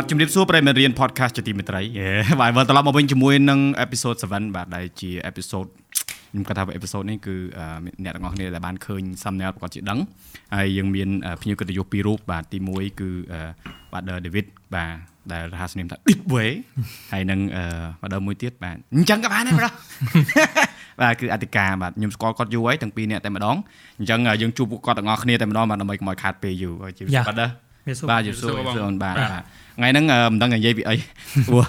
បាទជំរាបសួរប្រិយមិត្តរៀន podcast ជាទីមេត្រីបាទវិលត្រឡប់មកវិញជាមួយនឹង episode 7បាទដែលជា episode ខ្ញុំគាត់ថា episode នេះគឺអ្នកទាំងអស់គ្នាដែលបានឃើញ thumbnail ប្រកាសជាដឹងហើយយើងមានភ្ញៀវកិត្តិយសពីររូបបាទទី1គឺបាទ David បាទដែលរហស្សនាមថា Deep Way ហើយនឹងបាទមួយទៀតបាទអញ្ចឹងក៏បានដែរប្រុសបាទគឺអធិការបាទខ្ញុំស្គាល់គាត់យូរហើយទាំងពីរនាក់តែម្ដងអញ្ចឹងយើងជួបគាត់ទាំងអស់គ្នាតែម្ដងបាទដើម្បីកុំឲ្យខាតពេលយូរជឿគាត់ដែរបាទជឿសួរបងបាទ ថ្ងៃហ្នឹងមិនដឹងនិយាយពីអីព្រោះ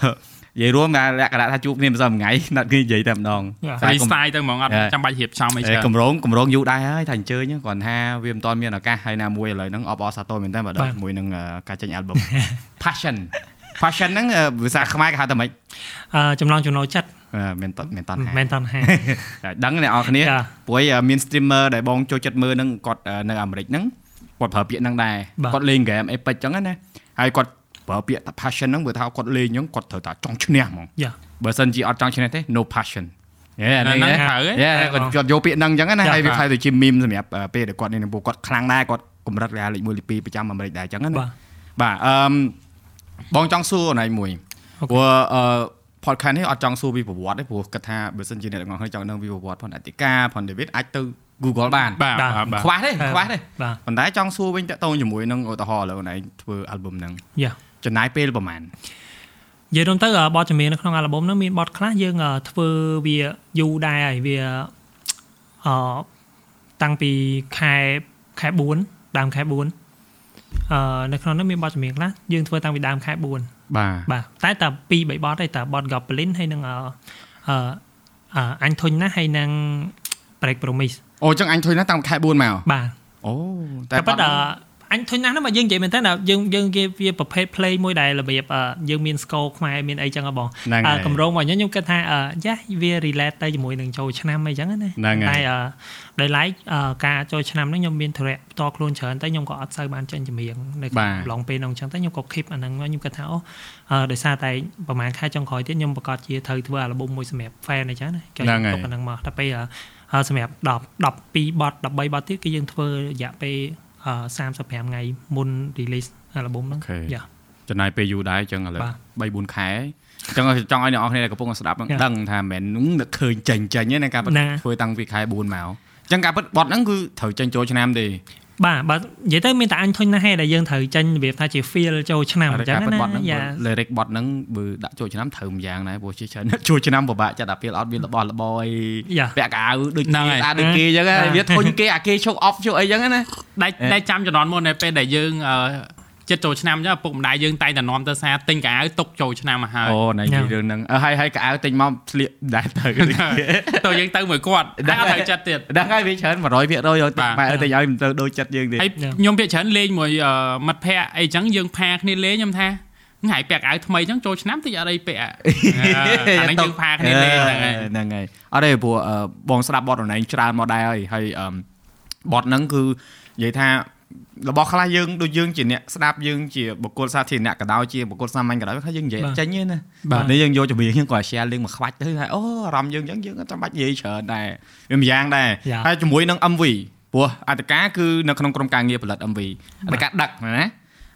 និយាយរួមតែលក្ខណៈថាជួបគ្នាមិនសឹមថ្ងៃណាត់គ្នានិយាយតែម្ដង freestyle ទៅហ្មងអត់ចាំបាច់រៀបចំអីច្រើនកម្រងកម្រងយូរដែរហើយថាអញ្ជើញគ្រាន់ថាវាមិនតាន់មានឱកាសហើយណាមួយឥឡូវហ្នឹងអបអរសាទរមែនតើបាទមួយនឹងការចេញ album passion passion ហ្នឹងភាសាខ្មែរគេហៅថាម៉េចអឺចំណងចំណូលចិត្តមែនតមែនតមែនតហាដឹងអ្នកនរគ្នាព្រោះមាន streamer ដែលបងចូលចិត្តមើលហ្នឹងគាត់នៅអាមេរិកហ្នឹងគាត់ប្រើពាក្យហ្នឹងដែរគាត់លេង game Epic ចឹងណាហើយគាត់ ប្រើពាក្យថា passion ហ្នឹងបើថាគាត់លេងអញ្ចឹងគាត់ត្រូវតែចង់ឈ្នះហ្មងបើសិនជាអត់ចង់ឈ្នះទេ no passion យេហ្នឹងហើយយេគាត់គាត់យកពាក្យហ្នឹងអញ្ចឹងណាហើយវាខ្លាយទៅជា meme សម្រាប់ពេលដែលគាត់នេះពួកគាត់ខ្លាំងដែរគាត់កម្រិតលេខ1លេខ2ប្រចាំអាមេរិកដែរអញ្ចឹងណាបាទអឺបងចង់សួរអនឡាញមួយព្រោះអឺ podcast នេះអត់ចង់សួរពីប្រវត្តិទេព្រោះគាត់ថាបើសិនជាអ្នកទាំងអស់គ្នាចង់ដឹងពីប្រវត្តិផងអធិការផង David អាចទៅ Google បានបាទខ្វះទេខ្វះទេប៉ុន្តែចង់សួរវិញតទៅជាមួយនឹងឧទាហរណ៍ឥឡូវណៃធ្វើ album ហ្នឹងយ៉ា ចំណាយពេលប្រហែលនិយាយរួមទៅបទចម្រៀងនៅក្នុង album ហ្នឹងមានបទខ្លះយើងធ្វើវាយូរដែរហើយវាអឺតាំងពីខែខែ4ដើមខែ4អឺនៅក្នុងនោះមានបទចម្រៀងខ្លះយើងធ្វើតាំងពីដើមខែ4បាទបាទតែតែ2 3បទទេតែបទ Goblin ហើយនឹងអឺអញធុញណាស់ហើយនឹង break promise អូចឹងអញធុញណាស់តាំងខែ4មកបាទអូតែប៉ុន្តែ អញធុញណាស់ណាមកយើងនិយាយមែនតើយើងយើងគេវាប្រភេទ play មួយដែលរបៀបយើងមាន score ខ្មែរមានអីចឹងហ៎បងកម្រងរបស់ខ្ញុំខ្ញុំគិតថាយ៉ាវា relate ទៅជាមួយនឹងចូលឆ្នាំអីចឹងណាតែដោយឡែកការចូលឆ្នាំហ្នឹងខ្ញុំមានធរៈផ្ទាល់ខ្លួនច្រើនតែខ្ញុំក៏អត់សូវបានចេញចម្រៀងនៅកំឡុងពេលហ្នឹងចឹងតែខ្ញុំក៏ keep អាហ្នឹងខ្ញុំគិតថាអូដោយសារតែប្រហែលខែចុងក្រោយទៀតខ្ញុំប្រកាសជាត្រូវធ្វើ album មួយសម្រាប់ fan អីចឹងណាខ្ញុំទុកអាហ្នឹងមកតែពេលសម្រាប់10 12បទ13បទទៀតគឺយើងធ្វើរយៈពេល 35ថ្ងៃមុន release album ហ្នឹងយ៉ាចំណាយពេលយូរដែរអញ្ចឹងឥឡូវ3 4ខែអញ្ចឹងចង់ឲ្យអ្នកនរគ្នាដែលកំពុងស្ដាប់ដឹងថាមិនមែននឹកឃើញចេញចេញទេណាការធ្វើតាំងពីខែ4មកអញ្ចឹងការបិទបត់ហ្នឹងគឺត្រូវចេញចូលឆ្នាំទេ បាទបាទនិយាយទៅមានតែអញធុញណាស់ហេដែលយើងត្រូវចេញរបៀបថាជា feel ចូលឆ្នាំអញ្ចឹងណាយ៉ា lyric bot ហ្នឹងបើដាក់ចូលឆ្នាំត្រូវម្យ៉ាងដែរព្រោះជាច្រើនចូលឆ្នាំពិបាកចាត់អា feel អត់មានរបស់របរអីពាក់កៅដូចគេដាក់ដូចគេអញ្ចឹងវាធុញគេអាគេឈប់ off ជុកអីអញ្ចឹងណាដាច់ដាច់ចាំចំនួនមុននៅពេលដែលយើង ចិត្តចូលឆ្នាំអញ្ចឹងពុកម្ដាយយើងតែងតែនាំទៅសារទិញកៅអៅទុកចូលឆ្នាំមកហើយអូណៃនិយាយរឿងហ្នឹងហើយហើយកៅអៅទិញមកស្លៀកដែរទៅទៅយើងទៅមួយគាត់តែអត់ត្រូវចិត្តទៀតដឹងហើយវាច្រើន100%យកម៉ែទៅឲ្យមិនទៅដូចចិត្តយើងទេហើយខ្ញុំភាគច្រើនលេងមួយមិត្តភ័ក្តិអីចឹងយើងផាគ្នាលេងខ្ញុំថាថ្ងៃពាក់អាវថ្មីអញ្ចឹងចូលឆ្នាំតិចអត់អីពាក់អាហ្នឹងយើងផាគ្នាលេងហ្នឹងហើយហ្នឹងហើយអត់ទេព្រោះបងស្ដាប់បទរណែងច្រើនមកដែរហើយហើយបទហ្នឹងគឺនិយាយថា របស់ខ្លះយើងដូចយើងជាអ្នកស្ដាប់យើងជាបុគ្គលសាធារណៈក៏ដោយជាបុគ្គលសាមញ្ញក៏ដោយខ្លះយើងនិយាយចេញទេណាបាទនេះយើងយកចម្រៀងយើងក៏ share link មកខ្វាច់ទៅថាអូអារម្មណ៍យើងអញ្ចឹងយើងអត់ចាំបាច់និយាយច្រើនដែរវាម្យ៉ាងដែរហើយជាមួយនឹង MV ព្រោះអត្តកាគឺនៅក្នុងក្រុមការងារផលិត MV អត្តកាដឹកណា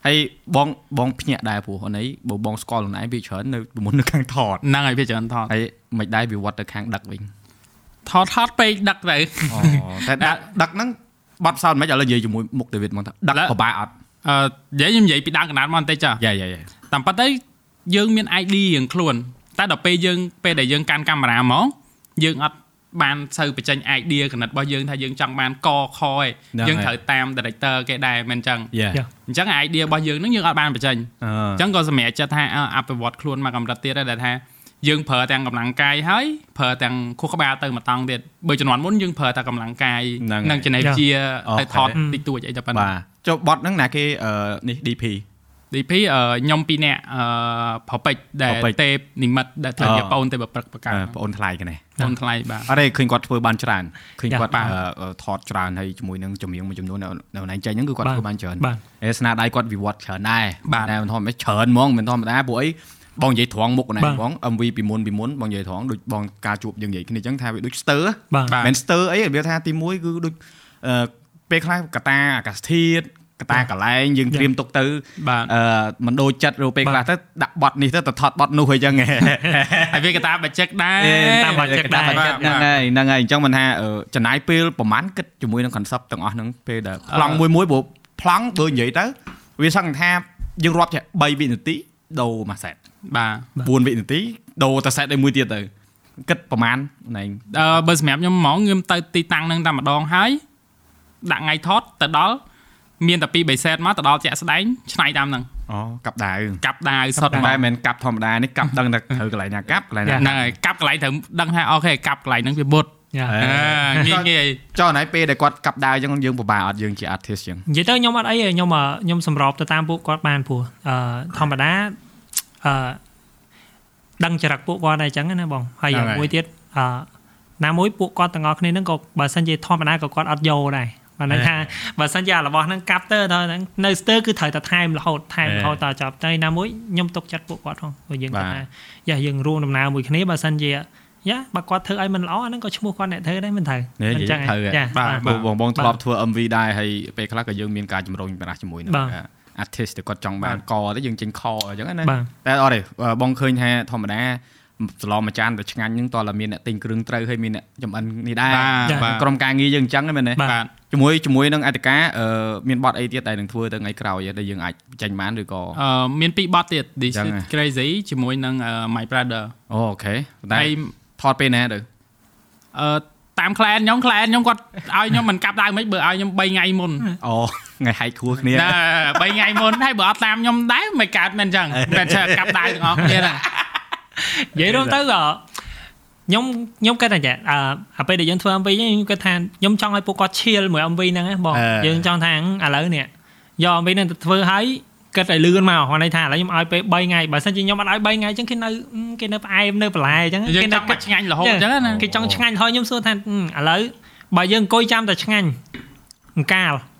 ហើយបងបងភ្ញាក់ដែរព្រោះអូនឯងបើបងស្គាល់ខ្លួនឯងវាច្រើននៅមុននៅខាងថតហ្នឹងហើយវាច្រើនថតហើយមិនដែរវាវត្តទៅខាងដឹកវិញថតថតពេកដឹកទៅអូតែដឹកហ្នឹង បាត់ផ្សោតមិនឥឡូវនិយាយជាមួយមុខដេវីតមកថាដឹកពិបាកអត់អឺនិយាយខ្ញុំនិយាយពីដើមកណ្ដាលមកបន្តិចចាយ៉ាយ៉ាយ៉ាតាមប៉ាត់ទៅយើងមាន ID រៀងខ្លួន តែដល់ពេលយើងពេលដែលយើងកាន់កាមេរ៉ាមកយើងអត់បានសូវបញ្ចេញ idea កណិតរបស់យើងថាយើងចង់បានកខឯងយើងត្រូវតាម director គេដែរមិនអញ្ចឹងអញ្ចឹង idea របស់យើងនឹងយើងអត់បានបញ្ចេញអញ្ចឹងក៏សម្រាប់ចិត្តថាអភិវឌ្ឍខ្លួនមកកម្រិតទៀតដែរថា យើងប្រើទាំងកម្លាំងកាយហើយប្រើទាំងខួរក្បាលទៅមកតង់ទៀតបើជំនាន់មុនយើងប្រើតែកម្លាំងកាយនិងចំណេះវិជ្ជាទៅថតតិចតួចអីទៅប៉ុណ្ណឹងបាទចុះបត់ហ្នឹងណាគេនេះ DP DP ខ្ញុំពីរនាក់ប្រពេចដែលទេពនិមិត្តដែលធ្វើជាបងទេពប្រឹកប្រកាបងអូនថ្លៃកណេះបងថ្លៃបាទអត់ទេឃើញគាត់ធ្វើបានច្រើនឃើញគាត់ថតច្រើនហើយជាមួយនឹងចម្រៀងមួយចំនួននៅណៃចេញហ្នឹងគឺគាត់ធ្វើបានច្រើនហើយស្នាដៃគាត់វិវត្តច្រើនដែរតែមិនធម្មតាច្រើនហ្មងមិនធម្មតាពួកអី បងនិយាយត្រង់មុខណាបង MV ពីមុនពីមុនបងនិយាយត្រង់ដូចបងការជួបយើងនិយាយគ្នាអញ្ចឹងថាវាដូចស្ទើមិនស្ទើអីវាថាទី1គឺដូចពេលខ្លះកតាអាកាសធាតុកតាកន្លែងយើងត្រៀមទុកទៅបាទអឺមិនដូចចិត្តរូបពេលខ្លះទៅដាក់បត់នេះទៅទៅថតបត់នោះអីចឹងហ៎ហើយវាក៏តាមបច្ចេកដែរតាមបច្ចេកដែរតាមបច្ចេកហ្នឹងហើយហ្នឹងហើយអញ្ចឹងមិនថាអឺចំណាយពេលប្រហែលគិតជាមួយនឹង concept ទាំងអស់ហ្នឹងពេលដែលប្លង់មួយមួយព្រោះប្លង់បើនិយាយទៅវាសឹងថាយើងរាប់ចេះ3វិនាទីដូរមួយសេត បាទ4វិនាទីដូរតែសេតឯមួយទៀតទៅគិតប្រហែលណែងអឺបើសម្រាប់ខ្ញុំហ្មងខ្ញុំទៅទីតាំងហ្នឹងតែម្ដងហើយដាក់ថ្ងៃថតទៅដល់មានតែ2 3សេតមកទៅដល់ជាក់ស្ដែងឆ្នៃតាមហ្នឹងអូកាប់ដាវកាប់ដាវសុតតែមកមិនមែនកាប់ធម្មតានេះកាប់ដឹងតែត្រូវកន្លែងណាកាប់កន្លែងណាហ្នឹងហើយកាប់កន្លែងត្រូវដឹងថាអូខេកាប់កន្លែងហ្នឹងវាបុតយ៉ាអេអឺងាយងាយចុះណៃពេលដែលគាត់កាប់ដាវអញ្ចឹងយើងពិបាកអត់យើងជា artist អញ្ចឹងនិយាយទៅខ្ញុំអត់អីទេខ្ញុំអឺខ្ញុំសម្របទៅតាមពួកគាត់បានព្រោះអឺធម្មតា អឺដឹងចរិតពួកគាត់ដែរអញ្ចឹងណាបងហើយហ្នឹងហើយមួយទៀតអឺណាមួយពួកគាត់ទាំងអស់គ្នាហ្នឹងក៏បើសិនជាធម្មតាក៏គាត់អត់យកដែរបើនឹងថាបើសិនជាអារបស់ហ្នឹងកាប់ទៅដល់ហ្នឹងនៅស្ទើរគឺត្រូវតែថែមរហូតថែមរហូតតចប់តែណាមួយខ្ញុំទុកចិត្តពួកគាត់ផងព្រោះយើងគិតថាយ៉ាយើងរួមដំណើរមួយគ្នាបើសិនជាយ៉ាបើគាត់ធ្វើឲ្យមិនល្អអាហ្នឹងក៏ឈ្មោះគាត់អ្នកធ្វើដែរមិនត្រូវនេះមិននិយាយត្រូវហ៎ចាបាទបាទបងបងធ្លាប់ធ្វើ MV ដែរហើយពេលខ្លះក៏យើងមានការជំរុញប្រាស់ជាមួយនឹងបាទ artist ដែលគាត់ចង់បានកទៅយើងចេញខអញ្ចឹងណាបាទតែអត់ទេបងឃើញថាធម្មតាសឡមមួយចានទៅឆ្ងាញ់ហ្នឹងតើមានអ្នកទិញគ្រឿងត្រូវហើយមានអ្នកចំអិននេះដែរបាទបាទក្រុមការងារយើងអញ្ចឹងហ្នឹងមែនទេបាទបាទជាមួយជាមួយនឹងអតិកាអឺមានបទអីទៀតដែលនឹងធ្វើទៅថ្ងៃក្រោយដែលយើងអាចបញ្ចេញបានឬក៏អឺមានពីរបត់ទៀត This ចឹង is ហ៎ crazy ជាមួយនឹងអឺ My Brother អូអូខេតែហើយថតពេលណាទៅអឺតាម client ខ្ញុំ client ខ្ញុំគាត់ឲ្យខ្ញុំមិនកាប់ដៅមិនបើឲ្យខ្ញុំ3ថ្ងៃមុនអូ ថ្ងៃហែកខួរគ្នាណា3ថ្ងៃមុនហើយបើអត់តាមខ្ញុំដែរមិនកើតមែនអញ្ចឹងមិនឆើកាប់ដៅទាំងអស់គ្នាណានិយាយរួមទៅក៏ខ្ញុំខ្ញុំគិតថាចាអឺអាពេលដែលយើងធ្វើ MV ហ្នឹងខ្ញុំគិតថាខ្ញុំចង់ឲ្យពួកគាត់ឈៀលមួយ MV ហ្នឹងណាបងយើងចង់ថាឥឡូវនេះយក MV ហ្នឹងទៅធ្វើឲ្យគិតឲ្យលឿនមកគាត់ន័យថាឥឡូវខ្ញុំឲ្យពេល3ថ្ងៃបើសិនជាខ្ញុំអត់ឲ្យ3ថ្ងៃអញ្ចឹងគេនៅគេនៅផ្អែមនៅបន្លែអញ្ចឹងយើងគេចនៅង់មកឆ្ងាញ់រហូតអញ្ចឹងណាគេចង់ឆ្ងាញ់ហើយខ្ញុំសួរថាឥឡូវបើយើងអង្គុយចាំតែឆ្ងាញ់អង្កាលហឹម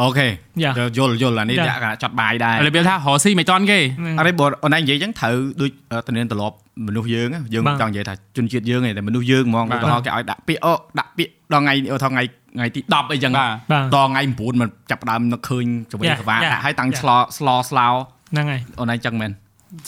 អូខេយ៉ាយល់យល់អានេះចាដាក់ចត់បាយដែររបៀបថារកស៊ីមិនតាន់គេអរិបើអូនឯងនិយាយអញ្ចឹងត្រូវដូចតំណែងត្រឡប់មនុស្សយើងយើងបាទចង់និយាយថាជនជាតិយើងឯងតែមនុស្សយើងហ្មងបាទឧទាហរណ៍គេឲ្យដាក់ពាក្យអូដាក់ពាក្យដល់ថ្ងៃអូថ្ងៃថ្ងៃទី10អីចឹងបាទបាទដល់ថ្ងៃ9มันចាប់ផ្ដើមនឹកឃើញជំនាញ Yeah, កវា yeah, ដាក់ឲ្យតាំង yeah. ឆ្លោស្លោស្លោហ្នឹងហើយអូនឯងចឹងមែន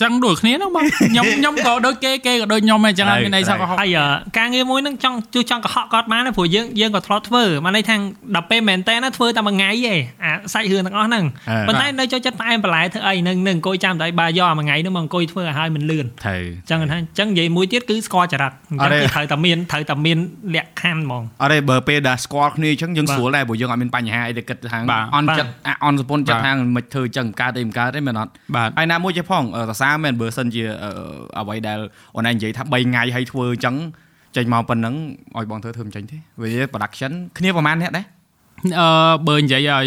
ចឹងដូចគ្នាហ្នឹងបងខ្ញុំខ្ញុំក៏ដូចគេគេក៏ដូចខ្ញុំដែរចឹងអត់មានអីសោះក៏ហត់ហើយអឺការងារមួយហ្នឹងចង់ជួយចង់កុហកគាត់បានណាព្រោះយើងយើងក៏ធ្លាប់ធ្វើមកន័យថាដល់ពេលមែនតើណាធ្វើតែមួយថ្ងៃឯងអាសាច់រឿងទាំងអស់ហ្នឹងអឺប៉ុន្តែនៅចូលចិត្តផ្អែមបន្លែធ្វើអីនឹងនឹងអង្គុយចាំតែបើយកអាមួយថ្ងៃហ្នឹងមកអង្គុយធ្វើឲ្យហើយមិនលឿនត្រូវអញ្ចឹងថាអញ្ចឹងនិយាយមួយទៀតគឺស្គាល់ចរិតអញ្អចឹត់ងទេគឺត្រូវតែមានត្រូវតែមានលក្ខខណ្ឌហ្មងអត់ទេបើពេលដែលស្គាល់គ្នាអញ្ចឹងយើងបាទស្រួលដែរព្រោះយើងអត់មានបញ្ហាអីដែលគិតថាបាទអន់បាទចិត្តអាអន់សពុនចិត្តបាទថាមិនធ្វើអញ្ចឹងមិនកើតទេមិនកើតទេមែនអត់បាទហើយណាមួយចេះផងអឺសរសើរមែនបើសិនជាអឺអ្វីដែលអូនឯងនិយាយថា3ថ្ងៃហើយធ្វើអញ្ចឹងចេញមកប៉ុណ្ណឹងឲ្យបងធ្វើធ្វើមិនចេញទេវា production គ្នាប្រហែលអ្នកដែរអឺបើនិយាយឲ្យ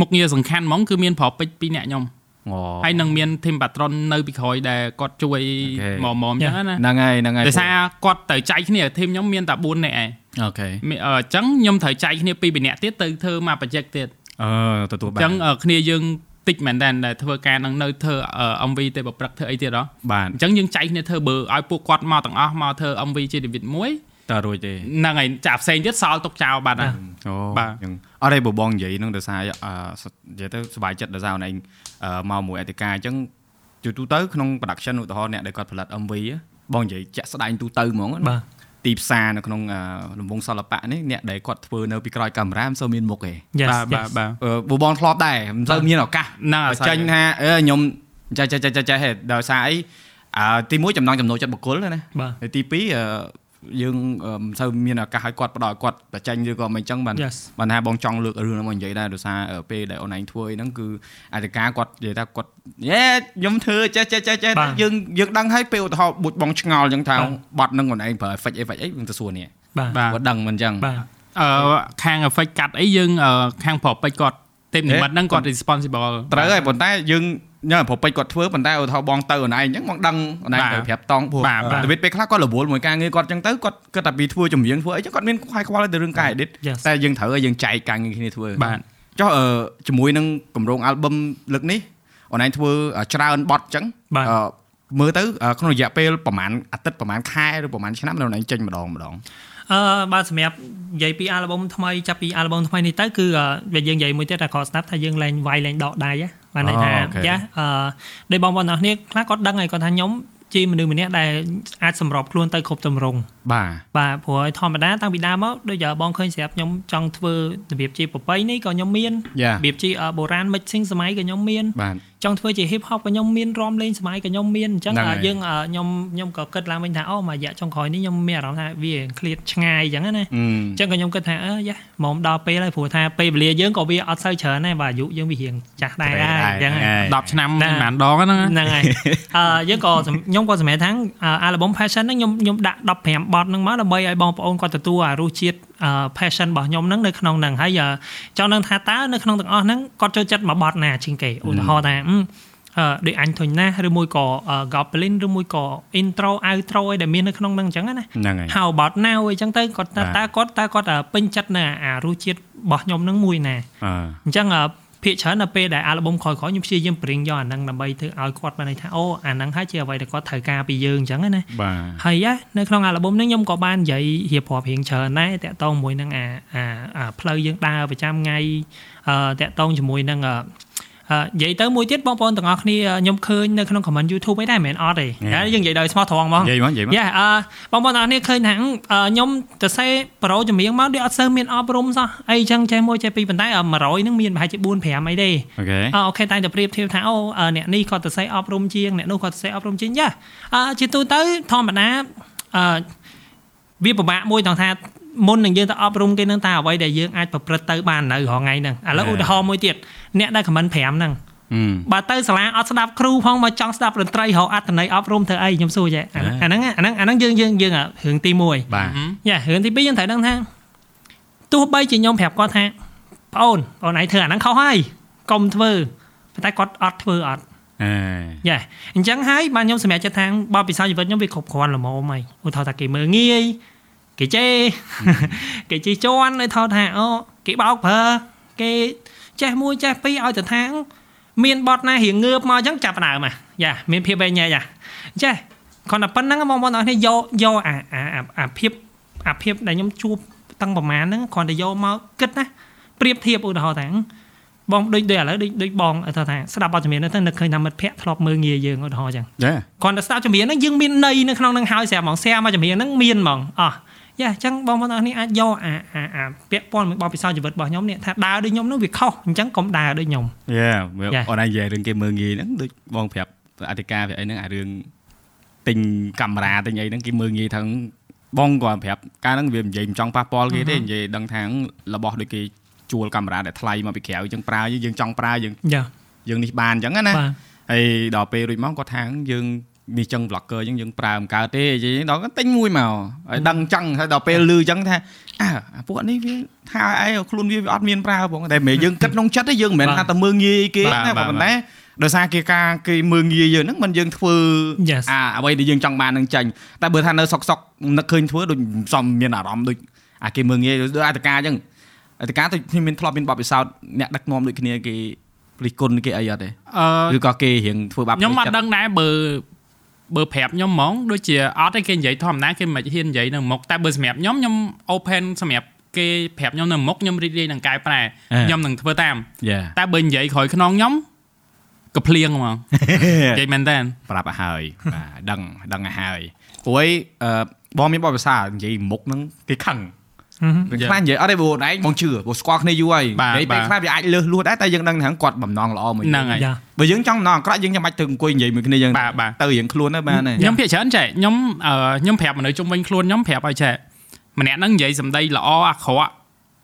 មុខងារសំខាន់ហ្មងគឺមានប្រុសពេជ្រពីរនាក់ខ្ញុំអូហើយនឹងមាន team patron នៅពីក្រោយដែលគាត់ជួយអូខេមកមកអញ្ចឹងណាហ្នឹងហើយហ្នឹងហើយដោយសារគាត់ទៅចែកគ្នា team ខ្ញុំមានតែ4នាក់ឯងអូខេមានអឺអញ្ចឹងខ្ញុំត្រូវចែកគ្នាពីរពីរនាក់ទៀតទៅធ្វើមក project ទៀតអឺទទួលអបានញ្ចឹងអឺគ្នាយើង តិចមែនតើដែលធ្វើការនឹងនៅធ្វើអឺ MV ទៅប្រព្រឹត្តធ្វើអីទៀតហ៎បានអញ្ចឹងយើងចែកគ្នាធ្វើបើឲ្យពួកគាត់មកទាំងអស់មកធ្វើ MV ជាជីវិតមួយតើរួចទេហ្នឹងហើយចាផ្សេងទៀតសល់ទុកចោលបាត់ហើយអូបាទអញ្ចឹងអត់ទេបើបងនិយាយហ្នឹងដោយសារអឺនិយាយទៅសុបាយចិត្តដោយសារអូនឯងអឺមកមួយអតិកាអញ្ចឹងជាទូទៅក្នុង production ឧទាហរណ៍អ្នកដែលគាត់ផលិត MV ហ៎បងនិយាយជាក់ស្ដែងទូទៅហ្មងណាបាទ ទីផ្សារនៅក្នុងអឺលំវងសិល្បៈនេះអ្នកដែលគាត់ធ្វើនៅពីក្រោយកាមេរ៉ាមិនសូវមានមុខទេ Yes បាទ yes បាទបាទអឺបើបងធ្លាប់ដែរមិនសូវមានឱកាសហ្នឹងហើយចេញថាអឺខ្ញុំចេះចេះចេះចេះចេះហេតុដោយសារអីអឺទីមួយចំណងចំណូលចិត្តបុគ្គលណាបាទហើ យទីពីរអឺយើងអឺមិនសូវមានឱកាសឲ្យគាត់ផ្ដល់ឲ្យគាត់តែចេញឬក៏មិនអញ្ចឹងបាន Yes បានថាបងចង់លើករឿងហ្នឹងមកនិយាយដែរដោយសារអឺពេលដែលអូនឯងធ្វើអីហ្នឹងគឺអធិការគាត់និយាយថាគាត់យេខ្ញុំធ្វើចេះចេះចេះចេះបាទយើងយើងដឹងហើយពេលឧទាហរណ៍បុចបងឆ្ងល់អញ្ចឹងថាបាទបត់ហ្នឹងអូនឯងប្រើ effect effect អីយើងទៅសួរនេះបាទបាទគាត់ដឹងមិនអញ្ចឹងបាទអឺខាង effect កាត់អីយើងអឺខាងប្រុសពេជ្រគាត់ទេពនិមិត្តហ្នឹងគាត់ responsible ត្រូវហើយប៉ុន្តែយើង ញ៉ាំប្រពេចគាត់ធ្វើប៉ុន្តែឧទាហរណ៍បងទៅអូនឯងអញ្ចឹងបងដឹងអូនឯងបាទទៅប្រាប់តង់ព្រោះបាទបាទទៅពេលខ្លះគាត់រវល់មួយការងារគាត់អញ្ចឹងទៅគាត់គាត់តែពីធ្វើចម្រៀងធ្វើអីចឹងគាត់មានខ្វាយខ្វល់ទៅរឿងការ edit Yes តែយើងត្រូវឲ្យយើងចែកការងារគ្នាធ្វើបាទចុះអឺជាមួយនឹងកម្រង album លើកនេះអូនឯងធ្វើច្រើនបត់អញ្ចឹងបាទអឺមើលទៅអឺក្នុងរយៈពេលប្រហែលអាទិត្យប្រហែលខែឬប្រហែលឆ្នាំនៅនឹងចេញម្ដងម្ដងអឺបាទសម្រាប់និយាយពីអាល់ប៊ុមថ្មីចាប់ពីអាល់ប៊ុមថ្មីនេះទៅគឺអឺវាយើងនិយាយមួយទៀតតែគាត់ស្ដាប់ថាយើងលែងវាយលែងដកដៃហ៎ បានន័យថាអូខេយ៉ាអឺដោយបងប្អូនទាំងអស់គ្នាខ្លះគាត់ដឹងហើយគាត់ថាខ្ញុំជាមនុស្សម្នាក់ដែលអាចសម្របខ្លួនទៅគ្រប់ទម្រង់ បាទបាទព្រោះឲ្យធម្មតាតាំងពីដើមមកដូចជាបងឃើញស្រាប់ខ្ញុំចង់ធ្វើរបៀបជាប្រពៃនេះក៏ខ្ញុំមានយ៉ារបៀបជាអឺបុរាណ mixing សម័យក៏ខ្ញុំមានបាទចង់ធ្វើជា hip hop ក៏ខ្ញុំមានរាំលេងសម័យក៏ខ្ញុំមានអញ្ចឹងហ្នឹងអ่าហើយយើងអ่าខ្ញុំខ្ញុំក៏គិតឡើងវិញថាអូមួយរយៈចុងក្រោយនេះខ្ញុំមានអារម្មណ៍ថាវាឃ្លាតឆ្ងាយអញ្ចឹងណាអឺអញ្ចឹងក៏ខ្ញុំគិតថាអឺយ៉ាមកដល់ពេលហើយព្រោះថាពេលវេលាយើងក៏វាអត់សូវច្រើនដែរបាទអាយុយើងវារៀងចាស់ដែរដែរអញ្ចឹងហើយ10ឆ្នាំណាមិនបានដងហ្នឹងណាហ្នឹងហើយអឺយើងក៏សំខ្ញុំក៏សម្រេចថាអាល់ប៊ុម passion ហ្នឹងខ្ញុំខ្ញុំដាក់15បទហ្នឹងមកដើម្បីឲ្យបងប្អូនគាត់ទទួលអារសជាតិអឺ passion របស់ខ្ញុំហ្នឹងនៅក្នុងហ្នឹងហើយអឺចង់ដឹងថាតើនៅក្នុងទាំងអស់ហ្នឹងគាត់ចូលចិត្តមួយបទណាជាងគេឧទាហរណ៍ថាអឺអឺដូចអញធុញណាស់ឬមួយក៏អឺ goblin ឬមួយក៏ intro outro អីដែលមាននៅក្នុងហ្នឹងអញ្ចឹងណាហ្នឹងហើយ How about now អីចឹងទៅគាត់តើបាទតើគាត់តើគាត់អឺពេញចិត្តនៅអារសជាតិរបស់ខ្ញុំហ្នឹងមួយណាអឺអញ្ចឹងអឺ ភាគច្រើនដល់ពេលដែលអាល់ប៊ុមក្រោយៗខ្ញុំព្យាយាមប្រិងយកអាហ្នឹងដើម្បីធ្វើឲ្យគាត់បានន័យថាអូអាហ្នឹងហើយជាអ្វីដែលគាត់ត្រូវការពីយើងអញ្ចឹងណាបាទហើយណានៅក្នុងអាល់ប៊ុមហ្នឹងខ្ញុំក៏បាននិយាយរៀបរាប់រៀងច្រើនដែរតាក់ទងជាមួយនឹងអាអាអាផ្លូវយើងដើរប្រចាំថ្ងៃអឺតាក់ទងជាមួយនឹងអឺអឺ និយាយទៅមួយទៀតបងប្អូនទាំងអស់គ្នាខ្ញុំឃើញនៅក្នុង comment YouTube អីដែរមិនមែនអត់ទេហើយយើងនិយាយដោយស្មោះត្រង់ហ្មងនិយាយមកនិយាយមកយ៉ាអឺបងប្អូនអរគ្នាឃើញថាអឺខ្ញុំទៅសេប្រូចម្រៀងមកដូចអត់សូវមានអប់រំសោះអីចឹងចេះមួយចេះពីរប៉ុន្តែអឺ100ហ្នឹងមានប្រហែលជា4 5អីទេអូខេអឺអូខេតែតែប្រៀបធៀបថាអូអឺអ្នកនេះគាត់ទៅសេអប់រំជាងអ្នកនោះគាត់ទៅសេអប់រំជាងយ៉ាអឺជាទូទៅធម្មតាអឺវាពិបាកមួយដល់ថា មុននឹងយើងទៅអប់រំគេនឹងតើអ្វីដែលយើងអាចប្រព្រឹត្តទៅបាននៅរហងៃហ្នឹងឥឡូវឧទាហរណ៍មួយទៀតអ្នកដែលខមមិន5ហ្នឹងអឺបើទៅសាលាអត់ស្ដាប់គ្រូផងមកចង់ស្ដាប់តន្ត្រីរកអត្ថន័យអប់រំធ្វើអីខ្ញុំសួរចេះអាហ្នឹងអាហ្នឹងអាហ្នឹងអាហ្នឹងយើងយើងយើងរឿងទី1បាទយ៉ារឿងទី2យើងត្រូវដឹងថាទោះបីជាខ្ញុំប្រាប់គាត់ថាប្អូនអូនឯងធ្វើអាហ្នឹងខុសហើយកុំធ្វើប៉ុន្តែគាត់អត់ធ្វើអត់អេយ៉ាអញ្ចឹងហើយបានខ្ញុំសម្រេចចិត្តថាបបពិសោធន៍ជីវិតខ្ញុំវាគ្រប់គ្រាន់ល្មមហើយឧទាហរណ៍ថាគេមើលងាយ គេជេរគេជិះជន់ឲ្យថតថាអូគេបោកប្រើគេចេះមួយចេះពីរឲ្យទៅថាមានបត់ណារៀងងើបមកអញ្ចឹងចាប់ផ្ដើមមកយ៉ាមានភាពវែងញ៉ែយ៉ាចេះគ្រាន់តែប៉ុណ្្នឹងបងប្អូនអរគ្នាយកយកអាអាអាអាភាពអាភាពដែលខ្ញុំជួបតាំងប្រហែលហ្នឹងគ្រាន់តែយកមកគិតណាប្រៀបធៀបឧទាហរណ៍ថាបងដូចដូចឥឡូវដូចដូចបងថាថាស្ដាប់បទចម្រៀងហ្នឹងទៅនឹកឃើញថាមិត្តភ័ក្តិធ្លាប់មើលងាយយើងឧទាហរណ៍អញ្ចឹងយ៉ាគ្រាន់តែស្ដាប់ចម្រៀងហ្នឹងយើងមានន័យនៅក្នុងហ្នឹងហើយស្រាប់ហ្មង share មកចម្រៀងហ្នឹងមានហ្មងអោះ យ៉ាអញ្ចឹងបងប្អូនអរគ្នាអាចយកអាអាអាពាក់ព័ន្ធមួយបបពិសោធន៍ជីវិតរបស់ខ្ញុំនេះថាដើរដូចខ្ញុំហ្នឹងវាខុសអញ្ចឹងកុំដើរដូចខ្ញុំយ៉ាយ៉ាអូនឯងនិយាយរឿងគេមើងងាយហ្នឹងដូចបងប្រាប់អធិការវាអីហ្នឹងអារឿងទិញកាមេរ៉ាទិញអីហ្នឹងគេមើងងាយថាបងគាត់ប្រាប់កាលហ្នឹងវានិយាយមិនចង់ប៉ះពាល់គេទេនិយាយដឹងថារបស់ដូចគេជួលកាមេរ៉ាដែលថ្លៃមកពីក្រៅអញ្ចឹងប្រើយើងចង់ប្រើយើងយ៉ាយើងនេះបានអញ្ចឹងណាបាទហើយដល់ពេលរួចមកគាត់ថាយើង នេះចឹង blogger អញ្ចឹងយើងប្រើមិនកើតទេអញ្ចឹងដល់គាត់ទិញមួយមកហើយដឹងអញ្ចឹងហើយដល់ពេលលឺអញ្ចឹងថាអើអាពួកនេះវាថាអីខ្លួនវាវាអត់មានប្រើផងតែមិនយើងគិតក្នុងចិត្តទេយើងមិនមែនថាតែមើងងាយគេបាទណាបាទប៉ុន្តែដោយសារគេការគេមើងងាយយើងហ្នឹងមិនយើងធ្វើ Yes អាអ្វីដែលយើងចង់បាននឹងចាញ់តែបើថានៅសុកសុកនឹកឃើញធ្វើដូចសំមានអារម្មណ៍ដូចអាគេមើងងាយដូចអត្តការអញ្ចឹងអត្តការទៅខ្ញុំមានធ្លាប់មានបបពិសោធន៍អ្នកដឹកនាំដូចគ្នាគេរិះគន់គេអីអត់ទេអឺឬក៏គេរៀងធ្វើបាបខ្ញុំអត់ចិត្តដឹងដែរបើ បើប្រាប់ខ្ញុំហ្មងដូចជាអត់ទេគេនិយាយធម្មតាគេមិនហ៊ាននិយាយនៅមុខតែបើសម្រាប់ខ្ញុំខ្ញុំ open សម្រាប់គេប្រាប់ខ្ញុំនៅមុខខ្ញុំរីករាយនឹងកែប្រែខ្ញុំនឹងធ្វើតាមយ៉ាតែបើនិយាយក្រោយខ្នងខ្ញុំក៏ភ្លៀងហ្មងនិយាយមែនតើប្រាប់ឲ្យហើយបាទដឹងដឹងឲ្យហើយព្រោះអីអឺបងមានបទពិសោធន៍និយាយមុខហ្នឹងគេខឹង ហឹមពេលខ្លះនិយាយអត់ទេបងឯងបងជឿបងស្គាល់គ្នាយូរហើយបាទនិយាយពេលបាទខ្លះវាអាចលើសលួសដែរតែយើងដឹងថាគាត់បំណងល្អមួយហ្នឹងហើយយ៉ាបើយើងចង់បំណងអាក្រក់យើងចាំបាច់ទៅអង្គុយនិយាយមួយគ្នាយើងបាទបាទទៅរៀងខ្លួនទៅបានហើយខ្ញុំភាកច្រើនចេះខ្ញុំអឺខ្ញុំប្រាប់មនុស្សជុំវិញខ្លួនខ្ញុំប្រាប់ឲ្យចេះម្នាក់ហ្នឹងនិយាយសម្ដីល្អអាក្រក់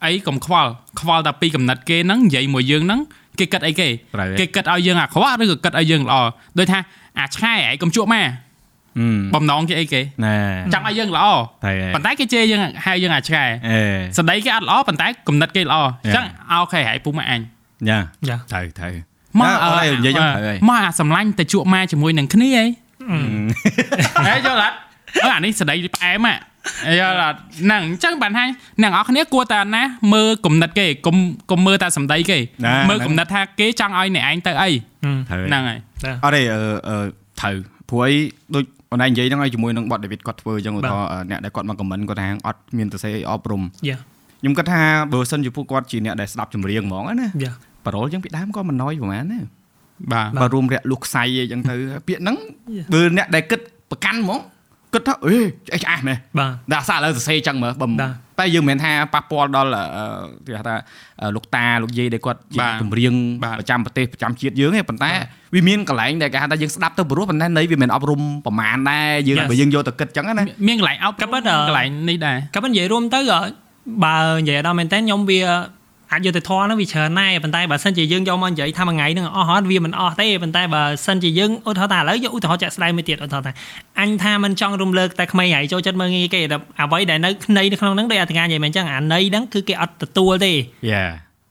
អីកុំខ្វល់ខ្វល់តែពីកំណត់គេហ្នឹងនិយាយមួយយើងហ្នឹងគេគិតអីគេត្រូវទេគេគិតឲ្យយើងអាក្រក់ឬក៏គិតឲ្យយើងល្អដូចថាអាឆ្កែឯងកុំជក់ម៉ាហឹម បំណងគេអីគេណែចង់ឲ្យយើងល្អត្រូវហើយប៉ុន្តែគេជេរយើងហៅយើងអាឆ្កែអេសម្ដីគេអត់ល្អប៉ុន្តែកំណត់គេល្អអញ្ចឹងអូខេហើយពុកម៉ាអញយ៉ាយ៉ាត្រូវត្រូវមកអត់ទេនិយាយចឹងត្រូវហើយមកអាសម្លាញ់ទៅជក់ម៉ាជាមួយនឹងគ្នាអីហេយល់អត់អឺអានេះស្ដីផ្អែមហ่ะយល់អត់ហ្នឹងអញ្ចឹងបានថាអ្នកនរអគ្នាគួរតែណាមើលគំនិតគេកុំកុំមើលតែសម្ដីគេណាមើលគំនិតថាគេចង់ឲ្យអ្នកឯងទៅអីត្រូវហ្នឹងហើយអត់ទេអឺអឺត្រូវព្រោះអីដូច អូនឯងនិយាយហ្នឹងឲ្យជាមួយនឹងបតដេវីតគាត់ធ្វើអញ្ចឹងឧទាហរណ៍អ្នកដែលគាត់មកខមមិនគាត់ថាអត់មានទៅសេអប់រំយ៉ាខ្ញុំគិតថាបើសិនជាពួកគាត់ជាអ្នកដែលស្ដាប់ចម្រៀងហ្មងណាយ៉ាប៉ារ៉ុលអញ្ចឹងពីដើមក៏មិនណយប្រហែលណាបាទបើរួមរយៈលុះខ្សែអីចឹងទៅពាក្យហ្នឹង Yeah. បើអ្នកដែលគិតប្រកាន់ហ្មងគិតថាអេឆ្អេះឆ្អាស់មែនបាទដាក់សារឥឡូវសរសេរចឹងមើលបើបាទ តែយើងមិនមែនថាប៉ះពាល់ដល់អឺគេហៅថាអឺលោកតាលោកយាយដែលគាត់ជាបាទចម្រៀងបាទប្រចាំប្រទេសប្រចាំជាតិយើងទេប៉ុន្តែវាមានកន្លែងដែលគេហៅថាយើងស្ដាប់ទៅព្រោះប៉ុន្តែនៃវាមិនមែនអប់រំប្រមាណដែរយើង Yes. បើយើងយកទៅគិតចឹងណាមានកន្លែងអោបក៏ប៉ុន្តែកន្លែងនេះដែរក៏ប៉ុន្តែនិយាយរួមទៅអឺបើនិយាយដល់មែនតើខ្ញុំវា អាចយកទៅធေါ်ហ្នឹងវាច្រើនណាស់ប៉ុន្តែបើសិនជាយើងយកមកនិយាយថាមួយថ្ងៃហ្នឹងអស់ហត់វាមិនអស់ទេប៉ុន្តែបើសិនជាយើងឧទាហរណ៍ថាឥឡូវយកឧទាហរណ៍ចាក់ស្ដែងមួយទៀតឧទាហរណ៍ថាអញថាមិនចង់រំលើកតែក្មេងហើយចូលចិត្តមើលងាយគេតែអ្វីដែលនៅនៃនៅក្នុងហ្នឹងដូចអធិការនិយាយមែនអញ្ចឹងអានៃហ្នឹងគឺគេអត់ទទួលទេយ៉ា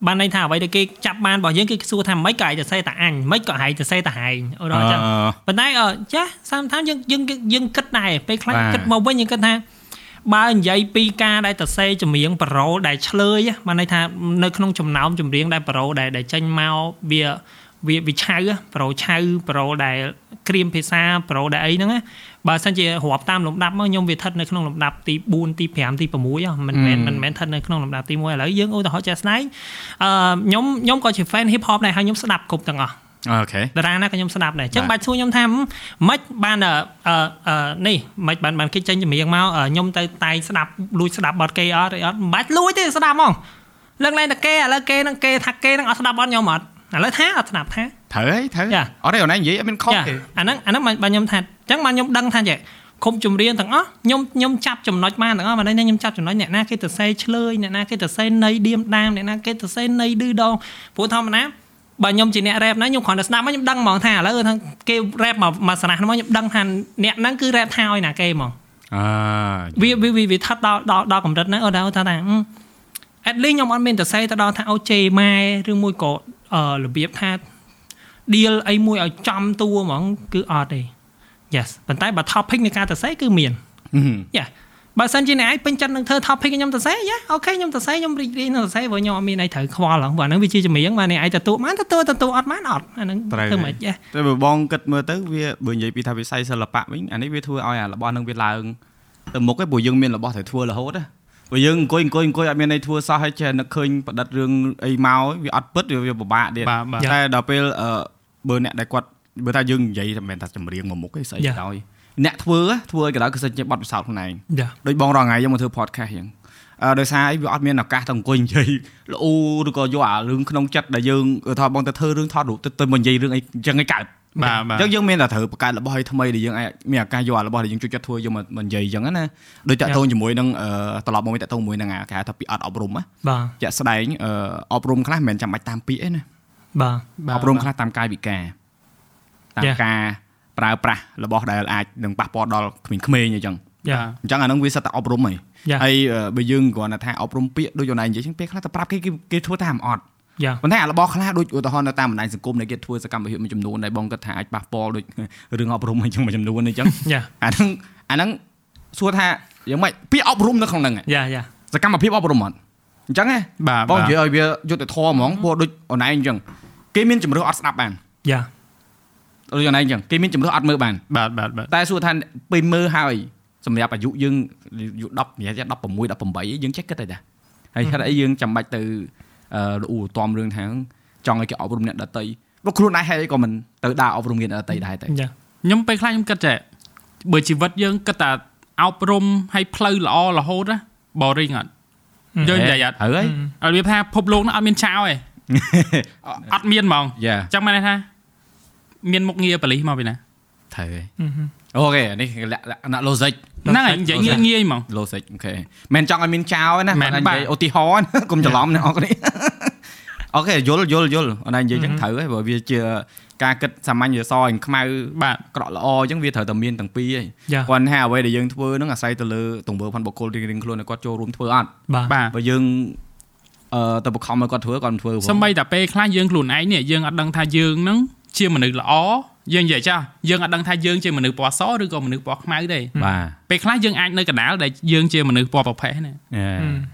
បានន័យថាអ្វីដែលគេចាប់បានរបស់យើងគឺសួរថាមិនក៏ឯងទៅសេតែអញមិនក៏ហែងទៅសេតែហែងឧទាហរណ៍អញ្ចឹងប៉ុន្តែអឺចាសាមថាយើងយើងយើងយើងគិតដែរពេលខ្លះបាទគិតមកវិញយើងគិតថា បើនិយាយពីការដែលតសេចម្រៀងប្រូដែលឆ្លើយបានន័យថានៅក្នុងចំណោមចម្រៀងដែលប្រូដែលដែលចេញមកវាវាវាឆៅប្រូឆៅប្រូដែលក្រៀមភាសាប្រូដែលអីហ្នឹងណាបើសិនជារាប់តាមលំដាប់មកខ្ញុំវាស្ថិតនៅក្នុងលំដាប់ទី4ទី5ទី6ហ៎មិនមែនមិនមែនស្ថិតនៅក្នុងលំដាប់ទី1ឥឡូវយើងឧទាហរណ៍ជាក់ស្ដែងអឺខ្ញុំខ្ញុំក៏ជា fan hip hop ដែរហើយខ្ញុំស្ដាប់គ្រប់ទាំងអស់ អូខេតារាណាក៏ខ្ញុំស្ដាប់ដែរអញ្ចឹងបាទបាច់សួរខ្ញុំថាម៉េចបានអឺអឺអឺនេះម៉េចបានបានគេចេញចម្រៀងមកអឺខ្ញុំទៅតែងស្ដាប់លួចស្ដាប់បទគេអត់អីអត់មិនបាច់លួចទេស្ដាប់ហ្មងលើកឡើងតែគេឥឡូវគេនឹងគេថាគេនឹងអត់ស្ដាប់បទខ្ញុំអត់ឥឡូវថាអត់ស្ដាប់ថាត្រូវហើយត្រូវយ៉ាអត់ទេអូនឯងនិយាយអត់មានខុសចាទេអាហ្នឹងអាហ្នឹងបានបានខ្ញុំថាអញ្ចឹងបានខ្ញុំដឹងថាចេះគុំចម្រៀងទាំងអស់ខ្ញុំខ្ញុំចាប់ចំណុចបានទាំងអស់បានន័យថាខ្ញុំចាប់ចំណុចអ្នកណាគេទៅសេឆ្លើយអ្នកណាគេទៅសេនៃឌៀមដាមអ្នកណាគេទៅសេនៃឌឺដងព្រោះធម្មតា បើខ្ញុំជាអ្នករ៉េបណាខ្ញុំគ្រាន់តែស្ដាប់មកខ្ញុំដឹងហ្មងថាឥឡូវថាគេរ៉េបមកមកស្រះហ្នឹងមកខ្ញុំដឹងថាអ្នកហ្នឹងគឺរ៉េបថាឲ្យណាគេហ្មងអើវាវាវាវាថត់ដល់ដល់ដល់កម្រិតហ្នឹងអត់ដល់ថាថាអឺ at least ខ្ញុំអត់មានទៅសេទៅដល់ថាអូជេម៉ែឬមួយក៏អឺរបៀបថា deal អីមួយឲ្យចំតួហ្មងគឺអត់ទេ yes ប៉ុន្តែបើ topic នៃការទៅសេគឺមានយ៉ា បើសិនជាអ្នកឯងពេញចិត្តនឹងធ្វើ topic ខ្ញុំទៅសេយ៉ាអូខេខ្ញុំទៅសេខ្ញុំរីករាយនឹងទៅសេព្រោះខ្ញុំអត់មានអីត្រូវខ្វល់ហ្នឹងព្រោះហ្នឹងវាជាចម្រៀងបាទអ្នកឯងទទួលបានទទួលទទួលអត់បានអត់អាហ្នឹងត្រូវធ្វើហើមិនយយ៉ាតែបើបងគិតមើលទៅវាបើនិយាយពីថាវិស័យសិល្បៈវិញអានេះវាធ្វើឲ្យអារបស់នឹងវាឡើងទៅមុខឯងព្រោះយើងមានរបស់ត្រូវធ្វើរហូតណាព្រោះយើងអង្គុយអង្គុយអង្គុយអត់មានអីធ្វើសោះហើយចេះនឹកឃើញប្រឌិតរឿងអីមកវាអត់ពិតវាពិបាកទៀតបាទបាទតែដល់ពេលអឺបើអ្នកដែលគាត់បើថាយើងនិយាយតែមិនមែនថាចម្រៀងមួយមុខទេស្អីក៏ដោយ អ្នកធ្វើធ្វើឲ្យក៏ដោយគឺសិនជាបត់ពិសោធន៍ខ្លួនឯងយ៉ាដូចបងរងថ្ងៃយើងមកធ្វើ podcast ហ្នឹងអឺដោយសារអីវាអត់មានឱកាសទៅអង្គុយនិយាយល្អឬក៏យកអារឿងក្នុងចិត្តដែលយើងឧទាហរណ៍បងទៅធ្វើរឿងថតរូបទៅទៅមកនិយាយរឿងអីអញ្ចឹងឯងកើតបាទបាទអញ្ចឹងយើងមានតែត្រូវបង្កើតរបស់ឲ្យថ្មីដែលយើងអាចមានឱកាសយកអារបស់ដែលយើងជួយចិត្តធ្វើយកមកមកនិយាយអញ្ចឹងណាដូចតាក់ទងជាមួយនឹងអឺត្រឡប់មកវិញតាក់ទងជាមួយនឹងអាគេហៅថាពីអត់អប់រំណាបាទជាក់ស្ដែងអឺអប់រំខ្លះមិនមែនចាំបាច់តាមពាក្យទេណាបាទបាទអប់រំខ្លះតាមកាយវិការតាម Yeah. ការ ប្រើប្រាស់របស់ដែលអាចនឹងប៉ះពាល់ដល់ក្មេងៗអញ្ចឹងយ៉ាអញ្ចឹងអាហ្នឹងវាសិតតែអប់រំហីយ៉ាហើយអឺបើយើងគ្រាន់តែថាអប់រំពាក្យដូចអូនឯងនិយាយចឹងពេលខ្លះទៅប្រាប់គេគេគេធ្វើតាមអត់យ៉ាប៉ុន្តែអារបស់ខ្លះដូចឧទាហរណ៍នៅតាមបណ្ដាញសង្គមដែលគេធ្វើសកម្មភាពមួយចំនួនដែលបងគិតថាអាចប៉ះពាល់ដូចរឿងអប់រំអញ្ចឹងមួយចំនួនអញ្ចឹងយ៉ាអាហ្នឹងអាហ្នឹងសួរថាយ៉ាងម៉េចពាក្យអប់រំនៅក្នុងហ្នឹងហ៎យ៉ាយ៉ាសកម្មភាពអប់រំអត់អញ្ចឹងហ៎បាទបងបាទនិយាយឲ្យវាយុត្តិធម៌ហ្មងព្រោះដូចអូនឯងអញ្ចឹងគេមានជំរឿអត់ស្ដាប់បានយ៉ា ដូចអូនឯងអញ្ចឹងគេមានជំរឿអត់មើលបានបាទបាទបាទតែសួរថាពេលមើលហើយសម្រាប់អាយុយើងអាយុ10និយាយថា16 18យើងចេះគិតតែតាហើយហេតុអីយើងចាំបាច់ទៅអឺលូតំរឿងថាចង់ឲ្យគេអប់រំអ្នកដតីបើខ្លួនឯងហេតុអីក៏មិនទៅដើរអប់រំអ្នកដតីដែរតែយ៉ាខ្ញុំពេលខ្លះខ្ញុំគិតចេះបើជីវិតយើងគិតតែអប់រំឲ្យផ្លូវល្អរហូតណា boring អត់យើងនិយាយអត់ហើយអត់វាថាភពលោកនោះអត់មានចោលទេអត់មានហ្មងយ៉ាអញ្ចឹងបានន័យថា មានមុខងារបលិសមកពីណាត្រូវហើយOK នេះលក្ខណៈ logic ហ្នឹងហើយនិយាយងាយងាយហ្មង logic អូខេមិនចង់ឲ្យមានចោលទេណាមែនគាត់បាទនិយាយឧទាហរណ៍ណាកុំច្រឡំអ្នកនរគ្នា OK យល់យល់យល់អូនឯងនិយាយចឹងត្រូវហើយព្រោះវាជាការគិតសាមញ្ញវាសអញខ្មៅបាទក្រក់ល្អអញ្ចឹងវាត្រូវតែមានទាំងពីរឯង yeah គាត់ថាអ្វីដែលយើងធ្វើហ្នឹងអាស្រ័យទៅលើទង្វើផ្ទាល់បុគ្គលរៀងៗខ្លួនឲ្យគាត់ចូលរួមធ្វើអត់បាទបាទបើយើងអឺទៅបង្ខំឲ្យគាត់ធ្វើគាត់មិនធ្វើផងសំបីតែពេលខ្លះយើងខ្លួនឯងនេះយើងអត់ដឹងថាយើងហ្នឹង ជាមនុស្សល្អយើងនិយាយចាស់យើងអត់ដឹងថាយើងជាមនុស្សពណ៌សឬក៏មនុស្សពណ៌ខ្មៅទេបាទពេលខ្លះយើងអាចនៅកណ្ដាលដែលយើងជាមនុស្សពណ៌ប្រផេះណាអឺ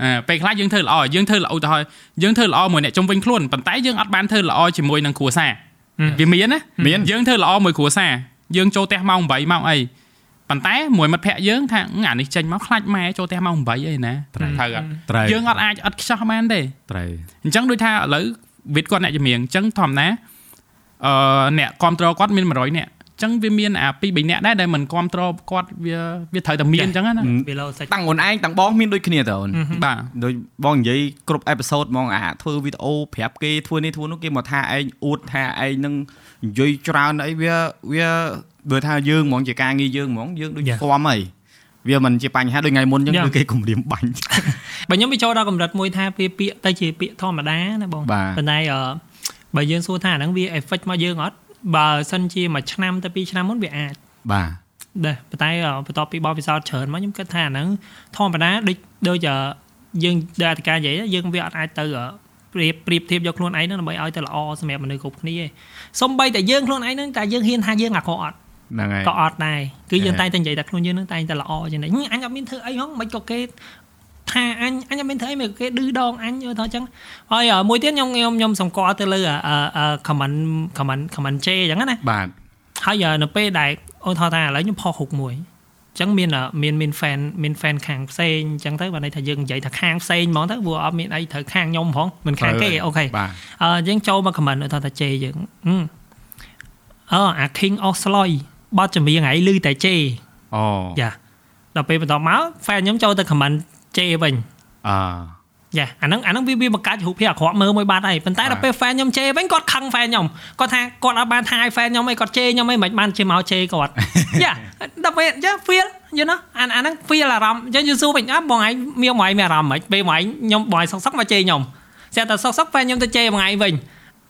អឺពេលខ្លះយើងធ្វើល្អយើងធ្វើល្អឧទាហរណ៍យើងធ្វើល្អមួយអ្នកជំនវិញខ្លួនប៉ុន្តែយើងអត់បានធ្វើល្អជាមួយនឹងគ្រួសារវាមានណាមានយើងធ្វើល្អមួយគ្រួសារយើងចូលផ្ទះម៉ោង8ម៉ោងអីប៉ុន្តែមួយមិត្តភ័ក្ដិយើងថាអានេះចេញមកខ្លាចម៉ែចូលផ្ទះម៉ោង8អីណាត្រូវអត់ត្រូវយើងអត់អាចអត់ខ្ចោះបានទេត្រូវអញ្ចឹងដូចថាឥឡូវវិតគាត់អ្នកចម្រៀងអញ្ចឹងធម្មតា អឺអ្នកគ្រប់គ្រងគាត់មាន100នាក់អញ្ចឹងវាមានអា2 3នាក់ដែរដែលមិនគ្រប់គ្រងគាត់វាវាត្រូវតែមានអញ្ចឹងណា below សាច់តាំងអូនឯងតាំងបងមានដូចគ្នាតើអូនបាទដូចបងនិយាយគ្រប់អេពីសូតហ្មងអាធ្វើវីដេអូប្រាប់គេធ្វើនេះធ្វើនោះគេមកថាឯងអួតថាឯងនឹងនិយាយច្រើនអីវាវាបើថាយើងហ្មងជាការងារយើងហ្មងយើងដូចស្គមហីវាមិនជាបញ្ហាដូចថ្ងៃមុនអញ្ចឹងគឺគេគំរាមបាញ់បើខ្ញុំវាចូលដល់កម្រិតមួយថាវាពាក្យទៅជាពាក្យធម្មតាណាបងបាទប៉ុន្តែអឺ បើយើងសួរថាអាហ្នឹងវា effect មកយើងអត់បើសិនជាមួយឆ្នាំទៅ2ឆ្នាំមុនវាអាចបាទដែរប៉ុន្តែអឺបន្ទាប់ពីបបពិសោធន៍ច្រើនមកខ្ញុំគិតថាអាហ្នឹងធម្មតាដូចដូចអឺយើងដែលអធិការនិយាយយើងវាអត់អាចទៅអឺប្រៀបប្រៀបធៀបយកខ្លួនឯងហ្នឹងដើម្បីឲ្យទៅល្អសម្រាប់មនុស្សគ្រប់គ្នាទេសំបីតែយើងខ្លួនឯងហ្នឹងតែយើងហ៊ានថាយើងអាក្រក់អត់ហ្នឹងហើយក៏អត់ដែរគឺយើងហេតែងតែនិយាយតែខ្លួនយើងហ្នឹងតែងតែល្អចឹងដែរហឹមអញអត់មានធ្វើអីហងមិនក៏គេ ថាអញអញអត់មានធ្វើអីមិនក៏គេឌឺដងអញយល់ថាអញ្ចឹងហើយអឺមួយទៀតខ្ញុំខ្ញុំខ្ញុំសង្កល់ទៅលើអឺអឺ comment comment comment ជេអញ្ចឹងណាបាទហើយអឺនៅពេលដែលអូនថតថាឥឡូវខ្ញុំផុសហុកមួយអញ្ចឹងមានអឺមានមាន fan មាន fan ខាងផ្សេងអញ្ចឹងទៅបើន័យថាយើងនិយាយថាខាងផ្សេងហ្មងទៅព្រោះអត់មានអីត្រូវខាងខ្ញុំហ្មងមិនខាងគេអូខេបាទអឺយើងចូលមក comment ថាថាជេយើងហឹមអឺអា King of Sloy បទចម្រៀងហើយឮតែជេអូយ៉ាដល់ពេលបន្តមក fan ខ្ញុំចូលទៅ comment ជេវិញអឺយ៉ាអាហ្នឹងអាហ្នឹងវាវាបង្កើតរូបភាពអាក្រក់មើលមួយបាត់ហើយប៉ុន្តែដល់ពេល fan ខ្ញុំជេវិញគាត់ខឹង fan ខ្ញុំគាត់ថាគាត់អត់បានថាឲ្យ fan ខ្ញុំអីគាត់ជេខ្ញុំអីមិនបានជាមកជេគាត់យ៉ាដល់ពេលយ៉ា feel you know អាអាហ្នឹង feel អារម្មណ៍អញ្ចឹងយូស៊ូវិញអើបងឯងមានបងឯងមានអារម្មណ៍មិនពេលបងឯងខ្ញុំបងឯងសុកសុកមកជេខ្ញុំស្រាប់តែសុកសុក fan ខ្ញុំទៅជេបងឯងវិញ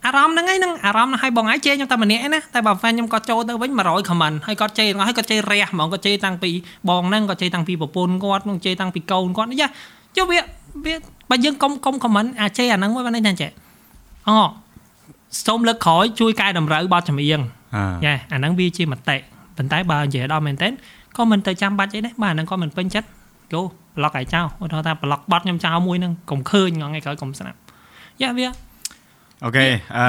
អារម្មណ៍ហ្នឹងឯងហ្នឹងអារម្មណ៍ហ្នឹងឲ្យបងឯងជេខ្ញុំតែម្នាក់ឯណាតែបើ fan ខ្ញុំគាត់ចូលទៅវិញ100 comment ហើយគាត់ជេទាំងអស់ហើយគាត់ជេរះហ្មងគាត់ជេតាំងពីបងហ្នឹងគាត់ជេតាំងពីប្រពន្ធគាត់គាត់ជេតាំងពីកូនគាត់យ៉ាចុះវាវាបើយើងកុំកុំ comment អាជេអាហ្នឹងមួយបានន័យថាចេះអូសូមលើកក្រោយជួយកែតម្រូវបទចម្រៀងអឺយ៉ាអាហ្នឹងវាជាមតិប៉ុន្តែបើនិយាយដល់មែនតើក៏មិនទៅចាំបាច់អីដែរបាទអាហ្នឹងក៏មិនពេញចិត្តគោប្លុកឲ្យចោលឧទាហរណ៍ថាប្លុកបត់ខ្ញុំចោលមួយហ្នឹងកុំឃើញថ្ងៃក្រោយកុំស្នាប់យ៉ាវា អូខេអឺ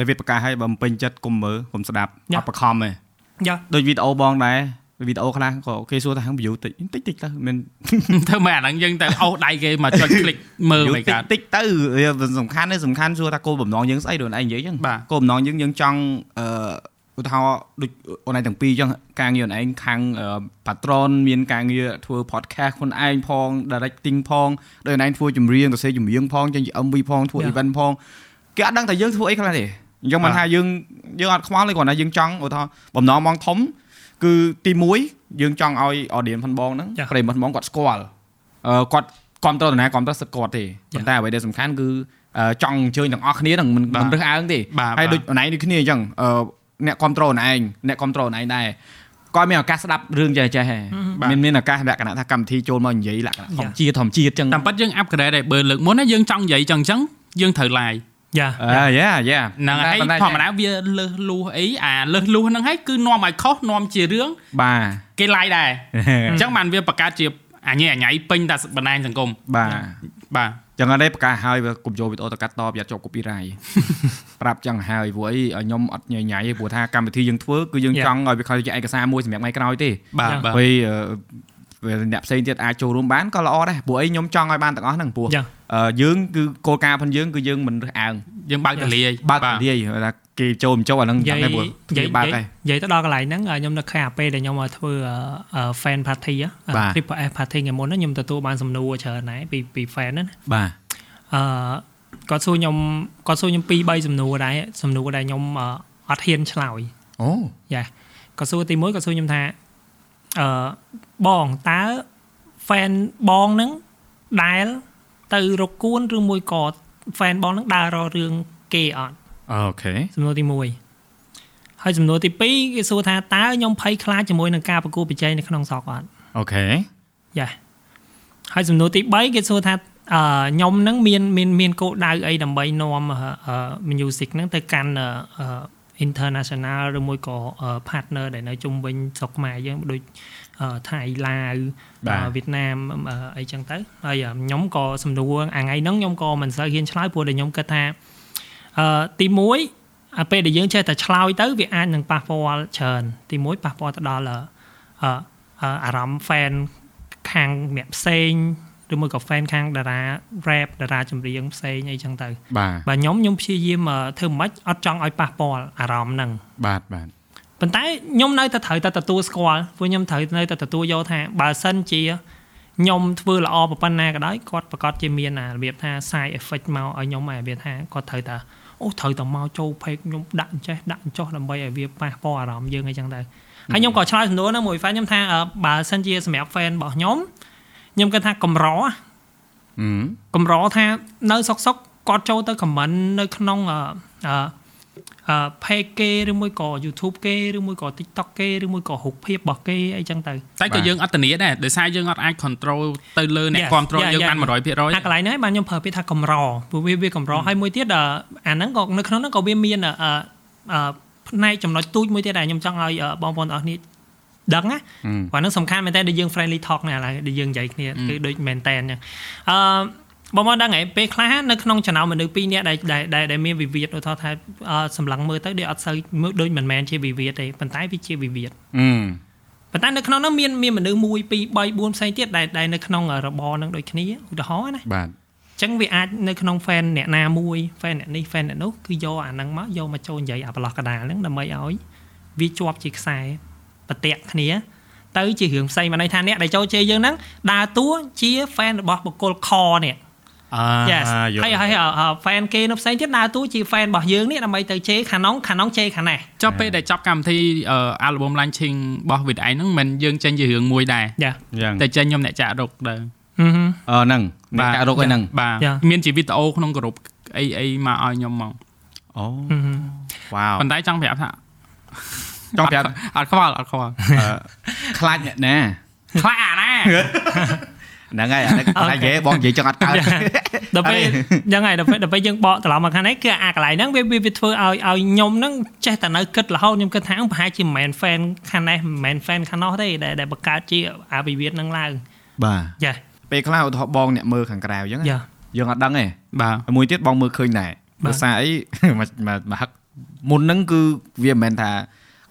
ដេវីតប្រកាសឲ្យបើមិនពេញចិត្តកុំមើលកុំស្ដាប់យ៉ាអត់បខំទេយ៉ាដូចវីដេអូបងដែរវីដេអូខ្លះក៏គេសួរថាហាង view តិចតិចតិចទៅមិនធ្វើម៉េចអាហ្នឹងយើងទៅអូសដៃគេមកចុច click មើល view មិនតិចកើតតិចទៅវាសំខាន់ទេសំខាន់សួរថាគោលបំណងយើងស្អីដូចឯងនិយាយចឹងបាទគោលបំណងយើងយើងចង់អឺឧទាហរណ៍ដូចអូនឯងទាំងពីរចឹងការងារអូនឯងខាងអឺ patron មានការងារធ្វើ podcast ខ្លួនឯងផង directing ផងដូចអូនឯងធ្វើចម្រៀងសរសេរចម្រៀងផងចឹងជា MV ផងធ្វើ Yeah. event ផង គេអត់ដឹងថាយើងធ្វើអីខ្លះទេអញ្ចឹងមិនថាយើងយើងអត់ខ្វល់ទេគ្រាន់តែយើងចង់ឧទាហរណ៍បំណងមកធំគឺទី1យើងចង់ឲ្យ audience ផងបងហ្នឹងចា៎ប្រិយមិត្តផងគាត់ស្គាល់អឺគាត់គ្រប់ត្រទៅណាគ្រប់ត្រសិតគាត់ទេប៉ុន្តែអ្វីដែលសំខាន់គឺអឺចង់អញ្ជើញទាំងអស់គ្នាហ្នឹងមិនបាទមិនរើសអើងទេបាទហើយបាទដូចអូនឯងដូចគ្នាអញ្ចឹងអឺអ្នកគ្រប់ត្រអូនឯងអ្នកគ្រប់ត្រអូនឯងដែរគាត់មានឱកាសស្ដាប់រឿងចេះចេះហ៎បាទមានមានឱកាសលក្ខណៈថាកម្មវិធីចូលមកនិយាយលក្ខណៈធម្មជាតិធម្មជាតិអញ្ចឹងតាមពិតយើង upgrade ដែរបើលើកមុនណាយើងចង់និយាយចឹងអញ្ចឹងយើងត្រូវ live យ៉ាអឺយ៉ាយ៉ាហ្នឹងហើយប៉ុន្តែធម្មតាវាលើសលួសអីអាលើសលួសហ្នឹងហើយគឺនាំឲ្យខុសនាំជារឿងបាទគេ live ដែរអញ្ចឹងបានវាបង្កើតជាអញអញៃពេញតែបណ្ដាញសង្គមបាទបាទចឹងអត់ទេប្រកាសហើយវាកុំយកវីដេអូទៅកាត់តប្រយ័ត្នជាប់ copyright ប្រាប់ចឹងហើយព្រោះអីឲ្យខ្ញុំអត់ញញ៉ៃទេព្រោះថាកម្មវិធីយើងធ្វើគឺយើង Yeah. ចង់ឲ្យវាខលជាឯកសារមួយសម្រាប់ថ្ងៃក្រោយទេបាទ Yeah. បាទពេល អឺពេលអ្នកផ្សេងទៀតអាចចូលរួមបានក៏ល្អដែរព្រោះអីខ្ញុំចង់ឲ្យបានទាំងអស់ហ្នឹងព្រោះយ៉ាអឺយើងគឺគោលការណ៍ផងយើងគឺយើងមិនរើសអើងយើងបើកទលាយបើកទលាយថាគេចូលមិនចូលអាហ្នឹងនិយាចាំយដែរព្រោះនិយាគេយបើកនិហើយយាយទៅដល់កន្លែងហ្នឹងខ្ញុំនឹកឃើញអាពេលដែលខ្ញុំមកធ្វើអឺ fan party ហ៎បាទ Triple F party ថ្ងៃមុនហ្នឹងខ្ញុំទទួលបានសំណួរច្រើនដែរពីពី fan ហ្នឹងណាបាទអឺគាត់សួរខ្ញុំគាត់សួរខ្ញុំ2 3សំណួរដែរសំណួរដែលខ្ញុំអឺអត់ហ៊ានឆ្លើយអូយ៉ាគាត់សួរទី1គាត់សួរខ្ញុំថា អឺបងតើ fan បងហ្នឹងដែលទៅរកគួនឬមួយក៏ fan បងហ្នឹងដើររករឿងគេអត់អូខេសំណួរទី1ហើយសំណួរទី2គេសួរថាតើខ្ញុំភ័យខ្លាចជាមួយនឹងការប្រកួតប្រជែងនៅក្នុងស្រុកអត់អូខេយ៉ាហើយសំណួរទី3គេសួរថាអឺខ្ញុំហ្នឹងមានមានមានគោលដៅអីដើម្បីនាំអឺអឺ music ហ្នឹងទៅកាន់អឺអឺ international ឬមួយក៏អឺ partner ដែលនៅជុំវិញស្រុកខ្មែរយើងដូចអឺថៃឡាវបាទអឺវៀតណាមអឺអីចឹងទៅហើយអឺខ្ញុំក៏សំណួរអាថ្ងៃហ្នឹងខ្ញុំក៏មិនសូវហ៊ានឆ្លើយព្រោះតែខ្ញុំគិតថាអឺទី1អអាពេលដែលយើងចេះតែឆ្លើយទៅវាអាចនឹងប៉ះពាល់ច្រើនទីមួយប៉ះពាល់ទៅដល់អឺអឺអារម្មណ៍ fan ខាងអ្នកផ្សេង ឬមួយក៏ fan ខាងតារា rap តារាចម្រៀងផ្សេងអីចឹងទៅបាទបាទខ្ញុំខ្ញុំព្យាយាមអឺធ្វើមិនអត់ចង់ឲ្យប៉ះពាល់អារម្មណ៍ហ្នឹងបាទបាទប៉ុន្តែខ្ញុំនៅតែត្រូវតែទទួលស្គាល់ព្រោះខ្ញុំត្រូវនៅតែទទួលយកថាបើសិនជាខ្ញុំធ្វើល្អប៉ុណ្ណាក៏ដោយគាត់ប្រកាសជាមានអារបៀបថា side effect មកឲ្យខ្ញុំឲ្យរបៀបថាគាត់ត្រូវតែអូត្រូវតែមកចូល page ខ្ញុំដាក់អញ្ចេះដាក់អញ្ចោះដើម្បីឲ្យវាប៉ះពាល់អារម្មណ៍យើងអីចឹងទៅហើយខ្ញុំក៏ឆ្លើយសំណួរហ្នឹងមួយ fan ខ្ញុំថាអឺបើសិនជាសម្រាប់ fan របស់ខ្ញុំ ខ្ញុំគិតថាកម្រអឺកម្រថានៅសុកសុកគាត់ចូលទៅ comment នៅក្នុងអឺអឺអឺ page គេឬមួយក៏ YouTube គេឬមួយក៏ TikTok គេឬមួយក៏រូបភាពរបស់គេអីចឹងទៅតែក៏យើងអត់ធានាដែរដោយសារយើងអត់អាច control ទៅលើអ្នក Yes, control yeah, យើង yeah, បាន yeah. 100%អាកន្លែងហ្នឹងឯងបានខ្ញុំប្រើពាក្យថាកម្រព្រោះវាវាកម្រហើយមួយទៀតអឺអាហ្នឹងក៏នៅក្នុងហ្នឹងក៏វាមានអឺអឺផ្នែកចំណុចទូចមួយទៀតដែលខ្ញុំចង់ឲ្យអឺបងប្អូនទាំងអស់គ្នា ដឹងណាអឺព្រោះហ្នឹងសំខាន់មែនតើដែលយើង friendly talk នេះឥឡូវដែលយើងនិយាយគ្នាគឺដូចមែនតើអញ្ចឹងអឺបងប្អូនដឹងហ៎ពេលខ្លះនៅក្នុងចំណោមមនុស្សពីរនាក់ដែលដែលដែលដែលមានវិវាទឧទាហរណ៍ថាអឺសម្លឹងមើលទៅដូចអត់សូវមើលដូចមិនមែនជាវិវាទទេប៉ុន្តែវាជាវិវាទអឺប៉ុន្តែនៅក្នុងនោះមានមានមនុស្ស1 2 3 4ផ្សេងទៀតដែលដែលនៅក្នុងរបរនឹងដូចគ្នាឧទាហរណ៍ណាបាទអញ្ចឹងវាអាចនៅក្នុង fan អ្នកណាមួយ fan អ្នកនេះ fan អ្នកនោះគឺយកអាហ្នឹងមកយកមកចូលនិយាយអាប្រឡោះកដាលហ្នឹងដើម្បីឲ្យវាជាប់ជាខ្សែ ប្រតិកគ្នាទៅជារឿងផ្សេងមកន័យថាអ្នកដែលចូលជេរយើងហ្នឹងដើរតួជា fan របស់បុគ្គលខនេះអឺ Yes ហើយហើយអឺអឺ fan គេនៅផ្សេងទៀតដើរតួជា fan របស់យើងនេះដើម្បីទៅជេរខាងនោះខាងនោះជេរខាងនេះចុះពេលដែលចប់កម្មវិធីអាល់ប៊ុម launching របស់ with ឯងហ្នឹងមិនយើងចេញជារឿងមួយដែរយ៉ាយ៉ាងតែចេញខ្ញុំអ្នកចាក់រុកទៅហឹមហឹមអឺហ្នឹងអ្នកចាក់រកឯហ្នឹងបាទ Yeah. មានជាវីដេអូក្នុងក្រុមអីអីមកឲ្យខ្ញុំមកអូហឹមហឹមវ៉ាវប៉ុន្តែចង់ប្រាប់ថា ចង់ប្រាប់អត់ខ្វល់អត់ខ្វល់អឺខ្លាចអ្នកណាខ្លាចអាណាហ្នឹងហើយអានេះខ្លាចគេបងនិយាយចឹងអត់កើតដល់ពេលយ៉ាងហើយដល់ពេលដល់ពេលយើងបកត្រឡប់មកខាងនេះគឺអាកន្លែងហ្នឹងវាវាវាធ្វើឲ្យឲ្យខ្ញុំហ្នឹងចេះតែនៅគិតរហូតខ្ញុំគិតថាប្រហែលជាមិនមែន fan ខាងនេះមិនមែន fan ខាងនោះទេដែលដែលបង្កើតជាអាវិវាទហ្នឹងឡើងបាទយ៉ាពេលខ្លះឧទាហរណ៍បងអ្នកមើលខាងក្រៅអញ្ចឹងយ៉ាយើងអត់ដឹងទេបាទហើយមួយទៀតបងមើលឃើញដែរបាទភាសាអីមកមកមកហឹកមុនហ្នឹងគឺវាមិនមែនថា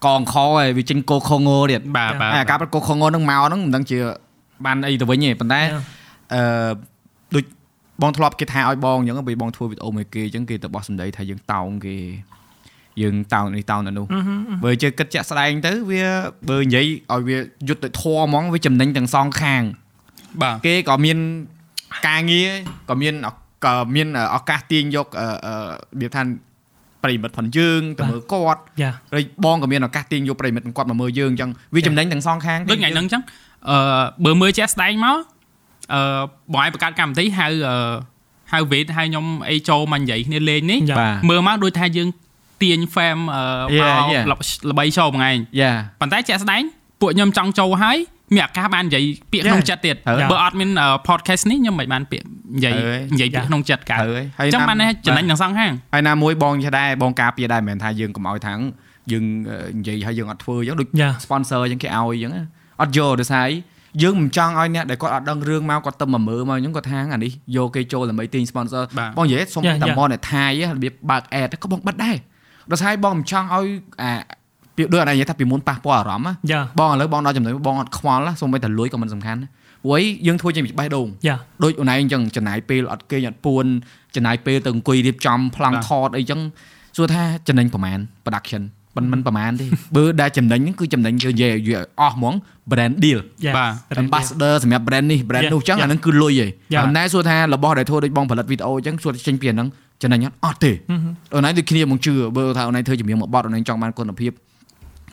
កងខឯងវាចេញកោខងោទៀតបាទបាទហើយអាការប្រកោខងោហ្នឹងមកហ្នឹងមិនដឹងជាបានអីទៅវិញទេប៉ុន្តែយ៉ាអឺដូចបងធ្លាប់គេថាឲ្យបងអញ្ចឹងពេលបងធ្វើវីដេអូមួយគេអញ្ចឹងគេទៅបោះសម្ដីថាយើងតោងគេយើងតោងនេះតោងនៅនោះបើជឿគិតចាក់ស្ដែងទៅវាបើនិយាយឲ្យវាយុទ្ធធម៌ហ្មងវាចំណេញទាំងសងខាងបាទគេក៏មានការងារក៏មានឱក៏មានឱកាសទាញយកអឺអឺរបៀបថា ប្រិមិត្តផងយើងទៅមើលគាត់យ៉ាហើយបងក៏មានឱកាសទាញយកប្រិមិត្តគាត់មកមើលយើងអញ្ចឹងវាចំណេញទាំងសងខាងដូចថ្ងៃហ្នឹងអញ្ចឹងអឺបើមើលជាក់ស្ដែងមកអឺបងឯងបង្កើតកម្មវិធីហៅអឺហៅវេតហៅខ្ញុំអីចូលមកនិយាយគ្នាលេងនេះយ៉ាបាទមើលមកដូចថាយើងទាញ fam អឺ Yeah, មក yeah. ល្បីចូលមួយថ្ងៃយ៉ាប៉ុន្តែជាក់ស្ដែងពួកខ្ញុំចង់ចូលហើយ មានឱកាសបាននិយាយពាក្យ Yeah. ក្នុងចិត្តទៀតត្រូវបើអត់មានអឺ podcast នេះខ្ញុំមិនបានពាក្យនិយាយត្រូវហើយនិយាយពាក្យ Yeah. ក្នុងចិត្តកើតត្រូវហើយហើយអញ្ចឹងណាបានន័យថាចំណេញទាំងសងខាងហើយណាមួយបងចេះដែរបងការពារដែរមិនមែនថាយើងកុំឲ្យថាងយើងអឺនិយាយហើយយើងអត់ធ្វើអញ្ចឹងដូចយ៉ា sponsor អញ្ចឹងគេឲ្យអញ្ចឹងណាអត់យកដោយសារអីយើងមិនចង់ឲ្យអ្នកដែលគាត់អត់ដឹងរឿងមកគាត់ទៅមកមើលមកអញ្ចឹងគាត់ថាអានេះយកគេចូលដើម្បីទិញ sponsor បាទបងនិយាយសុំ Yeah, តែ yeah. មកអ្នកថៃរបៀបបើក ad ក៏បងបិទដែរដោយសារបងមិនចង់ឲ្យអា ពីដូចអត់និយាយថាពីមុនប៉ះពាល់អារម្មណ៍ណាយ៉ាបងឥឡូវបងដល់ចំណុចបងអត់ខ្វល់ណាសូម្បីតែលួយក៏មិនសំខាន់ណាព្រោះអីយើងធ្វើចេញពីបេះដូងយ៉ាដូចអូនឯងអញ្ចឹងចំណាយពេលអត់គេងអត់ពួនចំណាយពេលទៅអង្គុយរៀបចំប្លង់បាទថតអីចឹងសួរថាចំណេញប្រហែល production មិនមិនប្រហែលទេបើដែលចំណេញហ្នឹងគឺចំណេញគឺនិយាយឲ្យអស់ហ្មង brand deal យ៉ាបាទ ambassador សម្រាប់ brand នេះ brand Yeah, នោះចឹង yeah. អាហ្នឹងគឺលុយឯង Yeah. ប៉ុន្តែសួរថារបស់ដែលធ្វើដូចបងផលិតវីដេអូចឹងសួរចេញពីអាហ្នឹងចំណេញអត់អត់ទេអូនឯងដូចគ្នាមកជឿបើថាអូនឯងធ្វើចម្រៀងមួយបទអូនឯងចង់បានគុណភាព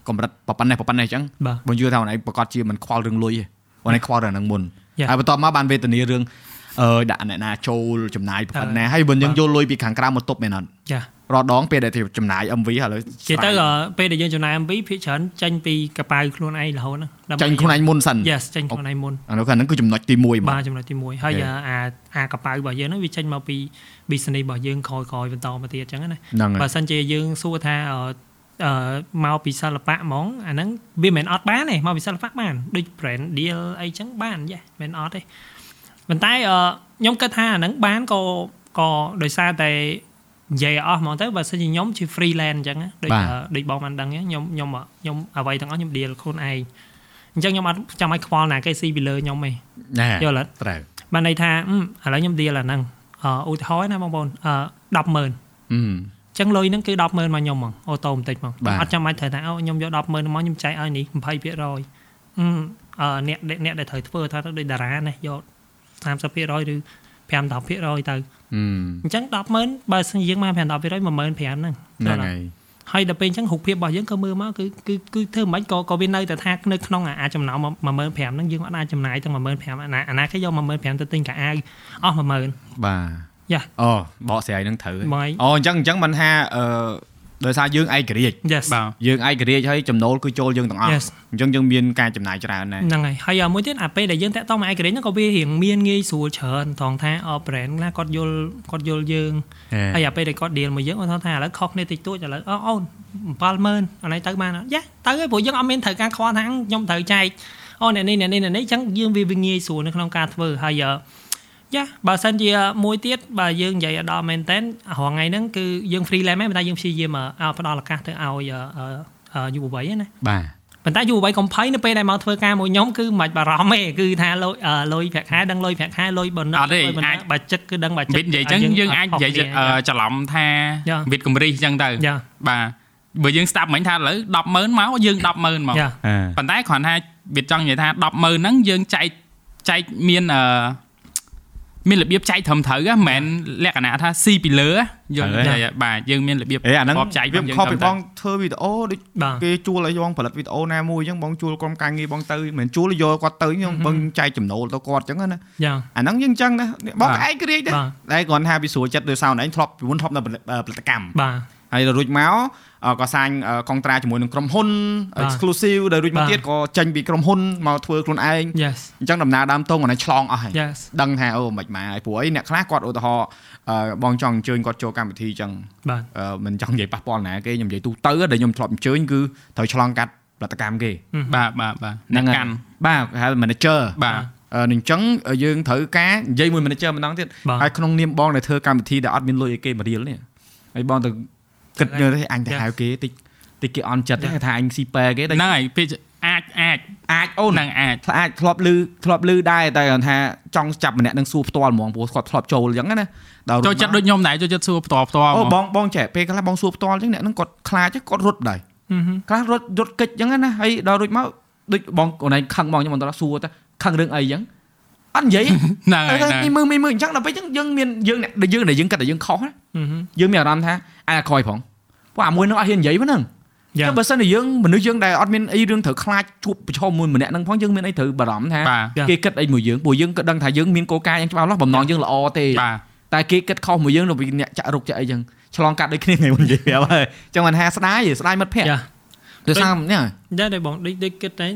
កម្រិតប៉ុណ្ណេះប៉ុណ្ណេះចឹងបាទបងជឿថាអូនឯងប្រកាសជាមិនខ្វល់រឿងលុយទេអូនឯងខ្វល់រឿងហ្នឹងមុន Yeah. ហើយបន្ទាប់មកបានវេទនារឿងអឺដាក់អ្នកណាចូលចំណាយប្រហែលណាហើយបើយើងយកលុយពីខាងក្រៅមកទប់មែនអត់យ៉ារាល់ដងពេលដែលទៅចំណាយ MV ឥឡូវជាទៅអឺពេលដែលយើងចំណាយ MV ភាគច្រើនចេញពីកប៉ៅខ្លួនឯងរហូតហ្នឹងដើម្បីចាញ់ខ្លួនឯងមុនសិន Yes ចេញខ្លួនឯងមុនអានោះហ្នឹងគឺចំណុចទី1ហ្មងបាទចំណុចទី1ហើយ Yeah. អាអាកប៉ៅរបស់យើងហ្នឹងវាចេញមកពី business របស់យើងក្រោយក្រោយបន្តមកទៀតអញ្ចឹងណាហ្នឹងហើបើយសិនជាយើងសួរថា អឺអឺមកពីសិល្បៈហ្មងអាហ្នឹងវាមិនមែនអត់បានទេមកពីសិល្បៈបានដូច brand deal អីចឹងបានយេមិនអត់ទេប៉ុន្តែអឺខ្ញុំគិតថាអាហ្នឹងបានក៏ក៏ដោយសារតែនិយាយអស់ហ្មងទៅបើសិនជាខ្ញុំជា freelance អញ្ចឹងណាដូចបាទអឺដូចបងបានដឹងអញ្ចឹងខ្ញុំខ្ញុំខ្ញុំអ្វីទាំងអស់ខ្ញុំ deal ខ្លួនឯងអញ្ចឹងខ្ញុំអត់ចាំឲ្យខ្វល់ណាគេស៊ីពីលើខ្ញុំទេណែយល់អត់ត្រូវបានន័យថាអឺឥឡូវខ្ញុំ deal អាហ្នឹងអឺឧទាហរណ៍ណាបងប្អូនអឺ100,000អឺអញ្ចឹងលុយហ្នឹងគឺ100,000មកខ្ញុំហ្មងអូតូបន្តិចហ្មងបាទអត់ចាំបាច់ត្រូវថាអូខ្ញុំយក100,000មកខ្ញុំចែកឲ្យនេះ20%អឺអឺអ្នកអ្នកដែលត្រូវធ្វើថាទៅដូចតារាណាយក30%ឬ5 10%ទៅអឺអញ្ចឹង100,000បើសិនជាយើងមក5 10% 15000ហ្នឹងហ្នឹងហើយហើយដល់ពេលអញ្ចឹងរូបភាពរបស់យើងក៏មើលមកគឺគឺគឺធ្វើមិនក៏ក៏វានៅតែថានៅក្នុងអាចំណោម15000ហ្នឹងយើងអត់អាចចំណាយទាំង15000អាណាអាណាគេយក15000ទៅទិញកាអាវអស់10000បាទ យ៉ាអូបកស្រាយនឹងត្រូវហើយមកអូអញ្ចឹងអញ្ចឹងមិនថាអឺដោយសារយើងឯករាជ្យ yes បាទយើងឯករាជ្យហើយចំណូលគឺចូលយើងទាំងអស់ Yes អញ្ចឹងយើងមានការចំណាយច្រើនដែរហ្នឹងហើយហើយមួយទៀតអាពេលដែលយើងតាក់ទងមកឯករាជ្យហ្នឹងក៏វារៀងមានងាយស្រួលច្រើនត្រង់ថាអ brand ណាគាត់យល់គាត់យល់យើងហើយអាពេលដែលគាត់ deal មួយយើងគាត់ថាឥឡូវខុសគ្នាតិចតួចឥឡូវអូអូន70000ឥឡូវទៅបានអត់យ៉ាទៅហើយព្រោះយើងអត់មានត្រូវការខ្វល់ថាខ្ញុំត្រូវចែកអូអ្នកនេះអ្នកនេះអ្នកនេះអញ្ចឹងយើងវាវាងាយស្រួលនៅក្នុងការធ្វើហើយ យ៉ាបើសិនជាមួយទៀតបើយើងនិយាយដល់មែនតើរហងៃហ្នឹងគឺយើង freelance មែនប៉ុន្តែយើងព្យាយាមឲ្យផ្ដល់ឱកាសទៅឲ្យយុវវ័យណាបាទប៉ុន្តែយុវវ័យកុំភ័យនៅពេលដែលមកធ្វើការមួយខ្ញុំគឺមិនបាច់បារម្ភទេគឺថាលុយលុយប្រាក់ខែដឹងលុយប្រាក់ខែលុយបណ្ណអត់ទេលុយបណ្ណអាចបើចិត្តគឺដឹងបើចិត្តវិតនិយាយអញ្ចឹងយើងអាចនិយាយអឺច្រឡំថាយ៉ាវិតកម្រិះអញ្ចឹងទៅយ៉ាបាទបើយើងស្ដាប់មិញថាឥឡូវ100,000មកយើង100,000មកយ៉ាអឺប៉ុន្តែគ្រាន់ថាវាចង់និយាយថា100,000ហ្នឹងយើងចែកចែកមានអឺ មានរបៀបចែកត្រឹមត្រូវហ៎មិនមែនលក្ខណៈថាស៊ីពីលើហ៎យល់ត្រូវទេបាទយើងមានរបៀបអេអាហ្នឹងបបចែកវារបស់យើងខុសពីត្រឹមបងធ្វើវីដេអូដូចបាទគេជួលឲ្យបងផលិតវីដេអូណាមួយអញ្ចឹងបងជួលក្រុមការងារបងទៅមិនមែនជួលយកគាត់ទៅខ្ញុំបងចែកចំណូលទៅគាត់អញ្ចឹងណាយ៉ាអាហ្នឹងយើងអញ្ចឹងណាបងបាទឯករាជ្យដែរបាទតែគ្រាន់ថាវាស្រួលចិត្តដោយសារឯងធ្លាប់ពីមុនធ្លាប់នៅផលិតផលិតកម្មបាទ ហើយដល់រួចមកអឺក៏សាញអឺកុងត្រាជាមួយនឹងក្រុមហ៊ុនបាទ exclusive ដល់រួចមកបាទទៀតក៏ចេញពីក្រុមហ៊ុនមកធ្វើខ្លួនឯង yes អញ្ចឹងដំណើរដើមតងអានេះឆ្លងអស់ហើយ yes ដឹងថាអូមិនម៉ាហើយព្រោះអីអ្នកខ្លះគាត់ឧទាហរណ៍អឺបងចង់អញ្ជើញគាត់ចូលកម្មវិធីអញ្ចឹងបាទអឺមិនចង់និយាយប៉ះពាល់ណាគេខ្ញុំនិយាយទូទៅដែលខ្ញុំធ្លាប់អញ្ជើញគឺត្រូវឆ្លងកាត់ផលិតកម្មគេបាទបាទបាទហ្នឹងអ្នកហើយកាន់បាទគេហៅ manager បាទអឺអញ្ចឹងយើងត្រូវការនិយាយមួយ manager ម្ដងទៀតបាទហើយក្នុងនាមបងដែលធ្វើកម្មវិធីដែលអត់មានលុយឲ្យគេមករៀលនេះហើយបងទៅ គិតមើលទេអញទៅ Yes. ហៅគេតិចតិចគេអន់ចិត្តទេថាអញស៊ីប៉ែគេតែហ្នឹងហើយពេលអាចអាចអាចអូនហ្នឹងអាចអាចធ្លាប់លឺធ្លាប់លឺដែរតែគាត់ថាចង់ចាប់ម្នាក់នឹងសួរផ្ទាល់ហ្មងព្រោះគាត់ធ្លាប់ចូលអញ្ចឹងណាដល់ចូលចិត្តដូចខ្ញុំដែរចូលចិត្តសួរផ្ទាល់ផ្ទាល់អូហ្មងបងបងចេះពេលខ្លះបងសួរផ្ទាល់អញ្ចឹងអ្នកនឹងគាត់ខ្លាចគាត់រត់ដែរហឹមហឹមខ្លះរត់រត់កិច្ចអញ្ចឹងណាហើយដល់រួចមកដូចបងអូនឯងខឹងបងខ្ញុំបន្តសួរទៅខឹងរឿងអីអញ្ចឹង អត់និយាយហ្នឹងហើយតែហ្នឹងមើលមើលមើលអញ្ចឹងដល់ពេលអញ្ចឹងយើងមានយើងអ្នកដែលយើងដែលយើងគិតថាយើងខុសណាហឹមហឹមយើងមានអារម្មណ៍ថាអាក្រោយផងព្រោះអាមួយនឹងអត់ហ៊ាននិយាយហ្នឹងយ៉ាតែបើសិនជាយើងមនុស្សយើងដែលអត់មានអីរឿងត្រូវខ្លាចជួបប្រឈមមួយម្នាក់ហ្នឹងផងយើងមានអីត្រូវបារម្ភថាបាទយ៉ាគេគិតអីមួយយើងព្រោះយើងក៏ដឹងថាយើងមានគោលការណ៍យ៉ាងច្បាស់លាស់បំណងយើងល្អទេបាទតែគេគិតខុសមួយយើងទៅពីអ្នកចាក់រុកចាក់អីចឹងឆ្លងកាត់ដូចគ្នាថ្ងៃមុននិយាយប្រាប់ហើយចឹងមិនថាស្ដាយទេស្ដាយមិត្តភក្តិយ៉ាដោយសារនេះដែរដែរបងដូចដូចគិតតែ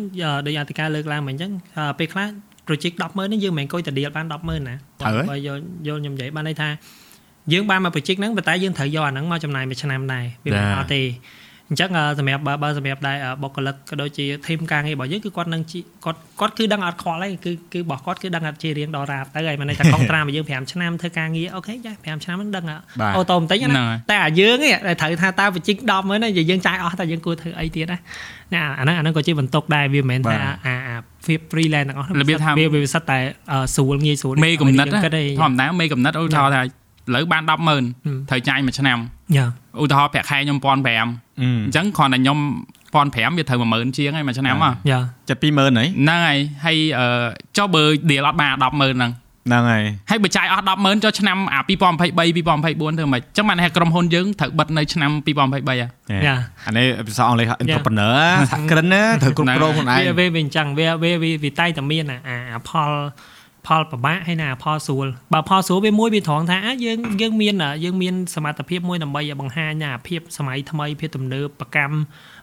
ដូចអធិការលើកឡើងមកអញ្ចឹងអឺពេលខ្លះ project 100,000នេះយើងមិនមែនអង្គុយតែ deal បាន100,000ណាត្រូវហើយបើយកយកខ្ញុំនិយាយបានន័យថាយើងបានមក project ហ្នឹងប៉ុន្តែយើងត្រូវយកអាហ្នឹងមកចំណាយមួយឆ្នាំដែរវាមិនដែរអត់ទេ អញ្ចឹងអឺសម្រាប់បើបើសម្រាប់ដែរអឺបុគ្គលិកក៏ដូចជា team ការងាររបស់យើងគឺគាត់នឹងជីគាត់គាត់គឺដឹងអត់ខ្វល់ទេគឺគឺរបស់គាត់គឺដឹងអត់ជារៀងដល់រាបទៅហើយមិនន័យថាកុងត្រារបស់យើង5ឆ្នាំធ្វើការងារអូខេចា5ឆ្នាំហ្នឹងដឹងអ่ะបាទអូតូបន្តិចហ្នឹងណាហើយតែអាយើងឯងដែលត្រូវថាតើ project 10មើលណាយើងចាយអស់តែយើងគួរធ្វើអីទៀតណាណាអាហ្នឹងអាហ្នឹងក៏ជាបន្ទុកដែរវាមិនមែនថាអាអាភាព freelance ទាំងអស់ហ្នឹងរបៀបថាវាវាសិតតែអឺស្រួលងាយស្រួលមេកំណត់យើងណាគិតទេធម្មតាមេកំណត់ឧទាហរណ៍ថា ឥឡូវបាន100,000ហឹមត្រូវចាយមួយឆ្នាំយ៉ាឧទាហរណ៍ប្រាក់ខែខ្ញុំ1500អញ្ចឹងគ្រាន់តែខ្ញុំ1500វាត្រូវ10000ជាងហើយមួយឆ្នាំហ៎យ៉ាចិត្ត20000ហើយហ្នឹងហើយហើយអឺចុះបើ deal អត់បាន100000ហ្នឹងហ្នឹងហើយហើយបើចាយអស់100000ចុះឆ្នាំអា2023 2024ធ្វើម៉េចអញ្ចឹងបានថាក្រុមហ៊ុនយើងត្រូវបិទនៅឆ្នាំ2023ហ៎យ៉ាអានេះភាសាអង់គ្លេស entrepreneur សហគ្រិនណាត្រូវគ្រប់គ្រងខ្លួនឯងវាវាវាអញ្ចឹងវាវាវាវាតែតែមានអាអាអាផល ផលពិបាកហើយណាផលស្រួលបើផលស្រួលវាមួយវាត្រង់ថាអាយើងយើងមានអាយើងមានសមត្ថភាពមួយដើម្បីឲ្យបង្ហាញណាអាភាពសម័យថ្មីភាពទំនើបប្រកម្ម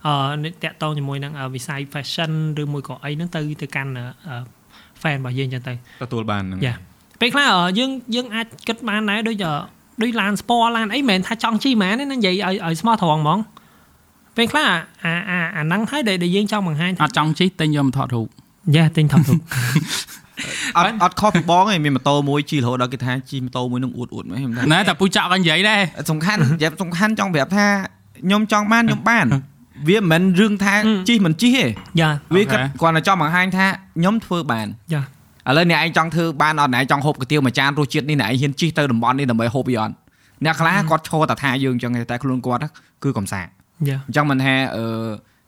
អឺតាក់ទងជាមួយនឹងអឺវិស័យ fashion ឬមួយក៏អីហ្នឹងទៅទៅកាន់អឺ fan របស់យើងអញ្ចឹងទៅទទួលបានហ្នឹងយ៉ាពេលខ្លះអឺយើងយើងអាចគិតបានដែរដូចអឺដូចឡានស្ពណ៌ឡានអីមិនមែនថាចង់ជិះហ្មងទេណានិយាយឲ្យឲ្យស្មោះត្រង់ហ្មងពេលខ្លះអាអាអាហ្នឹងហើយដែលដែលយើងចង់បង្ហាញថាអត់ចង់ជិះទិញយកមកថតរូបយ៉ាទិញថតរូប អត់អត់ខុសពីបងឯងមានម៉ូតូមួយជិះរហូតដល់គេថាជិះម៉ូតូមួយនឹងអួតអួតមែនខ្ញុំថាណែតែពូចောက်ក៏និយាយដែរសំខាន់យ៉ាប់សំខាន់ចង់ប្រាប់ថាខ្ញុំចង់បានខ្ញុំបានវាមិនមែនរឿងថាជិះមិនជិះទេយ៉ាវាគាត់គាត់តែចង់បង្ហាញថាខ្ញុំធ្វើបានយ៉ាឥឡូវអ្នកឯងចង់ធ្វើបានអត់អ្នកឯងចង់ហូបកាទៀវមួយចានរសជាតិនេះអ្នកឯងហ៊ានជិះទៅតំបន់នេះដើម្បីហូបវាអត់អ្នកខ្លះគាត់ឈរតែថាយើងអញ្ចឹងទេតែខ្លួនគាត់គឺកំសាកយ៉ាអញ្ចឹងមិនថាអឺ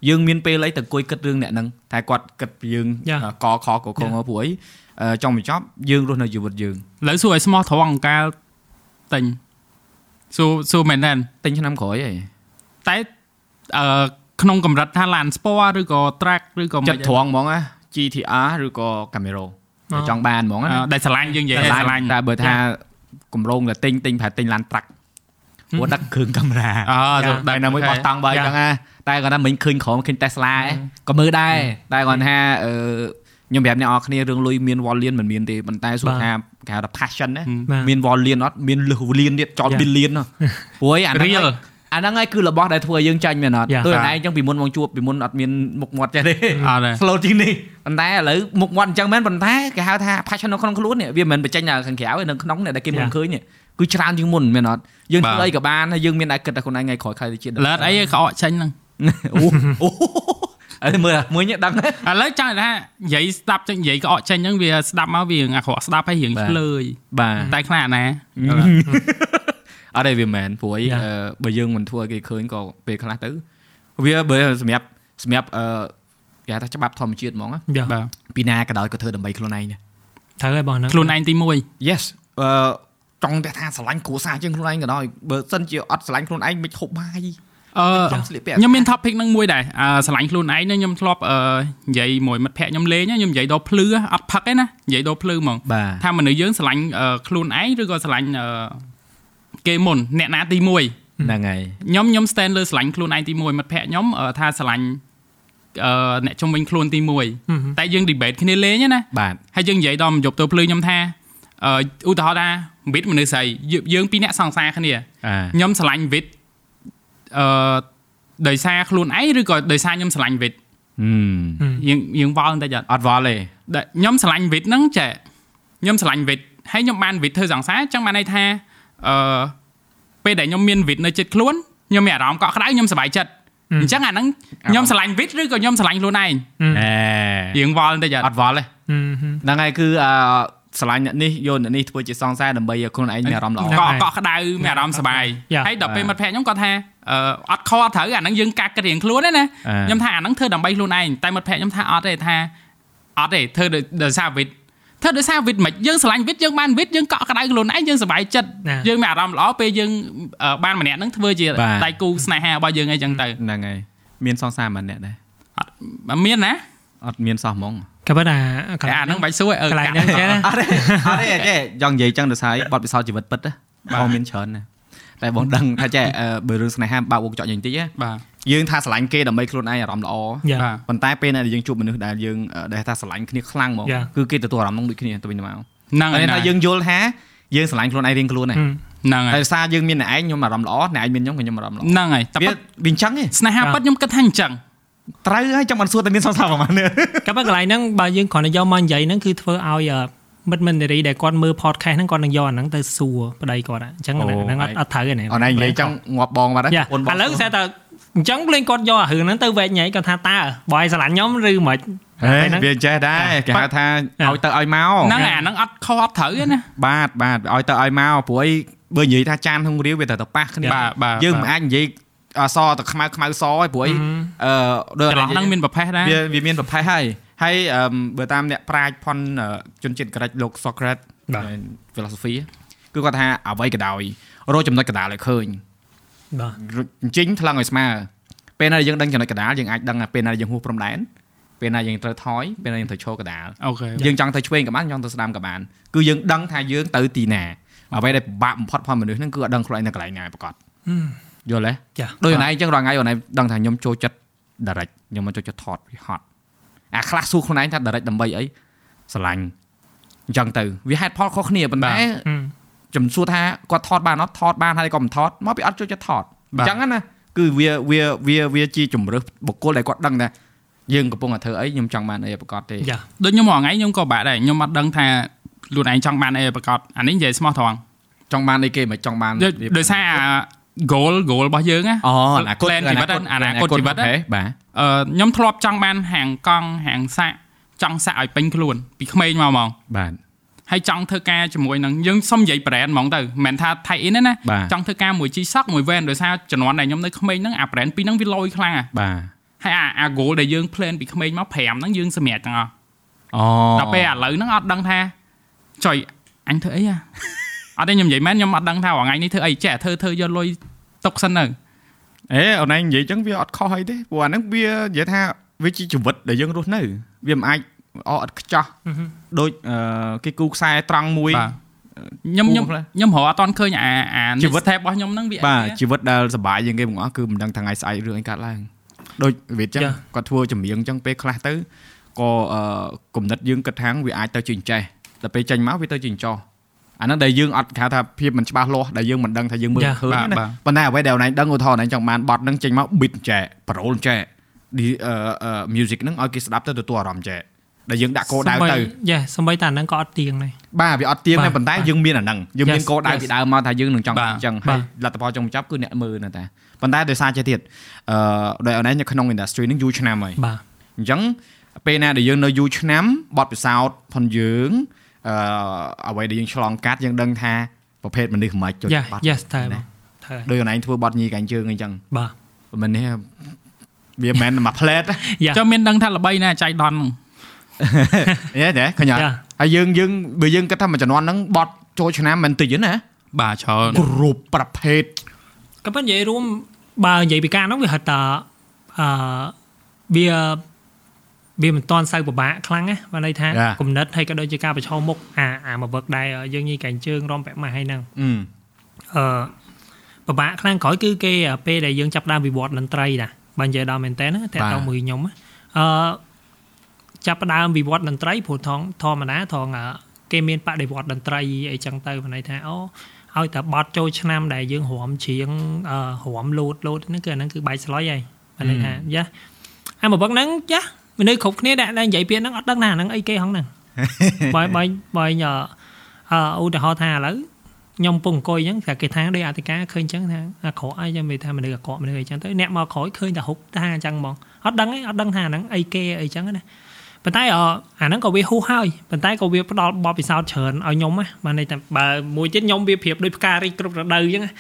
យើងមានពេលអីទៅអង្គុយគិតរឿងអ្នកហ្នឹងតែគាត់គិតពីយើងយ៉ាអឺកខកកខងព្រោះអីអឺចង់បញ្ចប់យើងរស់នៅជីវិតយើងឥឡូវសួរឲ្យស្មោះត្រង់អង្កាលទិញសួរសួរមែនទេទិញឆ្នាំក្រោយហីតែអឺក្នុងកម្រិតថាឡានស្ពណ៌ឬក៏ track ឬក៏ចិត្តត្រង់ហ្មងណា GTR ឬក៏ Camaro តែចង់បានហ្មងណាអឺដែលឆ្លាញ់យើងនិយាយឲ្យឆ្លាញ់តែបើថាកម្រងតែទិញទិញប្រហែលទិញឡានត្រាក់ ព្រោះដឹកគ្រឿងកាមេរ៉ាអឺយ៉ាទៅតែនៅមួយបោះតង់បើអញ្ចឹងណាតែគាត់ថាមិញឃើញក្រុមឃើញ Tesla ឯងក៏មើលដែរតែគាត់ថាអឺខ្ញុំប្រាប់អ្នកនរគ្នារឿងលុយមាន volume មិនមានទេប៉ុន្តែសួរថាគេហៅថា passion ណាបាទមាន volume អត់មានលឹះ volume ទៀតចោល Yeah. billion ហ៎ព្រោះឯអាហ្នឹងរៀលអាហ្នឹងឯងគឺរបស់ដែលធ្វើឲ្យយើងចាញ់មែនអត់ Yeah. ទោះឯងអញ្ចឹងពីមុនមកជួបពីមុនអត់មានមុខមាត់ចេះទេអត់ទេ slow ជាងនេះប៉ុន្តែឥឡូវមុខមាត់អញ្ចឹងមែនប៉ុន្តែគេហៅថា passion នៅក្នុងខ្លួននេះវាមិនមែនបញ្ចេញនៅខាងក្រៅទេនៅក្នុងនេះដែលគេមិនឃើញនេះគឺច្រើនជាងមុនមែនអត់ យើងធ្វើអីក៏បានហើយយើងមានតែគិតតែខ្លួនឯងថ្ងៃក្រោយខែទៅជាតិលើតអីក្អកចេញហ្នឹងអូអូអីមើលមួយនេះដឹងទេឥឡូវចង់ថានិយាយស្ដាប់ចេញនិយាយក្អកចេញហ្នឹងវាស្ដាប់មកវាអាក្រក់ស្ដាប់ហើយរៀងបាទឆ្លើយបាទតែខ្លាចណាអត់ទេវាមែនព្រោះអី Yeah. អឺបើយើងមិនធ្វើឲ្យគេឃើញក៏ពេលខ្លះទៅវាបើសម្រាប់សម្រាប់អឺគេហៅថាច្បាប់ធម្មជាតិហ្មងណាយ៉ាបាទពីណាក៏ដោយក៏ធ្វើដើម្បីខ្លួនឯងដែរត្រូវហើយបងហ្នឹងខ្លួនឯងទី1 Yes អឺ ចង់តែថាស្រឡាញ់គ្រួសារជាងខ្លួនឯងក៏ដោយបើសិនជាអត់ស្រឡាញ់ខ្លួនឯងមិនហូបបាយអឺចង់ស្លៀកពាក់ខ្ញុំមាន topic ហ្នឹងមួយដែរអឺឆ្លាញ់ខ្លួនឯងណាខ្ញុំធ្លាប់អឺនិយាយមួយមិត្តភក្តិខ្ញុំលេងណាខ្ញុំនិយាយដល់ភ្លឺអត់ផឹកទេណានិយាយដល់ភ្លឺហ្មងបាទថាមនុស្សយើងឆ្លាញ់អឺខ្លួនឯងឬក៏ឆ្លាញ់អឺគេមុនអ្នកណាទី1ហ្នឹងហើយខ្ញុំខ្ញុំ stand លើឆ្លាញ់ខ្លួនឯងទី1មិត្តភក្តិខ្ញុំអឺថាឆ្លាញ់អឺអ្នកជំនាញខ្លួនទី1តែយើង debate គ្នាលេងណាបាទហើយយើងនិយាយដល់យប់ទៅភ្លឺខ្ញុំថាអឺ ឧទាហរណ៍ថាវិតមនុស្សស្រីយើងយើងពីរអ្នកសង្សារគ្នាអាខ្ញុំឆ្លាញ់វិតអឺដោយសារខ្លួនឯងឬក៏ដោយសារខ្ញុំឆ្លាញ់វិតហឹមយើងយើងវល់បន្តិចអត់អត់វល់ទេដែលខ្ញុំឆ្លាញ់វិតហ្នឹងចេះខ្ញុំឆ្លាញ់វិតហើយខ្ញុំបានវិតធ្វើសង្សារចឹងបានន័យថាអឺពេលដែលខ្ញុំមានវិតនៅចិត្តខ្លួនខ្ញុំមានអារម្មណ៍កក់ក្ដៅខ្ញុំសប្បាយចិត្តអញ្ចឹងអាហ្នឹងខ្ញុំឆ្លាញ់វិតឬក៏ខ្ញុំឆ្លាញ់ខ្លួនឯងអេរៀងវល់បន្តិចអអត់ត់វល់ទេហ្នឹងហើយគឺអឺ ស្រឡាញ់អ្នកនេះយកអ្នកនេះធ្វើជាសង្សារដើម្បីឲ្យខ្លួនឯងមានអារម្មណ៍ល្អហ្នឹងកហើក់យកក់ក្ដៅមានអារម្មណ៍សប្បាយយ៉ាហើយដល់ពេលបាទមិត្តភក្តិខ្ញុំគាត់ថាអឺអត់ខុសអត់ត្រូវអាហ្នឹងយើងកាត់គិតរៀងខ្លួនទេណាអាខ្ញុំថាអាហ្នឹងធ្វើដើម្បីខ្លួនឯងតែមិត្តភក្តិខ្ញុំថាអត់ទេថាអត់ទេធ្វើដោយដោយសារវិតធ្វើដោយសារវិតមិនយើងឆ្លាញ់វិតយើងបានវិតយើងកក់ក្ដៅខ្លួនឯងយើងសប្បាយចិត្តណាយើងមានអារម្មណ៍ល្អពេលយើងអឺបានម្នាក់ហ្នឹងធ្វើជាបាទដៃគូស្នេហារបស់យើងអីចឹងទៅហ្នឹងហើយមានសង្សារម្នាក់ដែរមានណាអត់មានសោះហ្មង ក៏ប៉ុន្តែកន្តែលែងអាហ្នឹងបាច់សួរអឺកន្លែងកាត់ហ្នឹងចេះណាអត់ទេអត់ទេចេះចង់និយាយចឹងទៅស្អីបទពិសោធន៍ជីវិតពិតណាបងមានច្រើនណាស់តែបងដឹងថាចេះអឺបើរឿងស្នេហាបើកវងចោចយ៉ាងតិចណាបាទយើងថាស្រឡាញ់គេដើម្បីខ្លួនឯងអារម្មណ៍ល្អយ៉ាបាទប៉ុន្តែពេលណាដែលយើងជួបមនុស្សដែលយើងអឺដែលថាស្រឡាញ់គ្នាខ្លាំងហ្មង Yeah. គឺគេទទួលអារម្មណ៍នោះដូចគ្នាទៅវិញទៅមកហ្នឹងតែហើយថាយើងយល់ថាយើងស្រឡាញ់ខ្លួនឯងរៀងខ្លួនហ្នឹងហ្នឹងហើយតែសារយើងមានអ្នកឯងខ្ញុំអារម្មណ៍ល្អអ្នកឯងមានខ្ញុំក៏ខ្ញុំអារម្មណ៍ល្អហ្នឹងហើយតែវាពិតវាអញ្ចឹងទេស្នេហាពិតខ្ញុំគិតថាអញ្ចឹង ត្រូវហើយចាំមិនសួរតែមានសង្សារប្រហែលនេះក៏ប៉ុន្តែកន្លែងហ្នឹងបើយើងគ្រាន់តែយកមកនិយាយហ្នឹងគឺធ្វើឲ្យអឺមិត្តមិត្តនារីដែលគាត់មើល podcast ហ្នឹងគាត់នឹងយកអាហ្នឹងទៅសួរប្តីគាត់អញ្ចឹងអាហ្នឹងអត់អត់ត្រូវទេណាអូនឯងនិយាយចឹងងាប់បងបាត់ហើយយ៉ាបងឥឡូវស្អាតតែអញ្ចឹងភ្លេងគាត់យកអារឿងហ្នឹងទៅវែកញ៉ៃគាត់ថាតើបើឲ្យស្រឡាញ់ខ្ញុំឬមិនហេវាចេះដែរគេហៅថាឲ្យទៅឲ្យមកហ្នឹងហើយអាហ្នឹងអត់ខុសអត់ត្រូវទេណាបាទបាទឲ្យទៅឲ្យមកព្រោះអីបើនិយាយថាចានក្នុងរាវវាត្រូវទៅប៉ះគ្នាបាទបាទយើងមិនអាចនិយាយ អសទៅខ្មៅខ្មៅសឲ្យព្រោះអីអឺដូចចន្លោះហ្នឹងមានប្រភេទដែរវាវាមានប្រភេទហើយហើយអឺបើតាមអ្នកប្រាជ្ញផនអឺជនជាតិក្រិចលោក Socrates បាទ philosophy គឺគាត់ថាអ្វីក៏ដោយរកចំណុចកណ្ដាលឲ្យឃើញបាទអញ្ជិញថ្លឹងឲ្យស្មើពេលណាយើងដឹងចំណុចកណ្ដាលយើងអាចដឹងថាពេលណាយើងហួសព្រំដែនពេលណាយើងត្រូវថយពេលណាយើងត្រូវឈរកណ្ដាលអូខេយើងចង់ទៅឆ្វេងក៏បានចង់ទៅស្ដាំក៏បានគឺយើងដឹងថាយើងទៅទីណាអ្វីដែលពិបាកបំផុតផងមនុស្សហ្នឹងគឺអត់ដឹងខ្លួនឯងនៅកន្លែងណាប្រកប យល់ទេចាដូចអូនឯងអញ្ចឹងរាល់ថ្ងៃអូនឯងដឹងថាខ្ញុំចូលចិត្ត direct ខ្ញុំមិនចូលចិត្តថតវាហត់អាខ្លះសួរខ្លួនឯងថា direct ដើម្បីអីស្រឡាញ់អញ្ចឹងទៅវាហេតុផលខុសគ្នាប៉ុន្តែចំសួរថាគាត់ថតបានអត់ថតបានហើយក៏មិនថតមកពីអត់ចូលចិត្តថតអញ្ចឹងណាគឺវាវាវាវាជាជំរើសបុគ្គលដែលគាត់ដឹងថាយើងកំពុងតែធ្វើអីខ្ញុំចង់បានអីប្រកាសទេចាដូចខ្ញុំរាល់ថ្ងៃខ្ញុំក៏បាក់ដែរខ្ញុំអត់ដឹងថាខ្លួនឯងចង់បានអីប្រកបអានេះនិយាយស្មោះត្រង់ចង់បានអីគេមិនចង់បានដូចដោយសារអា goal goal របស់យើងណាអូអនាគត plan ជីវិតអនាគតជីវិតហ៎បាទអឺខ្ញុំធ្លាប់ចង់បានហាងកង់ហាងសាក់ចង់សាក់ឲ្យពេញខ្លួន ពីក្មេងមកហ្មងបាទហើយចង់ធ្វើការជាមួយនឹងយើងសុំនិយាយ brand ហ្មងទៅមិនមែនថា tie in ទេណាបាទចង់ធ្វើការមួយ G Shock មួយ Van ដោយសារជំនាន់ដែលខ្ញុំនៅក្មេងហ្នឹងអា brand ពីរហ្នឹងវាលយខ្លាំងហ่ะបាទហើយអាអា goal ដែលយើង plan ពីក្មេងមក5ហ្នឹងយើងសម្រេចទាំងអស់អូដល់ពេលឥឡូវហ្នឹងអត់ដឹងថាចុយអញធ្វើអីហ่ะ អត់ទេខ្ញុំនិយាយមែនខ្ញុំអត់ដឹងថាថ្ងៃនេះធ្វើអីចេះធ្វើធ្វើយកលុយទុកសិនទៅអេអូនឯងនិយាយចឹងវាអត់ខុសអីទេព្រោះអាហ្នឹងវានិយាយថាវាជាជីវិតដែលយើងរស់នៅវាមិនអាចអត់ខ្ចោះដូចអឺគេគូខ្សែត្រង់មួយបាទខ្ញុំខ្ញុំគូខ្លះខ្ញុំរកអត់តន់ឃើញអាអាជីវិត step របស់ខ្ញុំហ្នឹងវាអីបាទគេជីវិតដែលសុបាយជាងគេបងប្អូនគឺមិនដឹងថ្ងៃស្អែករឿងអីកើតឡើងដូចវាចឹងចាគាត់ធ្វើចម្រៀងចឹងពេលខ្លះទៅក៏អឺគំនិតយើងគិតថាវាអាចទៅជាអញ្ចេះតែពេលចេញមកវាទៅជាអញ្ចោះ អាហ្នឹងដែលយើងអត់គេហៅថាភាពមិនច្បាស់លាស់ដែលយើងមិនដឹងថាយើងមើលចាឃើញបាទណាបាទប៉ុន្តែអ្វីដែលអូនឯងដឹងឧទាហរណ៍អូនឯងចង់បានបទហ្នឹងចេញមក beat ចែ parole ចែ di អឺអឺ music ហ្នឹងឲ្យគេស្ដាប់ទៅទទួលអារម្មណ៍ចែដែលយើងដាក់គោលដៅទៅយ៉ាសំបីតាហ្នឹងក៏អត់ទៀងដែរបាទវាអត់ទៀងទេបាទប៉ុន្តែបាទយើងមានអាហ្នឹងយើងមាន Yes, គោលដៅ yes. ពីដើមមកថាយើងនឹងចង់បាទអញ្ចឹងបាហើយទលទ្ធផលចុងបញ្ចប់គឺអ្នកមើលណាតាប៉ុន្តែដោយសារចេះទៀតអឺដោយអូនឯងនៅក្នុង industry ហ្នឹងយូរឆ្នាំហើយបាទអញ្ចឹងពេលណាដែលយើងនៅយូរឆ្នាំបទពិសោធន៍ផងយើង អឺអ្វីដែលយើងឆ្លងកាត់យើងដឹងថាប្រភេទមនុស្សមិនអាចចុចយ៉ាបាត់យ៉ាតែបងតែដោយអូនឯងធ្វើបទញីកាញ់ជើងអីចឹងបាទមិននេះវាមិនមែនមួយផ្លែតយ៉ាចាំមានដឹងថាល្បីណាចៃដន្យហ្នឹងទេទេឃើញអត់ចាហើយយើងយើងបើយើងគិតថាមួយចំនួនហ្នឹងបទចូលឆ្នាំមិនតិចទេណាបាទច្រើនគ្រប់ប្រភេទក៏ប៉ុន្តែនិយាយរួមបើនិយាយពីការហ្នឹងវាហៅថាអឺវា វាមិនតាន់សូវពិបាកខ្លាំងណាបើន័យថាគំនិតហើយក៏ដូចជាការប្រឈមមុខអាអាមកវឹកដែរយើងញីកែងជើងរំពាក់ម៉ាស់ហើយហ្នឹងអឺអឺពិបាកខ្លាំងក្រោយគឺគេពេលដែលយើងចាប់ផ្ដើមវិវត្តតន្ត្រីណាបើនិយាយដល់មែនតើណាតែតមួយខ្ញុំណាអឺចាប់ផ្ដើមវិវត្តតន្ត្រីព្រោះថងធម្មតាថងអឺគេមានបដិវត្តតន្ត្រីអីចឹងទៅបើន័យថាអូឲ្យតែបត់ចូលឆ្នាំដែលយើងរំច្រៀងអឺរំលោតលោតហ្នឹងគឺអាហ្នឹងគឺបាយស្លុយហើយបើន័យថាយ៉ាអាមកវឹកហ្នឹងចា មនុស្សគ្រប់គ្នាដែលដែលនិយាយពាក្យហ្នឹងអត់ដឹងថាអាហ្នឹងអីគេហងហ្នឹងបើបើបើញអឺអឺឧទាហរណ៍ថាឥឡូវខ្ញុំពងអង្គុយអញ្ចឹងតែគេថាដោយអធិការឃើញអញ្ចឹងថាអាក្រក់អីចាំនិយាយថាមនុស្សអាក្រក់មនុស្សអីចឹងទៅអ្នកមកក្រោយឃើញតែហុកថាអញ្ចឹងហ្មងអត់ដឹងទេអត់ដឹងថាអាហ្នឹងអីគេអីចឹងណា ប៉ុន្តែអអាហ្នឹងក៏វាហួសហើយប៉ុន្តែក៏វាផ្ដល់បបពិសោធន៍ច្រើនឲ្យខ្ញុំណាបានន័យថាបើមួយទៀតខ្ញុំវាប្រៀបដូចផ្ការីកគ្រប់រដូវអញ្ចឹងណា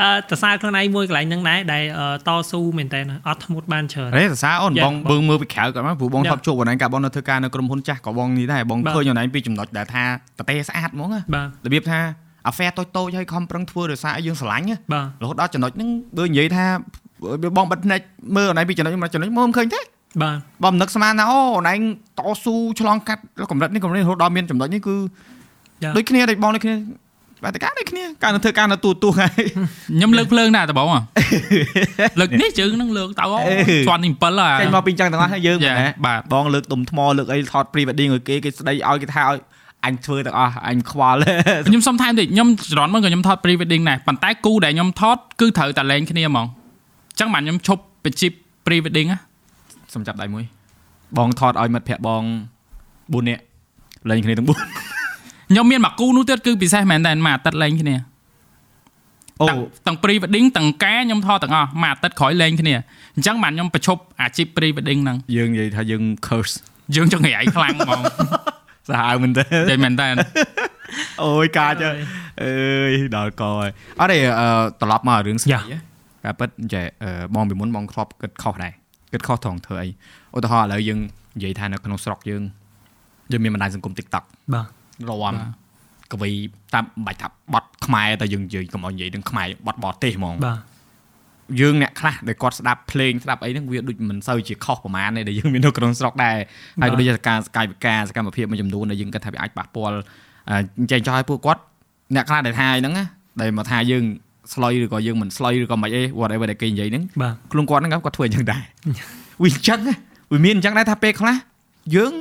អឺតសើខ្លួនឯងមួយកន្លែងហ្នឹងដែរដែលអឺតស៊ូមែនតើអត់ធ្មត់បានច្រើនអេសរសើរអូនយ៉ាបងបើមើលពីក្រៅគាត់មកព្រោះបងយ៉ាធ្លាប់ជួបអូនឯងកាលបងនៅធ្វើការនៅក្រុមហ៊ុនចាស់ក៏បងនេះដែរបងបាទឃើញអូនឯងពីចំណុចដែលថាប្រទេសស្អាតហ្មងណាបាទរបៀបថាអាហ្វែតូចតូចៗឲ្យខំប្រឹងធ្វើដោយសារឲ្យយើងស្រឡាញ់ណាបាទរហូតដល់ចំណុចហ្នឹងបើនិយាយថាបងបិទភ្នែកមើលអូនឯងពីចំណុចមួយចំណុចមើលមិនឃើញទេ បាទបងមិននឹកស្មានថាអូអូនឯងតស៊ូឆ្លងកាត់កម្រិតនេះកម្រិតនេះរហូតដល់មានចំណុចនេះគឺយ៉ាដូចគ្នាដូចបងដូចគ្នាបាតកាដូចគ្នាការនៅធ្វើការនៅទូទូហើយខ្ញុំលើកភ្លើងណាតបងហ៎លើកនេះជើងនឹងលើកទៅអូអេជាន់ទី7ហ่าចេញមកពីចឹងទាំងអស់ហើយយើងយ៉ាមែនទេបាទបងលើកដុំថ្មលើកអីថត pre wedding ឲ្យគេគេស្ដីឲ្យគេថាឲ្យអញធ្វើទាំងអស់អញខ្វល់ខ្ញុំសុំថែមតិចខ្ញុំច្រន់មកក៏ខ្ញុំថត pre wedding ដែរប៉ុន្តែគូដែលខ្ញុំថតគឺត្រូវតែលែងគ្នាហ្មងអញ្ចឹងបានខ្ញុំឈប់បញ្ជីប pre wedding ណា សុំចាប់ដៃមួយ បងថតឲ្យមិត្តភ័ក្ដិបង4នាក់លេងគ្នាទាំង4ខ្ញុំមានមួយគូនោះទៀតគឺពិសេសមែនតើមួយអាទិត្យលែងគ្នាអូទាំងទាំង pre wedding ទាំងការខ្ញុំថតទាំងអស់មួយអាទិត្យក្រោយលែងគ្នាអញ្ចឹងបានខ្ញុំបញ្ឈប់អាជីព pre wedding ហ្នឹងយើងនិយាយថាយើង curse យើងចង់ងាយខ្លាំងហ្មងសាហាវមែនទេតែមែនតើអូយកាចអើយដល់កហើយអត់ទេអឺត្រឡប់មករឿងស្រីយ៉ាការពិតចេះអឺបងពីមុនបងធ្លាប់គិតខុសដែរ គិតខុសត្រង់ធ្វើអីឧទាហរណ៍ឥឡូវយើងនិយាយថានៅក្នុងស្រុកយើងយើងមានបណ្ដាញសង្គម TikTok បាទរំកវីតាមបាច់ថាបត់ខ្មែរតែយើងនិយាយកុំឲ្យនិយាយនឹងខ្មែរបត់បរទេសហ្មងបាទយើងអ្នកខ្លះដែលគាត់ស្ដាប់ភ្លេងស្ដាប់អីហ្នឹងវាដូចមិនសូវជាខុសប្រហែលទេដែលយើងមាននៅក្នុងស្រុកដែរហើយក៏ដូចជាការកាយវិការសកម្មភាពមួយចំនួនដែលយើងគិតថាវាអាចប៉ះពាល់អឺអញ្ចឹងចោះឲ្យពួកគាត់អ្នកខ្លះដែលថាហ្នឹងណាដែលមកថាយើង ស្លុយឬក៏យើងមិនស្លុយឬក៏មិនអី whatever ដែលគេនិយាយហ្នឹងបាទខ្លួនគាត់ហ្នឹងគាត់ធ្វើអញ្ចឹងដែរវាអញ្ចឹងណាវាមានអញ្ចឹងដែរថាពេលខ្លះយើង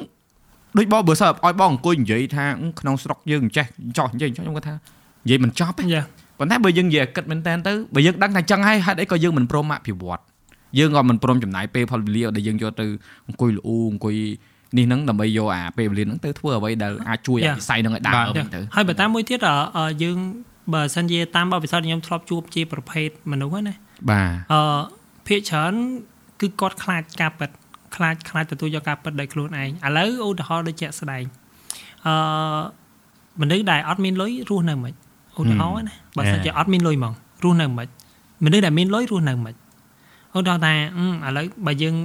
ដូចបងបើសិនឲ្យបងអង្គុយនិយាយថាក្នុងស្រុកយើងចេះចោះនិយាយចោះខ្ញុំគាត់ថានិយាយមិនចប់ទេយ៉ាប៉ុន្តែបើយើងនិយាយគិតមែនតើទៅបើយើងដឹងថាចឹងហើយហេតុអីក៏យើងមិនព្រមអភិវឌ្ឍយើងក៏មិនព្រមចំណាយពេលផលវេលាដែលយើងយកទៅអង្គុយលូអង្គុយនេះហ្នឹងដើម្បីយកអាពេលវេលាហ្នឹងទៅធ្វើអ្វីដែលអាចជួយឲ្យវិស័យហ្នឹងឲ្យដើរវិញទៅហើយបើតាមមួយទៀតអឺយើង បើសិនជាតាមបទពិសោធន៍ខ្ញុំធ្លាប់ជួបជាប្រភេទមនុស្សហ្នឹងណាបាទអឺភាគច្រើនគឺគាត់ខ្លាចការប៉ັດខ្លាចខ្លាចទទួលយកការប៉ັດដោយខ្លួនឯងឥឡូវឧទាហរណ៍ដូចជាក់ស្ដែងអឺមនុស្សដែលអត់មានលុយរស់នៅមិនឧទាហរណ៍ណាបើសិនជាអត់មានលុយហ្មងរស់នៅមិនមនុស្សដែលមានលុយរស់នៅមិនឧទាហរណ៍ថាឥឡូវបើយើង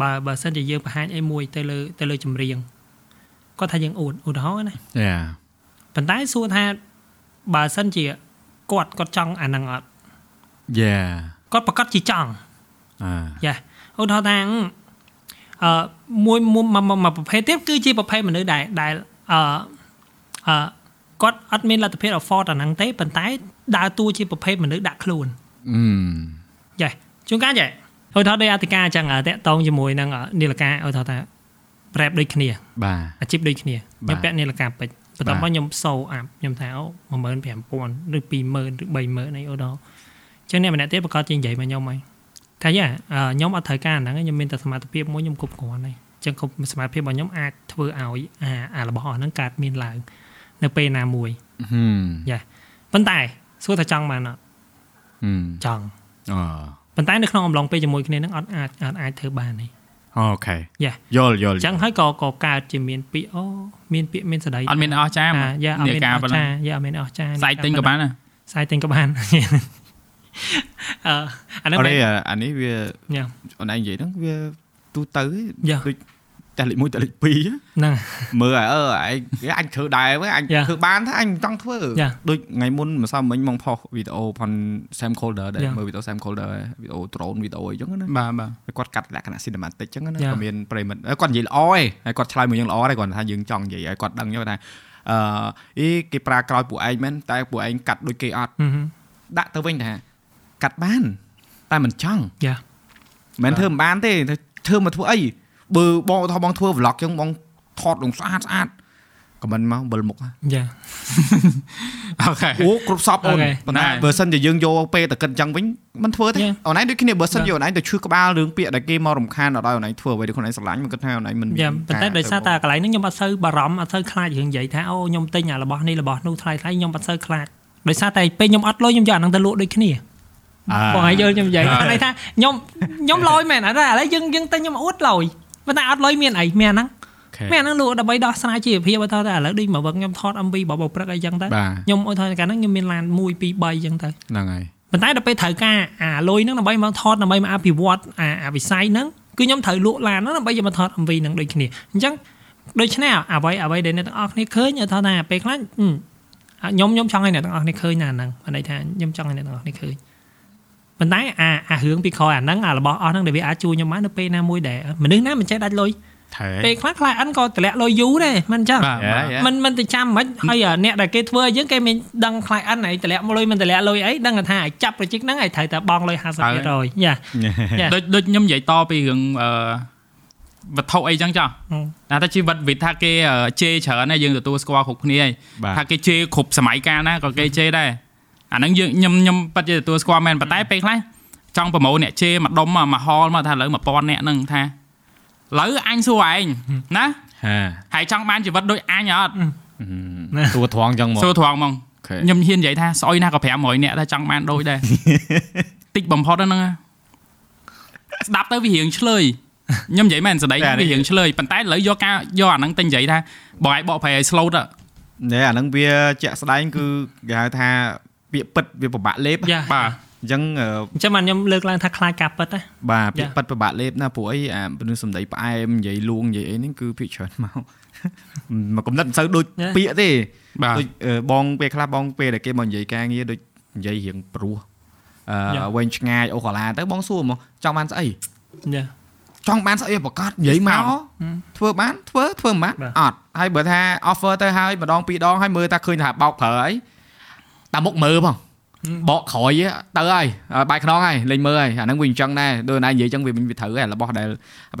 បើបើសិនជាយើងបង្ហាញអីមួយទៅលើទៅលើចម្រៀងគាត់ថាយើងអួតឧទាហរណ៍ណាយ៉ាប៉ុន្តែសួរថា បើសិនជាគាត់គាត់ចង់អាហ្នឹងអត់យ៉ាគាត់ប្រកាសជាចង់អឺយ៉ាឧទាហរណ៍ថាអឺមួយមួយមួយប្រភេទទៀតគឺជាប្រភេទមនុស្សដែលដែលអឺអឺគាត់អត់មានលទ្ធភាព afford អាហ្នឹងទេប៉ុន្តែដើរតួជាប្រភេទមនុស្សដាក់ខ្លួនអឺយ៉ាជួនកាលយ៉ាឧទាហរណ៍ដូចអតិកាអញ្ចឹងតាក់តងជាមួយនឹងនីលកាឧទាហរណ៍ថា prep ដូចគ្នាបាទអាជីពដូចគ្នាខ្ញុំបាទពាក់នីលកាពេជ្រ បន្ទាប់មកខ្ញុំសូអាប់ខ្ញុំថាអូ15000ឬ20000ឬ30000អីឧទាហរណ៍អញ្ចឹងអ្នកម្នាក់ទៀតប្រកាសជានិយាយមកខ្ញុំហើយថាយ៉ាអឺខ្ញុំអត់ត្រូវការអាហ្នឹងទេខ្ញុំមានតែសមត្ថភាពមួយខ្ញុំគ្រប់គ្រាន់ហើយអញ្ចឹងគ្រប់សមត្ថភាពរបស់ខ្ញុំអាចធ្វើឲ្យអាអារបស់អស់ហ្នឹងកើតមានឡើងនៅពេលណាមួយហឹមប៉ុន្តែសួរថាចង់បានអត់ហឹមចង់អូប៉ុន្តែនៅក្នុងអំឡុងពេលជាមួយគ្នាហ្នឹងអត់អាចអត់អាចធ្វើបានទេ អូខេយ៉ាយល់យល់អញ្ចឹងហើយក៏ក៏កើតជាមានពាក្យអូមានពាក្យមានស្ដីអត់មានអស់ចាមអាយ៉ាអត់នាមានការអប៉ុស់ណ្ណឹងចាយ៉ាអត់មានអស់ចាសាយទិញក៏បានដែរសាយទិញក៏បានអឺអាហ្នឹងអមែនរេអានេះវាយ៉ាអូនឯងនិយាយហ្នឹងវាទូទៅយ៉ាដូច តែលេខ1តែលេខ2ហ្នឹងមើលឲ្យអឺឯងអញធ្វើដែរវិញអញយ៉ាធ្វើបានថាអញចង់ធ្វើយ៉ាដូចថ្ងៃមុនម្សិលមិញមកផុសវីដេអូផន Sam Colder ដែលយ៉ាមើលវីដេអូ Sam Colder វីដេអូ drone វីដេអូអីចឹងណាបាទបាទគាត់កាត់លក្ខណៈ cinematic ចឹងណាយ៉ាក៏មានប្រិមិត្តអឺគាត់និយាយល្អឯងហើយគាត់ឆ្លើយមកយើងល្អដែរគាត់ថាយើងចង់និយាយឲ្យគាត់ដឹងយកថាអឺអីគេប្រើក្រោយពួកឯងមែនតែពួកឯងកាត់ដូចគេអត់ហឹមហឹមដាក់ទៅវិញថាកាត់បាន តែមិនចង់យ៉ាមិនមែនធ្វើមិនបានទេតែធ្វើមកធ្វើអី បើបងឧទាហរណ៍បងធ្វើ vlog ចឹងបងថតលងស្អាតស្អាតខមមិនមកបិលមុខហ่ะយ៉ាអូខេអូគ្រប់សពអូនអូខេប៉ុន្តែណែបើសិនជាយើងយកពេលតែគិតចឹងវិញមិនធ្វើទេ Yeah. អូនឯងដូចគ្នាបើសិនបាទយកអូនឯងទៅឈឺក្បាលរឿងពាក្យដែលគេមករំខានដល់អូនឯងធ្វើអ្វីដែលខ្លួនឯងស្រឡាញ់មិនគិតថាអូនឯងមិនមានយ៉ាប៉ុន្តែការដោយសារទៅតែកន្លែងហ្នឹងខ្ញុំអត់សូវបារម្ភអត់សូវខ្លាចរឿងនិយាយថាអូខ្ញុំទិញអារបស់នេះរបស់នោះថ្លៃថ្លៃខ្ញុំអត់សូវខ្លាចដោយសារតែពេលខ្ញុំអត់លុយខ្ញុំយកអាហ្នឹងទៅលក់ដូចគ្នាអើបងឲ្យយល់ខ្ញុំនិយាយអើន័យថាខ្ញុំខ្ញុំលុយមែនអត់ទេឥឡូវយើងយើងទិញខ្ញុំអួតលុយ ប៉ុន្តែអត់លុយមានអីមានអាហ្នឹងខេមានអាហ្នឹងលក់ដើម្បីដោះស្រាយជីវភាពឲ្យទៅតែឥឡូវដូចមកវឹកខ្ញុំថត MV របស់បព្រឹកអីចឹងទៅបាទខ្ញុំអត់ថាកាលហ្នឹងខ្ញុំមានឡាន1 2 3ចឹងទៅហ្នឹងហើយប៉ុន្តែដល់ពេលត្រូវការអាលុយហ្នឹងដើម្បីមកថតដើម្បីមកអភិវឌ្ឍអាអាវិស័យហ្នឹងគឺខ្ញុំត្រូវលក់ឡានហ្នឹងដើម្បីយកមកថត MV ហ្នឹងដូចគ្នាអញ្ចឹងដូច្នេះអ្វីអ្វីដែលអ្នកទាំងអស់គ្នាឃើញឲ្យថាថាពេលខ្លះអឺខ្ញុំខ្ញុំចង់ឲ្យអ្នកទាំងអស់គ្នាឃើញណាហ្នឹងបានន័យថាខ្ញុំចង់ឲ្យអ្នកទាំងអស់គ្នាឃើញ ប៉ុន្តែអាអារឿងពីក្រោយអាហ្នឹងអារបស់អស់ហ្នឹងដែលវាអាចជួយខ្ញុំបាននៅពេលណាមួយដែលមនុស្សណាមិនចេះដាច់លុយថែពេលខ្លះខ្លាចអិនក៏តម្លាក់លុយយូរដែរមិនអញ្ចឹងបាទយ៉ាបាទយ៉ាមិនមិនទៅចាំមិនហើយអាអ្នកដែលគេធ្វើឲ្យយើងគេមិនដឹងខ្លាចអិនអីតម្លាក់លុយមិនតម្លាក់លុយអីដឹងថាឲ្យចាប់ប្រជិកហ្នឹងឲ្យត្រូវតែបង់លុយ50%យ៉ាយ៉ាដូចដូចខ្ញុំនិយាយតពីរឿងអឺវត្ថុអីចឹងចោះហឹមណាតែជីវិតវិតថាគេអឺជេរច្រើនណាស់យើងទទួលស្គាល់គ្រប់គ្នាហើយបាទថាគេជេរគ្រប់សម័យកាលណាក៏គេជេរដែរ អាហ្នឹងយើងខ្ញុំខ្ញុំប៉ិតជាទទួលស្គាល់មែនប៉ុន្តែពេលខ្លះចង់ប្រម៉ូអ្នកជេរមកដុំមកហលមកថាឥឡូវ1000អ្នកហ្នឹងថាឥឡូវអញសួរឯងណាហាហើយចង់បានជីវិតដូចអញអត់តួត្រង់ចឹងមកសួរត្រង់ហ្មងខេខ្ញុំហ៊ាននិយាយថាស្អុយណាក៏500អ្នកដែរចង់បានដូចដែរតិចបំផុតហ្នឹងណាស្ដាប់ទៅវារៀងឆ្លើយខ្ញុំនិយាយមែនស្ដីខ្ញុំវារៀងឆ្លើយប៉ុន្តែឥឡូវយកការយកអាហ្នឹងទៅនិយាយថាបងឯងបកប្រែឲ្យ slow ទៅណែអាហ្នឹងវាជាក់ស្ដែងគឺគេហៅថា ពាក្យពិតវាពិបាកលេបយ៉ាបាទអញ្ចឹងអឺអញ្ចឹងបានខ្ញុំលើកឡើងថាខ្លាចការប៉ិតណាបាទពាយ៉ាក្យប៉ិតពិបាកលេបណាព្រោះអីអាមនុស្សសំដីផ្អែមនិយាយលួងនិយាយអីហ្នឹងគឺភាគច្រើនមកមកកំណត់មិនសូវដូចពាក្យទេបាទដូចអឺបងពេលខ្លះបងពេលដែលគេមកនិយាយការងារដូចនិយាយរៀងព្រោះអយ៉ាឺវែងឆ្ងាយអូកាឡាទៅបងសួរមកចង់បានស្អីយ៉ាចង់បានស្អីប្រកាសនិយាយមកធ្វើបានធ្វើធ្វើមិនបានបាទអត់ហើយបើថា offer ទៅហើយម្ដងពីរដងហើយមើលថាឃើញថាបោកប្រើហើយ តាមុខមើលផងបកក្រោយទៅហើយឲ្យបាយខ្នងហើយលេងមើលហើយអាហ្នឹងវាអញ្ចឹងដែរដូចណានិយាយអញ្ចឹងវាវិញវាត្រូវហើយរបស់ដែល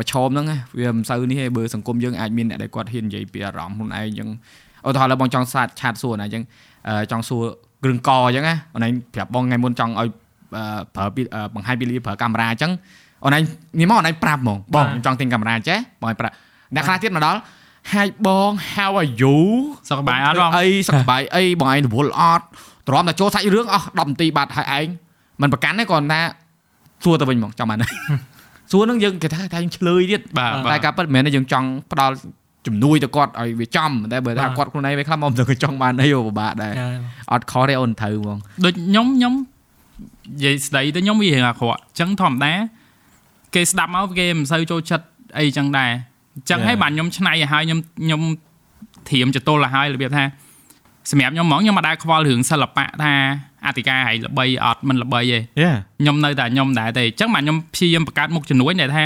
ប្រឈមហ្នឹងណាវាមិនសូវនេះទេបើសង្គមយើងអាចមានអ្នកដែលគាត់ហ៊ាននិយាយពីអារម្មណ៍ខ្លួនឯងអញ្ចឹងឧទាហរណ៍ឡើយបងចង់សាតឆាតសួរណាអញ្ចឹងអឺចង់សួរគ្រឿងកអញ្ចឹងណាអូនឯងប្រាប់បងថ្ងៃមុនចង់ឲ្យអឺប្រើពីអឺបង្ហាញពីលីប្រើកាមេរ៉ាអញ្ចឹងអូនឯងនេះមកអូនឯងប្រាប់ហ្មងបងខ្ញុំចង់ទិញកាមេរ៉ាចេះបងឯងប្រាប់អ្នកខ្លះទៀតមកដល់ Hi បង how are you សុខសប្បាយអត់បងអីសុខសប្បាយអីបងឯងរវល់អត់ ទ្រាំតែចូលសាច់រឿងអស់10នាទីបាត់ហើយឯងមិនប្រកាន់ទេគ្រាន់តែសួរទៅវិញហ្មងចាំបានហើយសួរនឹងយើងគេថាថាយើងឆ្លើយទៀតបាទតែបាទការពិតមិនមែនទេយើងចង់ផ្ដល់ជំនួយទៅគាត់ឲ្យវាចំតែបើថាគាត់ខ្លួនឯងវាខ្លះមកមិនទៅចង់បានអីពិបាកដែរអត់ខុសទេអូនត្រូវហ្មងដូចខ្ញុំខ្ញុំនិយាយស្ដីទៅខ្ញុំវារៀងអាក្រក់អញ្ចឹងធម្មតាគេស្ដាប់មកគេមិនសូវចូលចិត្តអីចឹងដែរអញ្ចឹងហើយបាទខ្ញុំឆ្នៃឲ្យហើយខ្ញុំខ្ញុំធៀមចតុលឲ្យហើយរបៀបថា សម្រាប់ខ្ញុំហ្មងខ្ញុំមិនដែលខ្វល់រឿងសិល្បៈថាអតិកាហើយល្បីអត់មិនល្បីទេយេខ្ញុំនៅតែខ្ញុំដែរទេអញ្ចឹងបាទខ្ញុំព្យាយាមបង្កើតមុខជំនួយដែលថា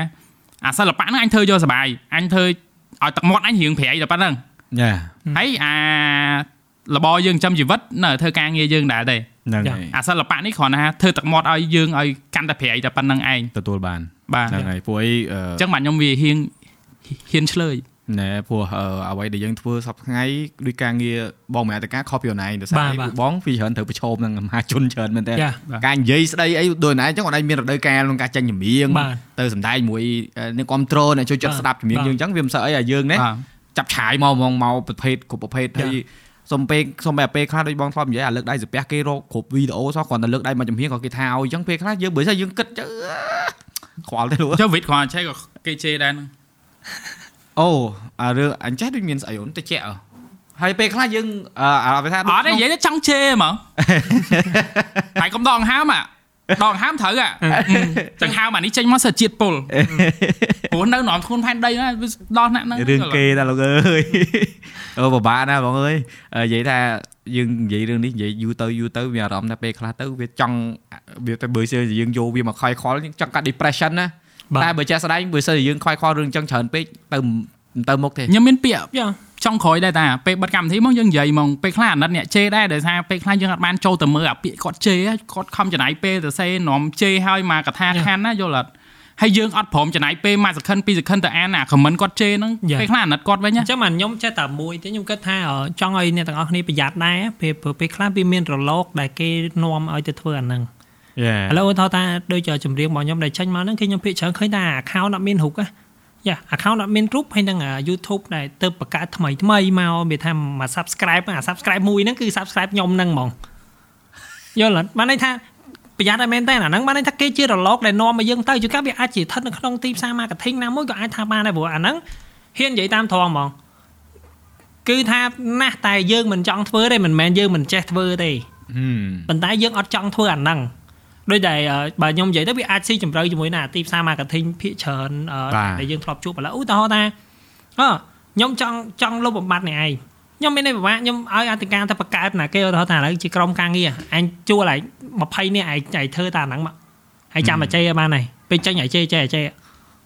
អាសិល្បៈហ្នឹងអញធ្វើយកសុបាយអញធ្វើឲ្យទឹកមាត់អញរៀងប្រៃតែប៉ុណ្្នឹងយ៉ាហើយអារបរយើងចំជីវិតនៅធ្វើការងារយើងដែរទេហ្នឹងហើយអាសិល្បៈនេះគ្រាន់តែថាធ្វើទឹកមាត់ឲ្យយើងឲ្យកាន់តែប្រៃតែប៉ុណ្្នឹងឯងទទួលបានបាទហ្នឹងហើយព្រោះអីអឺអញ្ចឹងបាទខ្ញុំវាហ៊ានហ៊ានឆ្លើយ ណែព្រោះអឺអ្វីដែលយើងធ្វើសប្តាហ៍ថ្ងៃដូចការងារបងម្នាក់ទៅការខុសពីអូនឯងដោយសារបាទអីបាទពួកបងពីច្រើនត្រូវប្រឈមនឹងមហាជនច្រើនមែនតើយ៉ាការនិយាយស្ដីអីដូចអូនឯងចឹងអូនឯងមានរដូវកាលក្នុងការចាញ់ចម្រៀងបាទទៅសំដែងមួយនឹងគ្រប់ត្រូលអ្នកចូលចិត្តបាទស្ដាប់ចម្រៀងបាទយើងចឹងវាមិនសើអីឲ្យយើងណាបាទចាប់ឆាយមកហ្មងមកប្រភេទគ្រប់ប្រភេទចាហើយសុំពេលសុំពេលពេលខ្លះដូចបងធ្លាប់និយាយអាលើកដៃសាពះគេរកគ្រប់វីដេអូសោះគ្រាន់តែលើកដៃមកចម្រៀងក៏គេថាឲ្យចឹងពេលខ្លះយើងបើស្អីយើងគិតចឹងខ្វល់ទេលោកចុះវិតគ្រាន់តែឆែកក៏គេជេរដែរហ្នឹង អូអារឿងអញ្ចេះដូចមានស្អីអូនតិចអើហើយពេលខ្លះយើងអឺអាវាថាអត់ទេនិយាយទៅចង់ជេរហ្មងហើយកុំដងហើមអាដងហើមត្រូវអាចឹងហើមអានេះចេញមកសិជាតិពុលព្រោះនៅនំធ្ងន់ផែនដីណាវាដល់ណាក់ហ្នឹងរឿងគេតាលោកអើយអូពិបាកណាបងអើយនិយាយថាយើងនិយាយរឿងនេះនិយាយយូរទៅយូរទៅវាអារម្មណ៍ថាពេលខ្លះទៅវាចង់វាទៅបើសិនជាយើងយកវាមកខ້ອຍខលចង់កាត់ depression ណាបាទ តែបើចេះស្ដែងបើសិនជាយើងខ້ອຍខលរឿងចឹងច្រើនពេកទៅមិនទៅមុខទេខ្ញុំមានពាក្យយ៉ាចង់ក្រោយដែរតាពេលបិទកម្មវិធីមកយើងនិយាយហ្មងពេលខ្លះអាណិតអ្នកជេរដែរដោយសារពេលខ្លះយើងអត់បានចូលទៅមើលអាពាក្យគាត់ជេរគាត់ខំចំណាយពេលទៅសេនាំជេរឲ្យមកកថាខានណាយល់អត់ហើយយើងអត់ព្រមចំណាយពេលមួយសង្ខិនពីរសង្ខិនទៅអានអាខមមិនគាត់ជេរហ្នឹងពេលខ្លះអាណិតគាត់វិញអណាញ្ចឹងបាទខ្ញុំចេះតែមួយទេខ្ញុំគិតថាអឺចង់ឲ្យអ្នកទាំងអស់គ្នាប្រយ័ត្នដែរពេលព្រោះពេលខ្លះវាមានរលកដែលគេនាំឲ្យទៅធ្វើអាហ្នឹងយ៉ា ឥឡូវថាថាដូចចម្រៀងរបស់ខ្ញុំដែលចេញមកហ្នឹងគឺខ្ញុំភាគច្រើនឃើញថា account អត់មានរូបណាយ៉ា account អត់មានរូបហើយនឹងអា YouTube ដែលទៅបង្កើតថ្មីថ្មីមកវាថាមក subscribe អា subscribe មួយហ្នឹងគឺ subscribe ខ្ញុំហ្នឹងហ្មងយល់អត់បានន័យថាប្រយ័ត្នឲ្យមែនតើអាហ្នឹងបានន័យថាគេជារលកដែលនាំឲ្យយើងទៅជួនកាលវាអាចជាស្ថិតនៅក្នុងទីផ្សារ marketing ណាមួយក៏អាចថាបានដែរព្រោះអាហ្នឹងហ៊ាននិយាយតាមត្រង់ហ្មងគឺថាណាស់តែយើងមិនចង់ធ្វើទេមិនមែនយើងមិនចេះធ្វើទេហឹមប៉ុន្តែយើងអត់ចង់ធ្វើអាហ្នឹង ដូចដែលអឺបើខ្ញុំនិយាយទៅវាអាចស៊ីជម្រៅជាមួយនឹងអាទីផ្សារ marketing ភាគច្រើនអឺបាទដែលយើងធ្លាប់ជួបឥឡូវឧទាហរណ៍ថាអឺខ្ញុំចង់ចង់លុបបំបត្តិនេះឯងខ្ញុំមានន័យពិបាកខ្ញុំឲ្យអធិការទៅបង្កើតណាគេឧទាហរណ៍ថាឥឡូវជាក្រុមការងារអញជួលឯង20នាក់ឯងឯងធ្វើតាហ្នឹងមកហើយចាំតែចេះឲ្យបានហើយពេលចេញឲ្យចេះចេះឲ្យចេះ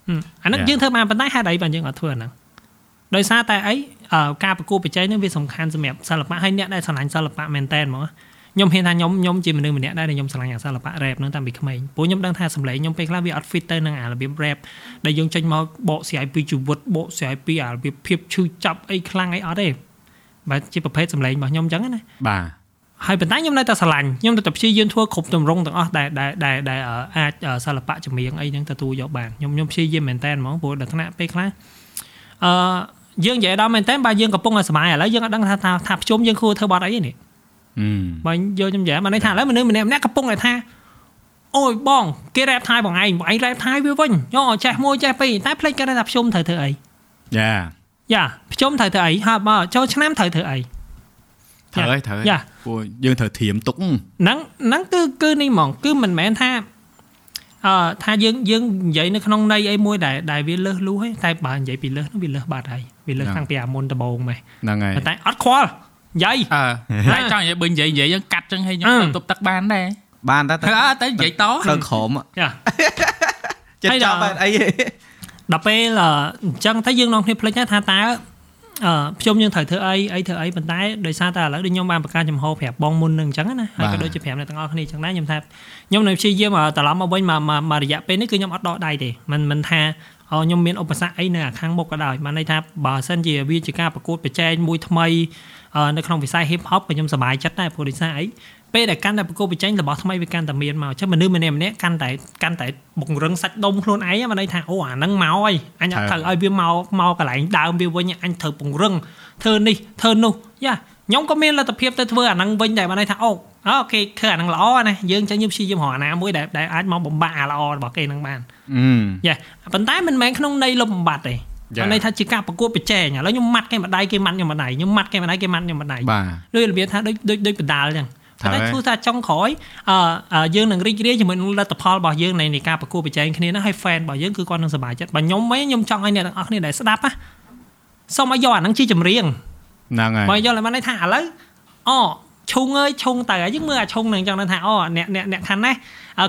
ហឹមអាហ្នឹង Yeah. យើងធ្វើបានប៉ុន្តែហេតុអីបានយើងអត់ធ្វើអាហ្នឹងដោយសារតែអីអឺការប្រកួតប្រជែងហ្នឹងវាសំខាន់សម្រាប់សិល្បៈហើយអ្នកដែលស្រឡាញ់សិល្បៈមែនតើហ្មង ខ្ញុំហ៊ានថាខ្ញុំខ្ញុំជាមនុស្សម្នាក់ដែរដែលខ្ញុំស្រឡាញ់អាសិល្បៈ rap ហ្នឹងតាំងពីក្មេងព្រោះខ្ញុំដឹងថាសម្លេងខ្ញុំពេលខ្លះវាអត់ fit ទៅនឹងអារបៀប rap ដែលយើងចេញមកបកស្រាយពីជីវិតបកស្រាយពីអារបៀបភាពឈឺចាប់អីខ្លាំងអីអត់ទេបើជាប្រភេទសម្លេងរបស់ខ្ញុំអញ្ចឹងណាបាទហើយប៉ុន្តែខ្ញុំនៅតែស្រឡាញ់ខ្ញុំនៅតែព្យាយាមធ្វើគ្រប់ទម្រង់ទាំងអស់ដែលដែលដែលដែលអឺអាចអឺសិល្បៈចម្រៀងអីហ្នឹងទទួលយកបានខ្ញុំខ្ញុំព្យាយាមមែនតើហ្មងព្រោះដល់ថ្នាក់ពេលខ្លះអឺយើងនិយាយដល់មែនតើបើយើងកំពុងតែសុបាយឥឡូវយើងអត់ដឹងថាថាថាប្រជុំយើងគួរធ្វើបទអីទេនេះ ហឹមបើយកខ្ញុំនិយាយមកន័យថាឥឡូវមនុស្សម្នាក់ម្នាក់កំពុងតែថាអូយបងគេរ៉េបថៃបងឯងបងឯងរ៉េបថៃវាវិញយោចេះមួយចេះពីរតែភ្លេចគេថាភ្ជុំត្រូវធ្វើអីយ៉ាយ៉ាភ្ជុំត្រូវធ្វើអីហើយបើចូលឆ្នាំត្រូវធ្វើអីត្រូវហើយត្រូវហើយយ៉ាព្រោះយើងត្រូវធៀមទុកហ្នឹងហ្នឹងគឺគឺនេះហ្មងគឺមិនមែនថាអឺថាយើងយើងនិយាយនៅក្នុងន័យអីមួយដែលដែលវាលើសលួសទេតែបើនិយាយពីលើសហ្នឹងវាលើសបាត់ហើយវាលើសតាំងពីអាមុនដំបូងម៉េះហ្នឹងហើយប៉ុន្តែអត់ខ្វល់និ យាយអឺតែចង់និយាយបើនិយាយនិយាយយើងកាត់ចឹងហើយខ្ញុំអឺទៅទប់ទឹកបានដែរបានតែអើតែនិយាយតទៅក្រមយ៉ាចិត្តហើយចាប់ដល់បានអីទេដល់ពេលអឺអញ្ចឹងទៅយើងនាំគ្នាភ្លេចថាតើអឺខ្ញុំយើងត្រូវធ្វើអីអីធ្វើអីប៉ុន្តែដោយសារតែឥឡូវដូចខ្ញុំបានបង្កើតចំហប្រាប់បងមុននឹងអញ្ចឹងណាហើយក៏ដូចជាប្រាប់អ្នកទាំងអស់គ្នាអញ្ចឹងដែរខ្ញុំថាខ្ញុំនៅព្យាយាមត្រឡប់មកវិញមកមករយៈពេលនេះគឺខ្ញុំអត់ដកដៃទេមិនមិនថាខ្ញុំមានឧបសគ្គអីនៅខាងមុខក៏ដោយបានន័យថាបើសិនជាវាជាការប្រកួតប្រជែងមួយថ្មី នៅក្នុងវិស័យ hip hop ក៏ខ្ញុំសប្បាយចិត្តដែរព្រោះដោយសារអីពេលដែលកាន់តែប្រកួតប្រជែងរបស់ថ្មីវាកាន់តែមានមកអញ្ចឹងមនុស្សម្នាក់ម្នាក់កាន់តែកាន់តែបង្រឹងសាច់ដុំខ្លួនឯងមកន័យថាអូអាហ្នឹងមកហើយអញអត់ត្រូវឲ្យវាមកមកកន្លែងដើមវាវិញអញត្រូវពង្រឹងធ្វើនេះធ្វើនោះយ៉ាខ្ញុំក៏មានលទ្ធភាពទៅធ្វើអាហ្នឹងវិញដែរមកន័យថាអូអូខេធ្វើអាហ្នឹងល្អណាយើងចឹងយើងព្យាយាមរកអាណាមួយដែលដែលអាចមកបំបាក់អាល្អរបស់គេហ្នឹងបានយ៉ាប៉ុន្តែមិនមែនក្នុងន័យលុបបំបាត់ទេ ន័យថាជាការប្រកួតប្រជែងឥឡូវខ្ញុំម៉ាត់គេម្ដាយគេម៉ាត់ខ្ញុំម្ដាយខ្ញុំម៉ាត់គេម្ដាយគេម៉ាត់ខ្ញុំម្ដាយដូចរបៀបថាដូចដូចដូចបដាលចឹងតែគូថាចុងក្រោយអឺយើងនឹងរីករាយជាមួយនឹងលទ្ធផលរបស់យើងនៃការប្រកួតប្រជែងគ្នាហ្នឹងហើយ fan របស់យើងគឺគាត់នឹងសប្បាយចិត្តបើខ្ញុំវិញខ្ញុំចង់ឲ្យអ្នកទាំងអស់គ្នាដែលស្ដាប់ណាសូមឲ្យយកអាហ្នឹងជាចម្រៀងហ្នឹងហើយបើយក lại បានន័យថាឥឡូវអូ ឈុងអើយឈុងទៅហើយយើងមើលអាឈុងហ្នឹងចឹងថាអូអ្នកអ្នកអ្នកខាងនេះ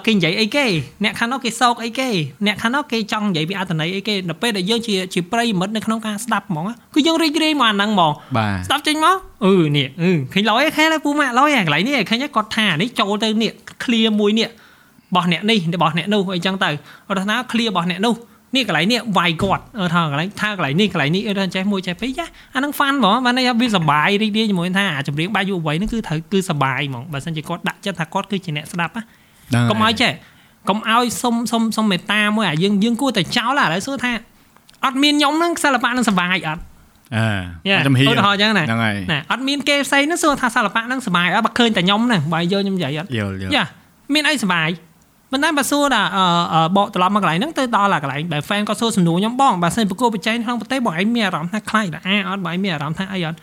គេនិយាយអីគេអ្នកខាងនោះគេសោកអីគេអ្នកខាងនោះគេចង់និយាយពីអត្ថន័យអីគេនៅពេលដែលយើងជាជាប្រិយមិត្តនៅក្នុងការស្ដាប់ហ្មងគឺយើងរីករាយមកអាហ្នឹងហ្មងស្ដាប់ចេញមកអឺនេះអឺឃើញឡយខែពូម៉ាក់ឡយអាកន្លែងនេះឃើញគាត់ថានេះចូលទៅនេះឃ្លាមួយនេះរបស់អ្នកនេះរបស់អ្នកនោះអីចឹងទៅគាត់ថាឃ្លារបស់អ្នកនោះ នេះកន្លែងនេះវាយគាត់ថាកន្លែងថាកន្លែងនេះកន្លែងនេះអឺចេះមួយចេះពីរចាអាហ្នឹងហ្វាន់ហ្មងបានន័យថាវាសបាយរីករាយជាមួយថាអាចម្រៀងបាយយុវវ័យហ្នឹងគឺត្រូវគឺសបាយហ្មងបើមិនជាគាត់ដាក់ចិត្តថាគាត់គឺជាអ្នកស្ដាប់ណាកុំឲ្យចេះកុំឲ្យសុំសុំសុំមេត្តាមួយអាយើងយើងគួរតែចោលឥឡូវសួរថាអត់មានខ្ញុំហ្នឹងសិល្បៈនឹងសបាយអត់អឺចំហៀឧទាហរណ៍ចឹងណាហ្នឹងហើយណាអត់មានគេផ្សេងហ្នឹងសួរថាសិល្បៈហ្នឹងសបាយអត់បើឃើញតែខ្ញុំហ្នឹងបើយកខ្ញុំនិយាយអត់យល់យល់យ៉ាមានអីសបាយ ប៉ុន្តែបើសួរថាបកត្រឡប់មកកន្លែងហ្នឹងទៅដល់កន្លែងដែល fan ក៏សួរសំណួរខ្ញុំបងបើសិនប្រកួតប្រជែងក្នុងប្រទេសបងឯងមានអារម្មណ៍ថាខ្លាចអាអត់បងឯងមានអារម្មណ៍ថាអីអត់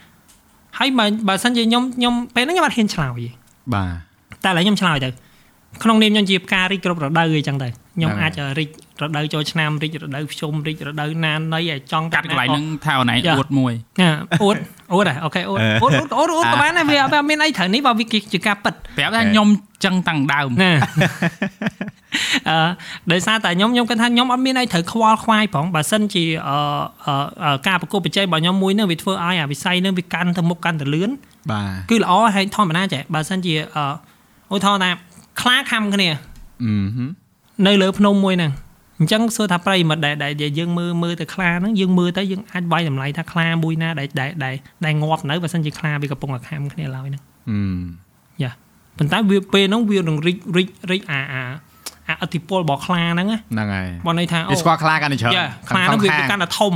ហើយបើបើសិនជាខ្ញុំខ្ញុំពេលហ្នឹងខ្ញុំអត់ហ៊ានឆ្លើយបាទតែឥឡូវខ្ញុំឆ្លើយទៅក្នុងនាមខ្ញុំជាផ្ការីកគ្រប់រដូវអីចឹងទៅខ្ញុំអាចរីក រដូវចូលឆ្នាំរីករដូវភ្ជុំរីករដូវណាននៃឲ្យចង់កាត់កន្លែងហ្នឹងថាអូនឯងអួតមួយអួតអួតអូខេអួតអួតអួតអួតអួតក៏បានដែរវាអត់មានអីត្រូវនេះបើវាជាការពិតប្រាប់ថាខ្ញុំចឹងតាំងដើមណាអឺដោយសារតែខ្ញុំខ្ញុំគិតថាខ្ញុំអត់មានអីត្រូវខ្វល់ខ្វាយផងបើសិនជាអឺការប្រកួតប្រជែងរបស់ខ្ញុំមួយនឹងវាធ្វើឲ្យអាវិស័យនឹងវាកាន់ទៅមុខកាន់ទៅលឿនបាទគឺល្អហើយធម្មតាចេះបើសិនជាអឺឧទាហរណ៍ថាខ្លាខំគ្នានៅលើភ្នំមួយហ្នឹង អញ្ចឹងសួរថាប្រិមិត្តដែលដែលយើងមើលមើលទៅខ្លាហ្នឹងយើងមើលទៅយើងអាចវាយតម្លៃថាខ្លាមួយណាដែលដែលដែលងាប់នៅបើសិនជាខ្លាវាកំពុងតែខំគ្នាឡើយហ្នឹងយ៉ាប៉ុន្តែវាពេលហ្នឹងវានឹងរីករីករីកអាអាអាអតិពលរបស់ខ្លាហ្នឹងហ្នឹងហើយបងន័យថាអូស្គាល់ខ្លាកាន់តែច្រើនខ្លាហ្នឹងវាកាន់តែធំ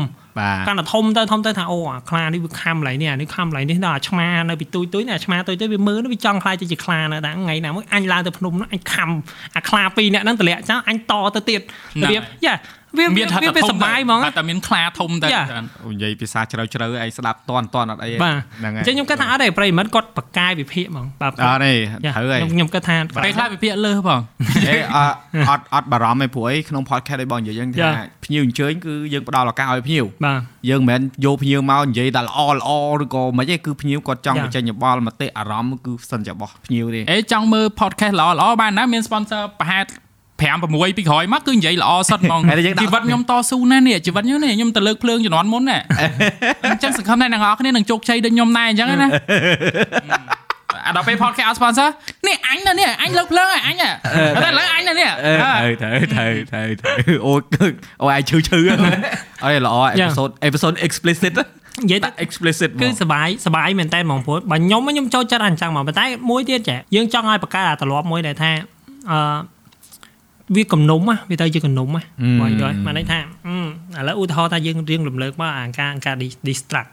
កាន់តែធំទៅធំទៅថាអូអាខ្លានេះវាខំឡៃនេះអានេះខំឡៃនេះដល់អាឆ្មានៅពីទួយទួយនេះអាឆ្មាទួយទួយវាមើលវាចង់ខ្លាចទៅជាខ្លានៅតែថ្ងៃណាមួយអញឡើងទៅភ្នំនោះអញខំអាខ្លាពីរនាក់ហ្នឹងតម្លាក់ចោលអញតទៅទៀតរបៀបយ៉ា វាមានវាវាសុបាយហ្មងតែមានខ្លាធំតែនិយាយភាសាជ្រៅជ្រៅអីស្ដាប់តន់តន់អត់អីហ្នឹងហើយអញ្ចឹងខ្ញុំគិតថាអត់ទេប្រិមិត្តគាត់បកកាយវិភាគហ្មងបាទអត់ទេត្រូវហើយខ្ញុំគិតថាពេលខ្លះវិភាគលើសបងអេអត់អត់បារម្ភទេព្រោះអីក្នុង podcast ឲ្យបងនិយាយយើងថាភ្ញៀវអញ្ជើញគឺយើងផ្ដល់ឱកាសឲ្យភ្ញៀវបាទយើងមិនមែនយកភ្ញៀវមកនិយាយតែល្អល្អឬក៏មិនទេគឺភ្ញៀវគាត់ចង់បញ្ចេញយោបល់មតិអារម្មណ៍គឺសិនជារបស់ភ្ញៀវទេអេចង់មើល podcast ល្អល្អបានណាមាន sponsor ប្រហែល 5 6ពីក្រោយមកគឺនិយាយល្អសុទ្ធហ្មងជីវិតខ្ញុំតស៊ូណាស់នេះជីវិតខ្ញុំនេះខ្ញុំទៅលើកភ្លើងជំនាន់មុនណាអញ្ចឹងសង្ឃឹមថាអ្នកនរគ្នានឹងជោគជ័យដូចខ្ញុំដែរអញ្ចឹងណាអាដល់ពេល podcast sponsor នេះអញនៅនេះអញលើកភ្លើងអញតែឥឡូវអញនៅនេះត្រូវត្រូវត្រូវត្រូវអូអូឯងឈឺឈឺអើយល្អ episode episode explicit និយាយតែ explicit គឺសបាយសបាយមែនតើហ្មងព្រោះបើខ្ញុំខ្ញុំចូលចិត្តអញ្ចឹងហ្មងប៉ុន្តែមួយទៀតចាយើងចង់ឲ្យបង្កើតអាទម្លាប់មួយដែលថាអឺ វាគំនុំវាទៅជាគំនុំបងយល់មកន័យថាឥឡូវឧទាហរណ៍ថាយើងរៀងរំលើកមកអាការការ distract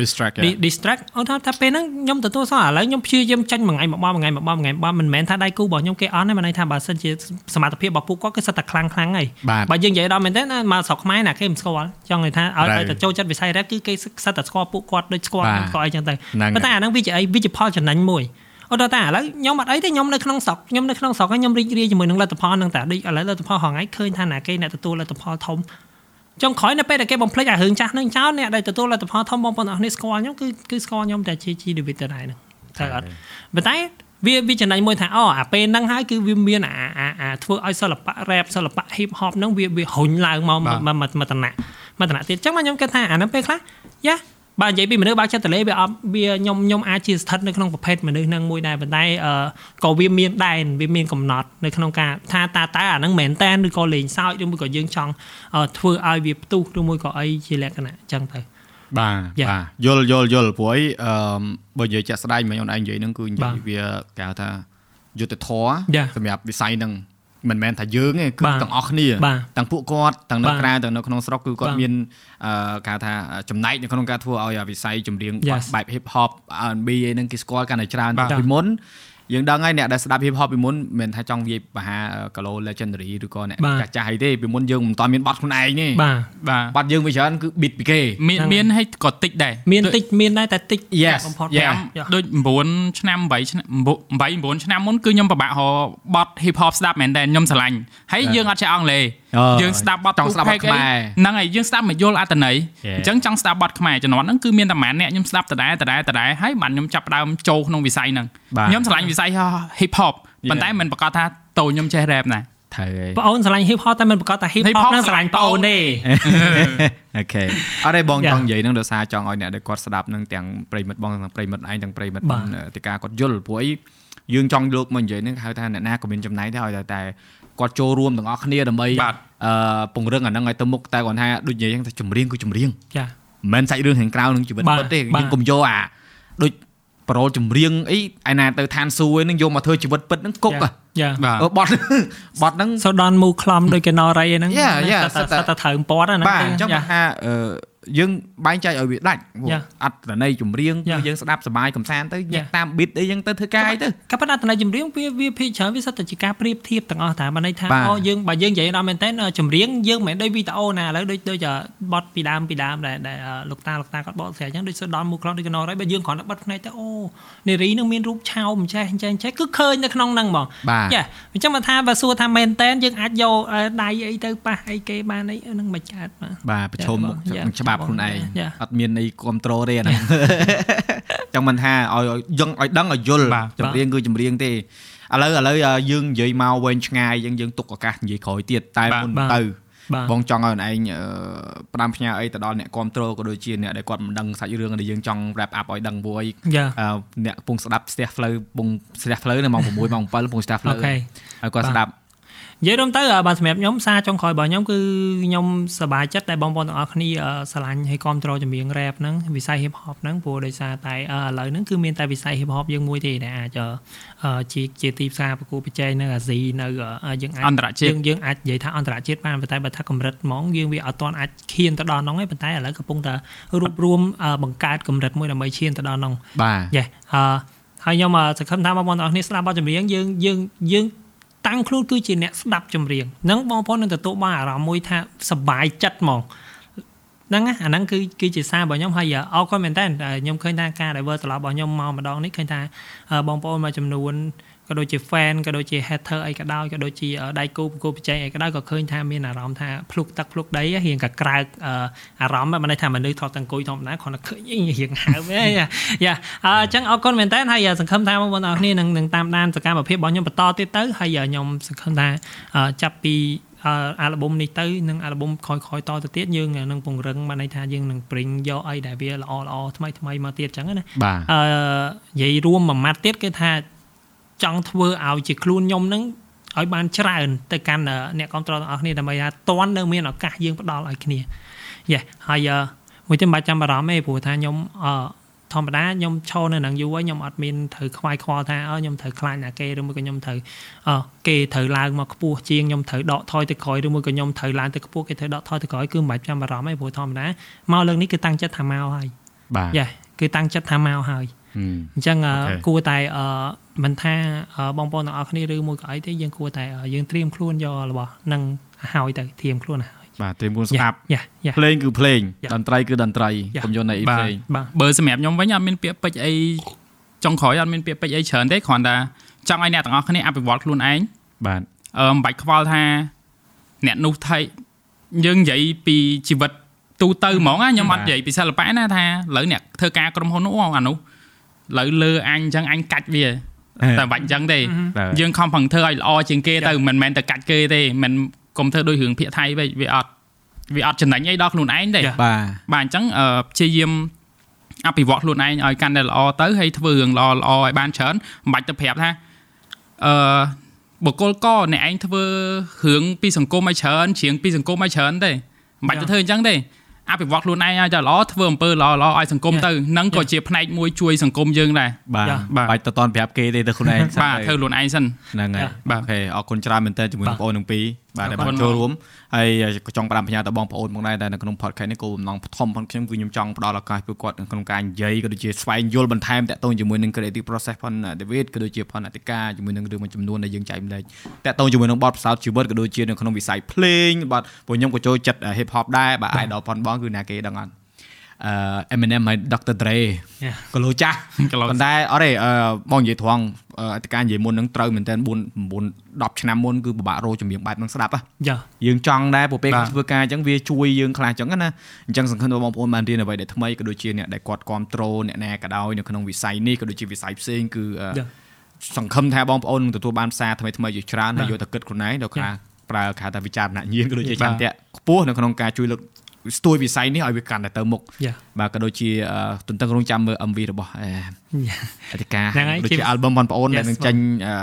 distract distract អូថាថាពេលហ្នឹងខ្ញុំទទួលសោះឥឡូវខ្ញុំព្យាយាមចាញ់មួយថ្ងៃមួយបមួយថ្ងៃមួយបមួយថ្ងៃមួយមិនមែនថាដៃគូរបស់ខ្ញុំគេអន់ទេមកន័យថាបើសិនជាសមត្ថភាពរបស់ពួកគាត់គឺសិតតែខ្លាំងខ្លាំងហើយបើយើងនិយាយដល់មែនទេណាមកស្រុកខ្មែរណាគេមិនស្គាល់ចង់និយាយថាឲ្យតែចូលចិត្តវិស័យ rap គឺគេសិតតែស្គាល់ពួកគាត់ដូចស្គាល់ខ្ញុំស្គាល់អីចឹងទៅប៉ុន្តែអាហ្នឹងវាជាអីវាជាផលចំណេញមួយ អូដល់តែឥឡូវខ្ញុំអត់អីទេខ្ញុំនៅក្នុងស្រុកខ្ញុំនៅក្នុងស្រុកខ្ញុំរីករាយជាមួយនឹងលទ្ធផលនឹងតែដូចឥឡូវលទ្ធផលហងៃឃើញថាណាគេអ្នកទទួលលទ្ធផលធំចុងក្រោយនៅពេលដែលគេបំភ្លេចអារឿងចាស់នឹងចោលអ្នកដែលទទួលលទ្ធផលធំបងប្អូនអរគ្នាស្គាល់ខ្ញុំគឺគឺស្គាល់ខ្ញុំតែជាជីវិតទៅដែរហ្នឹងតែអត់ប៉ុន្តែវាវាចំណេញមួយថាអូអាពេលហ្នឹងហើយគឺវាមានអាអាអាធ្វើឲ្យសិល្បៈ rap សិល្បៈ hip hop ហ្នឹងវាវារុញឡើងមកមកមកតំណមកតំណទៀតអញ្ចឹងមកខ្ញុំគិតថាអាហ្នឹងពេលខ្លះយ៉ា បាទនិយាយពីមនុស្សបើកចិត្តតលេវាអត់វាខ្ញុំខ្ញុំអាចជាស្ថិតនៅក្នុងប្រភេទមនុស្សហ្នឹងមួយដែរប៉ុន្តែអឺក៏វាមានដែនវាមានកំណត់នៅក្នុងការថាតើតើអាហ្នឹងមែនតែនឬក៏លេងសើចឬមួយក៏យើងចង់ធ្វើឲ្យវាផ្ទុះឬមួយក៏អីជាលក្ខណៈអញ្ចឹងទៅបាទ Yeah. បាទយល់យល់យល់ព្រោះអីអឺបើនិយាយចាក់ស្ដែងមិញអូនឯងនិយាយហ្នឹងគឺនិយាយវាគេហៅថាយុទ្ធធរ Yeah. សម្រាប់វិស័យហ្នឹង មិនមែនថាយើងទេគឺបាទទាំងអស់គ្នាបាទទាំងពួកគាត់ទាំងនៅបាទក្រៅទាំងនៅក្នុងស្រុកគឺគាត់បាទមានអឺគេហៅថាចំណែកនៅក្នុងការធ្វើឲ្យវិស័យចម្រៀង Yes. បែប hip hop R&B អីហ្នឹងគេស្គាល់កាន់តែច្រើនបាទពីមុន យើងដឹងហើយអ្នកដែលស្ដាប់ hip hop ពីមុនមិនមែនថាចង់និយាយបហា Galo Legendary ឬក៏អ្នកបាទចាស់ចាស់អីទេពីមុនយើងមិនតាន់មានបទខ្លួនឯងទេបាទបាទបទយើងវាច្រើនគឺ beat ពីគេមានហ្នឹងមានឲ្យក៏តិចដែរមានតិចមានដែរតែតិច Yes. បំផុត Yeah. យ៉ាដូច9ឆ្នាំ8ឆ្នាំ8 9ឆ្នាំមុនគឺខ្ញុំពិបាករកបទ hip hop ស្ដាប់មែនតើខ្ញុំស្រឡាញ់ហើយយើងអត់ចេះអង់គ្លេសអឺយើងស្ដាប់បទចង់ស្ដាប់បទ Tupac អីខ្មែរហ្នឹងហើយយើងស្ដាប់មកយល់អត្ថន័យ Yeah. អញ្ចឹងចង់ស្ដាប់បទខ្មែរជំនាន់ហ្នឹងគឺមានតែប៉ុន្មានអ្នកខ្ញុំស្ដាប់ដដែលដដែលដដែលហើយបានខ្ញុំចាប់ផ្ដើមចូលក្នុងវិស័យហ្នឹងបាទខ្ញុំស្រឡាញ់វិស័យ hip hop ប៉ុន្តែមិនប្រកាសថាតូចខ្ញុំចេះ rap ណាត្រូវហើយបងអូនស្រឡាញ់ hip hop តែមិនប្រកាសថា hip Hip hop hop ហ្នឹងស្រឡាញ់បងអូនទេអូខេអត់ទេបង Yeah. ចង់និយាយហ្នឹងដោយសារចង់ឲ្យអ្នកដែលគាត់ស្ដាប់នឹងទាំងប្រិមិត្តបងទាំងប្រិមិត្តឯងទាំងប្រិមិត្តបាទទីការគាត់យល់ព្រោះអីយើងចង់លើកមកនិយាយហ្នឹងហៅថាអ្នកណាក៏មានចំណែកដែរឲ្យតែតែគាត់ចូលរួមទាំងអស់គ្នាដើម្បីបាទអឺពង្រឹងអាហ្នឹងឲ្យទៅមុខតែគាត់ថាដូចនិយាយហ្នឹងថាចម្រៀងគឺចម្រៀងចាមិនមែនសាច់រឿងខាងក្រៅនឹងជីវិតបាទពិតទេបាទយើងកុំយកអាដូច ប្រូលចម្រៀងអីឯណាទៅឋានសួគ៌ឯហ្នឹងយកមកធ្វើជីវិតពិតហ្នឹងគុកហ៎យ៉ាបាទអឺបត់បត់ហ្នឹងសូដនមូខ្លំដូចកេណរ៉ៃហ្នឹង Yeah, yeah, តែសិតតែតែត្រូវពតហ្នឹងបាទអញ្ចឹងយ៉ាគាត់ថាអឺ យើងបែងចែកឲ្យវាដាច់ព្រោះ Yeah. អត្តន័យចម្រៀងគឺ Yeah. យើងស្ដាប់សប្បាយកំសាន្តទៅញាក់ Yeah. តាម beat អីយើងទៅធ្វើការអីទៅក៏ប៉ុន្តែតំណែងចម្រៀងវាវាភាគច្រើនវាសិតតែជាការប្រៀបធៀបទាំងអស់តែបើន័យថាបាទអូយើងបើយើងនិយាយដល់មែនតើចម្រៀងយើងមិនមែនដូចវីដេអូណាឥឡូវដូចដូចបត់ពីដើមពីដើមដែលដែលលោកតាលោកតាគាត់បកស្រាយអញ្ចឹងដូចសូដនមូខ្លំដូចកេណរ៉ៃបើយើងគ្រាន់តែបិទភ្នែកទៅអូនារីនឹងមានរូបឆោមចេះអញ្ចឹងចេះគឺឃើញនៅក្នុងហ្នឹងហ្មងបាទចាអញ្ចឹងមកថាបើសួរថាមែនតែនយើងអាចយកអឺដៃអីទៅប៉ះអីគេបានអីហ្នឹងមិនកើតបាទបាទប្រឈមមុខ Yeah. នឹងច្បាប់ខ្លួនឯង Yeah. អត់មានអីគ្រប់ត្រូលទេអាហ្នឹងចង់មិនថាឲ្យឲ្យយើងឲ្យដឹងឲ្យយល់បាទចម្រៀងគឺចម្រៀងទេឥឡូវឥឡូវយើងនិយាយមកវែងឆ្ងាយយើងយើងទុកឱកាសនិយាយក្រោយទៀតតែបាទមុនបាទទៅបាទបងចង់ឲ្យខ្លួនឯងអឺផ្ដាំផ្ញើអីទៅដល់អ្នកគ្រប់ត្រូលក៏ដូចជាអ្នកដែលគាត់មិនដឹងសាច់រឿងដែលយើងចង់ wrap up ឲ្យដឹងព្រោះអីយ៉ាអឺអ្នកកំពុងស្ដាប់ស្ទះផ្លូវកំពុងស្ទះផ្លូវនៅម៉ោង6ម៉ោង7កំពុងស្ទះផ្លូអូវខេហើយគាត់ស្ដាប់ និយាយរំទៅបាទសម្រាប់ខ្ញុំសារចុងក្រោយរបស់ខ្ញុំគឺខ្ញុំសប្បាយចិត្តដែលបងប្អូនទាំងអស់គ្នាស្រឡាញ់ហើយគ្រប់គ្រងចម្រៀង rap ហ្នឹងវិស័យ hip hop ហ្នឹងព្រោះដោយសារតែឥឡូវហ្នឹងគឺមានតែវិស័យ hip hop យើងមួយទេដែលអាចជាជាទីផ្សារប្រកួតប្រជែងនៅអាស៊ីនៅយើងអាចអន្តរជាតិយើងយើងអាចនិយាយថាអន្តរជាតិបានប៉ុន្តែបើថាកម្រិតហ្មងយើងវាអត់ទាន់អាចឈានទៅដល់ហ្នឹងទេប៉ុន្តែឥឡូវកំពុងតែរួបរวมបង្កើតកម្រិតមួយដើម្បីឈានទៅដល់ហ្នឹងបាទយេអឺហើយខ្ញុំសង្ឃឹមថាបងប្អូនទាំងអស់គ្នាស្ដាប់បទចម្រៀងយើងយើងយើង តាំងខ្លួនគឺជាអ្នកស្ដាប់ចម្រៀងហ្នឹងបងប្អូននឹងទទួលបានអារម្មណ៍មួយថាសប្បាយចិត្តហ្មងហ្នឹងណាអាហ្នឹងគឺគឺជាសាររបស់ខ្ញុំហើយអរគុណមែនតើខ្ញុំឃើញថាការ diver ត្រឡប់របស់ខ្ញុំមកម្ដងនេះឃើញថាអឺបងប្អូនមួយចំនួន ក៏ដូចជា fan ក៏ដូចជា hater អីក៏ដោយក៏ដូចជាដៃគូប្រកួតប្រជែងអីក៏ដោយក៏ឃើញថាមានអារម្មណ៍ថាភ្លុកទឹកភ្លុកដីរៀងកក្រើកអឺអារម្មណ៍មិនន័យថាមនុស្សថតតអង្គុយធម្មតាគ្រាន់តែឃើញអីរៀងហើមហ៎យ៉ាអញ្ចឹងអរគុណមែនតើហើយសង្ឃឹមថាបងប្អូនអរគ្នានឹងនឹងតាមដានសកម្មភាពរបស់ខ្ញុំបន្តទៀតទៅហើយខ្ញុំសង្ឃឹមថាអឺចាប់ពីអឺអាល់ប៊ុមនេះទៅនឹងអាល់ប៊ុមខយៗតទៅទៀតយើងនឹងពង្រឹងបានន័យថាយើងនឹងព្រិញយកអីដែលវាល្អល្អថ្មីថ្មីមកទៀតអញ្ចឹងណាបាទអឺនិយាយរួមមួយម៉ាត់ទៀតគឺថា ចង់ធ្វើឲ្យជាខ្លួនខ្ញុំហ្នឹងឲ្យបានច្រើនទៅកាន់អឺអ្នកគ្រប់គ្រងទាំងអស់គ្នាដើម្បីថាតន់នៅមានឱកាសយើងផ្ដល់ឲ្យគ្នាយេហើយអឺមួយទៀតមិនបាច់ចាំបារម្ភទេព្រោះថាខ្ញុំអឺធម្មតាខ្ញុំឈរនៅនឹងយូរហើយខ្ញុំអត់មានត្រូវខ្វាយខ្វល់ថាអឺខ្ញុំត្រូវខ្លាចណាគេឬមួយក៏ខ្ញុំត្រូវអឺគេត្រូវឡើងមកខ្ពស់ជាងខ្ញុំត្រូវដកថយទៅក្រោយឬមួយក៏ខ្ញុំត្រូវឡើងទៅខ្ពស់គេត្រូវដកថយទៅក្រោយគឺមិនបាច់ចាំបារម្ភទេព្រោះធម្មតាមកលើកនេះគឺតាំងចិត្តថាមកហើយបាទយេគឺតាំងចិត្តថាមកហើយហឹមអញ្ចឹងអឺអូខេគួរតែអឺ មិនថាអឺបងប្អូនទាំងអស់គ្នាឬមួយក៏អីទេយើងគួរតែអឺយើងត្រៀមខ្លួនយករបស់នឹងហើយទៅត្រៀមខ្លួនហើយបាទត្រៀមខ្លួនស្ដាប់យ៉ាយ៉ាភ្លេងគឺភ្លេង Yeah. តន្ត្រីគឺតន្ត្រី Yeah. កុំយកនៅអីបាទផ្សេងបាទបើសម្រាប់ខ្ញុំវិញអត់មានពាក្យពេចន៍អីចុងក្រោយអត់មានពាក្យពេចន៍អីច្រើនទេគ្រាន់តែចង់ឲ្យអ្នកទាំងអស់គ្នាអភិវឌ្ឍខ្លួនឯងបាទអឺមិនបាច់ខ្វល់ថាអ្នកនោះថៃយើងនិយាយពីជីវិតទូទៅហ្មងណាខ្ញុំអត់និយាយពីសិល្បៈណាថាឥឡូវអ្នកធ្វើការក្រុមហ៊ុននោះអូអានោះឥឡូវលើអញអញ្ចឹងអញកាច់វា តែមិនបាច់អញ្ចឹងទេបាទយើងខំប្រឹងធ្វើឲ្យល្អជាងគេទៅមិនមែនតែកាច់គេទេមិនកុំធ្វើដូចរឿងភាគថៃវិញវាអត់វាអត់ចំណេញអីដល់ខ្លួនឯងទេ Yeah. បាទបាទអញ្ចឹងអឺព្យាយាមអភិវឌ្ឍខ្លួនឯងឲ្យកាន់តែល្អទៅហើយធ្វើរឿងល្អល្អឲ្យបានច្រើនមិនបាច់ទៅប្រាប់ថាអឺបុគ្គលកអ្នកឯងធ្វើរឿងពីសង្គមឲ្យច្រើនជ្រៀងពីសង្គមឲ្យច្រើនទេមិនបាច់ទៅធ្វើអញ្ចឹងទេ អភិវឌ្ឍខ្លួនឯងឲ្យតែល្អធ្វើអំពើល្អល្អឲ្យសង្គមទៅនឹងក៏ជាផ្នែកមួយជួយសង្គមយើងដែរបាទបាទបាច់ទៅតន់ប្រាប់គេទេទៅខ្លួនឯងសិនបាទទៅធ្វើខ្លួនឯងសិនហ្នឹងហើយបាទអូខេអរគុណច្រើនមែនតើជាមួយបាទបងប្អូនទាំងពីរ បាទដែលអរគុបានណចូលរួមហើយក៏ចង់ផ្ដាំបញ្ញាទៅបងប្អូនផងដែរតែនៅក្នុង podcast នេះគោលបំណងធំផងខ្ញុំគឺខ្ញុំចង់ផ្ដល់ឱកាសពួកគាត់នៅក្នុងការនិយាយក៏ដូចជាស្វែងយល់បន្ថែមតាក់ទងជាមួយនឹង creative process ផង David ក៏ដូចជាផងអតិកាជាមួយនឹងរឿងមួយចំនួនដែលយើងចែកម្លែកតាក់ទងជាមួយនឹងបទពិសោធន៍ជីវិតក៏ដូចជានៅក្នុងវិស័យភ្លេងបាទព្រោះខ្ញុំក៏ចូលចិត្ត hip hop ដែរបាទ idol ផងបងគឺណាគេដឹងអត់អឺ Eminem ហើយ Dr. Dre Yeah. គីឡូចាស់គីឡូប៉ុន្តែអត់ទេអឺបងនិយាយត្រង់អឺអតិកានិយាយមុនហ្នឹងត្រូវមែនតើ4 9 10ឆ្នាំមុនគឺពិបាករោចម្រៀងបែបហ្នឹងស្ដាប់ហ៎យ៉ាយើងចង់ដែរពួកពេលបាទគាត់ធ្វើការអញ្ចឹងវាជួយយើងខ្លះអញ្ចឹងណាអញ្ចឹងសង្ឃឹមថាបងប្អូនបានរៀនអ្វីដែលថ្មីក៏ដូចជាអ្នកដែលគាត់គ្រប់គ្រងអ្នកណាក៏ដោយនៅក្នុងវិស័យនេះក៏ដូចជាវិស័យផ្សេងគឺអឺ Yeah. សង្ឃឹមថាបងប្អូននឹងទទួលបានសារថ្មីថ្មីៗជាច្រើនហើយយកទៅគិតខ្លួនឯងដល់ខ្លះប្រើគេហៅថាវិចារណញ្ញាណក៏ដូចជាចន្ទៈខ្ពស់នៅក្នុងការជួយលើក ស្ទួយវិស័យនេះឲ្យវាកាន់តែទៅមុខយ៉ាបាទក៏ដូចជាអឺទន្ទឹងរង់ចាំមើល MV របស់អឺអធិការហ្នឹងហើយដូចជាជា album បងប្អូន Yes, ដែលនឹងចេញអឺ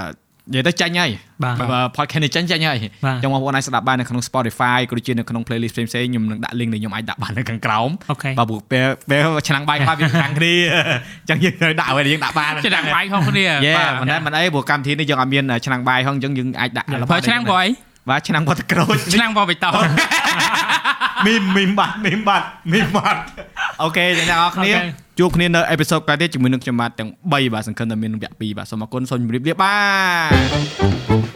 និយាយទៅចេញហើយបាទបើ podcast នេះចេញចេញហើយបាទចឹងបងប្អូនអាចស្ដាប់បាននៅក្នុង Spotify ក៏ដូចជានៅក្នុង playlist ផ្សេងៗខ្ញុំនឹងដាក់ link ដែលខ្ញុំអាចដាក់បាននៅខាងក្រោមអូខេបាទព្រោះពេលពេលឆ្នាំងបាយខ្លះវាខាងគ្នាចឹងយើងត្រូវដាក់ឲ្យយើងដាក់បានឆ្នាំងបាយខុសគ្នាយេបាទមិនដែរមិនអីព្រោះកម្មវិធីនេះយើងអត់មានឆ្នាំងបាយហងចឹងយើងអាចដាក់ប្រើឆ្នាំងព្រោះអីបាទឆ្នាំងបត់ក្រូចឆ្នាំងព្រោះបៃតង មីមមីមបាត់មីមបាត់មីមបាត់អូខេចឹងអ្នកនរគ្នាអូខេជួបគ្នានៅអេពីសូតក្រោយទៀតជាមួយនឹងខ្ញុំបាទទាំង3បាទសង្ឃឹមថាមានវគ្គ2បាទសូមអរគុណសូមជម្រាបលាបាទ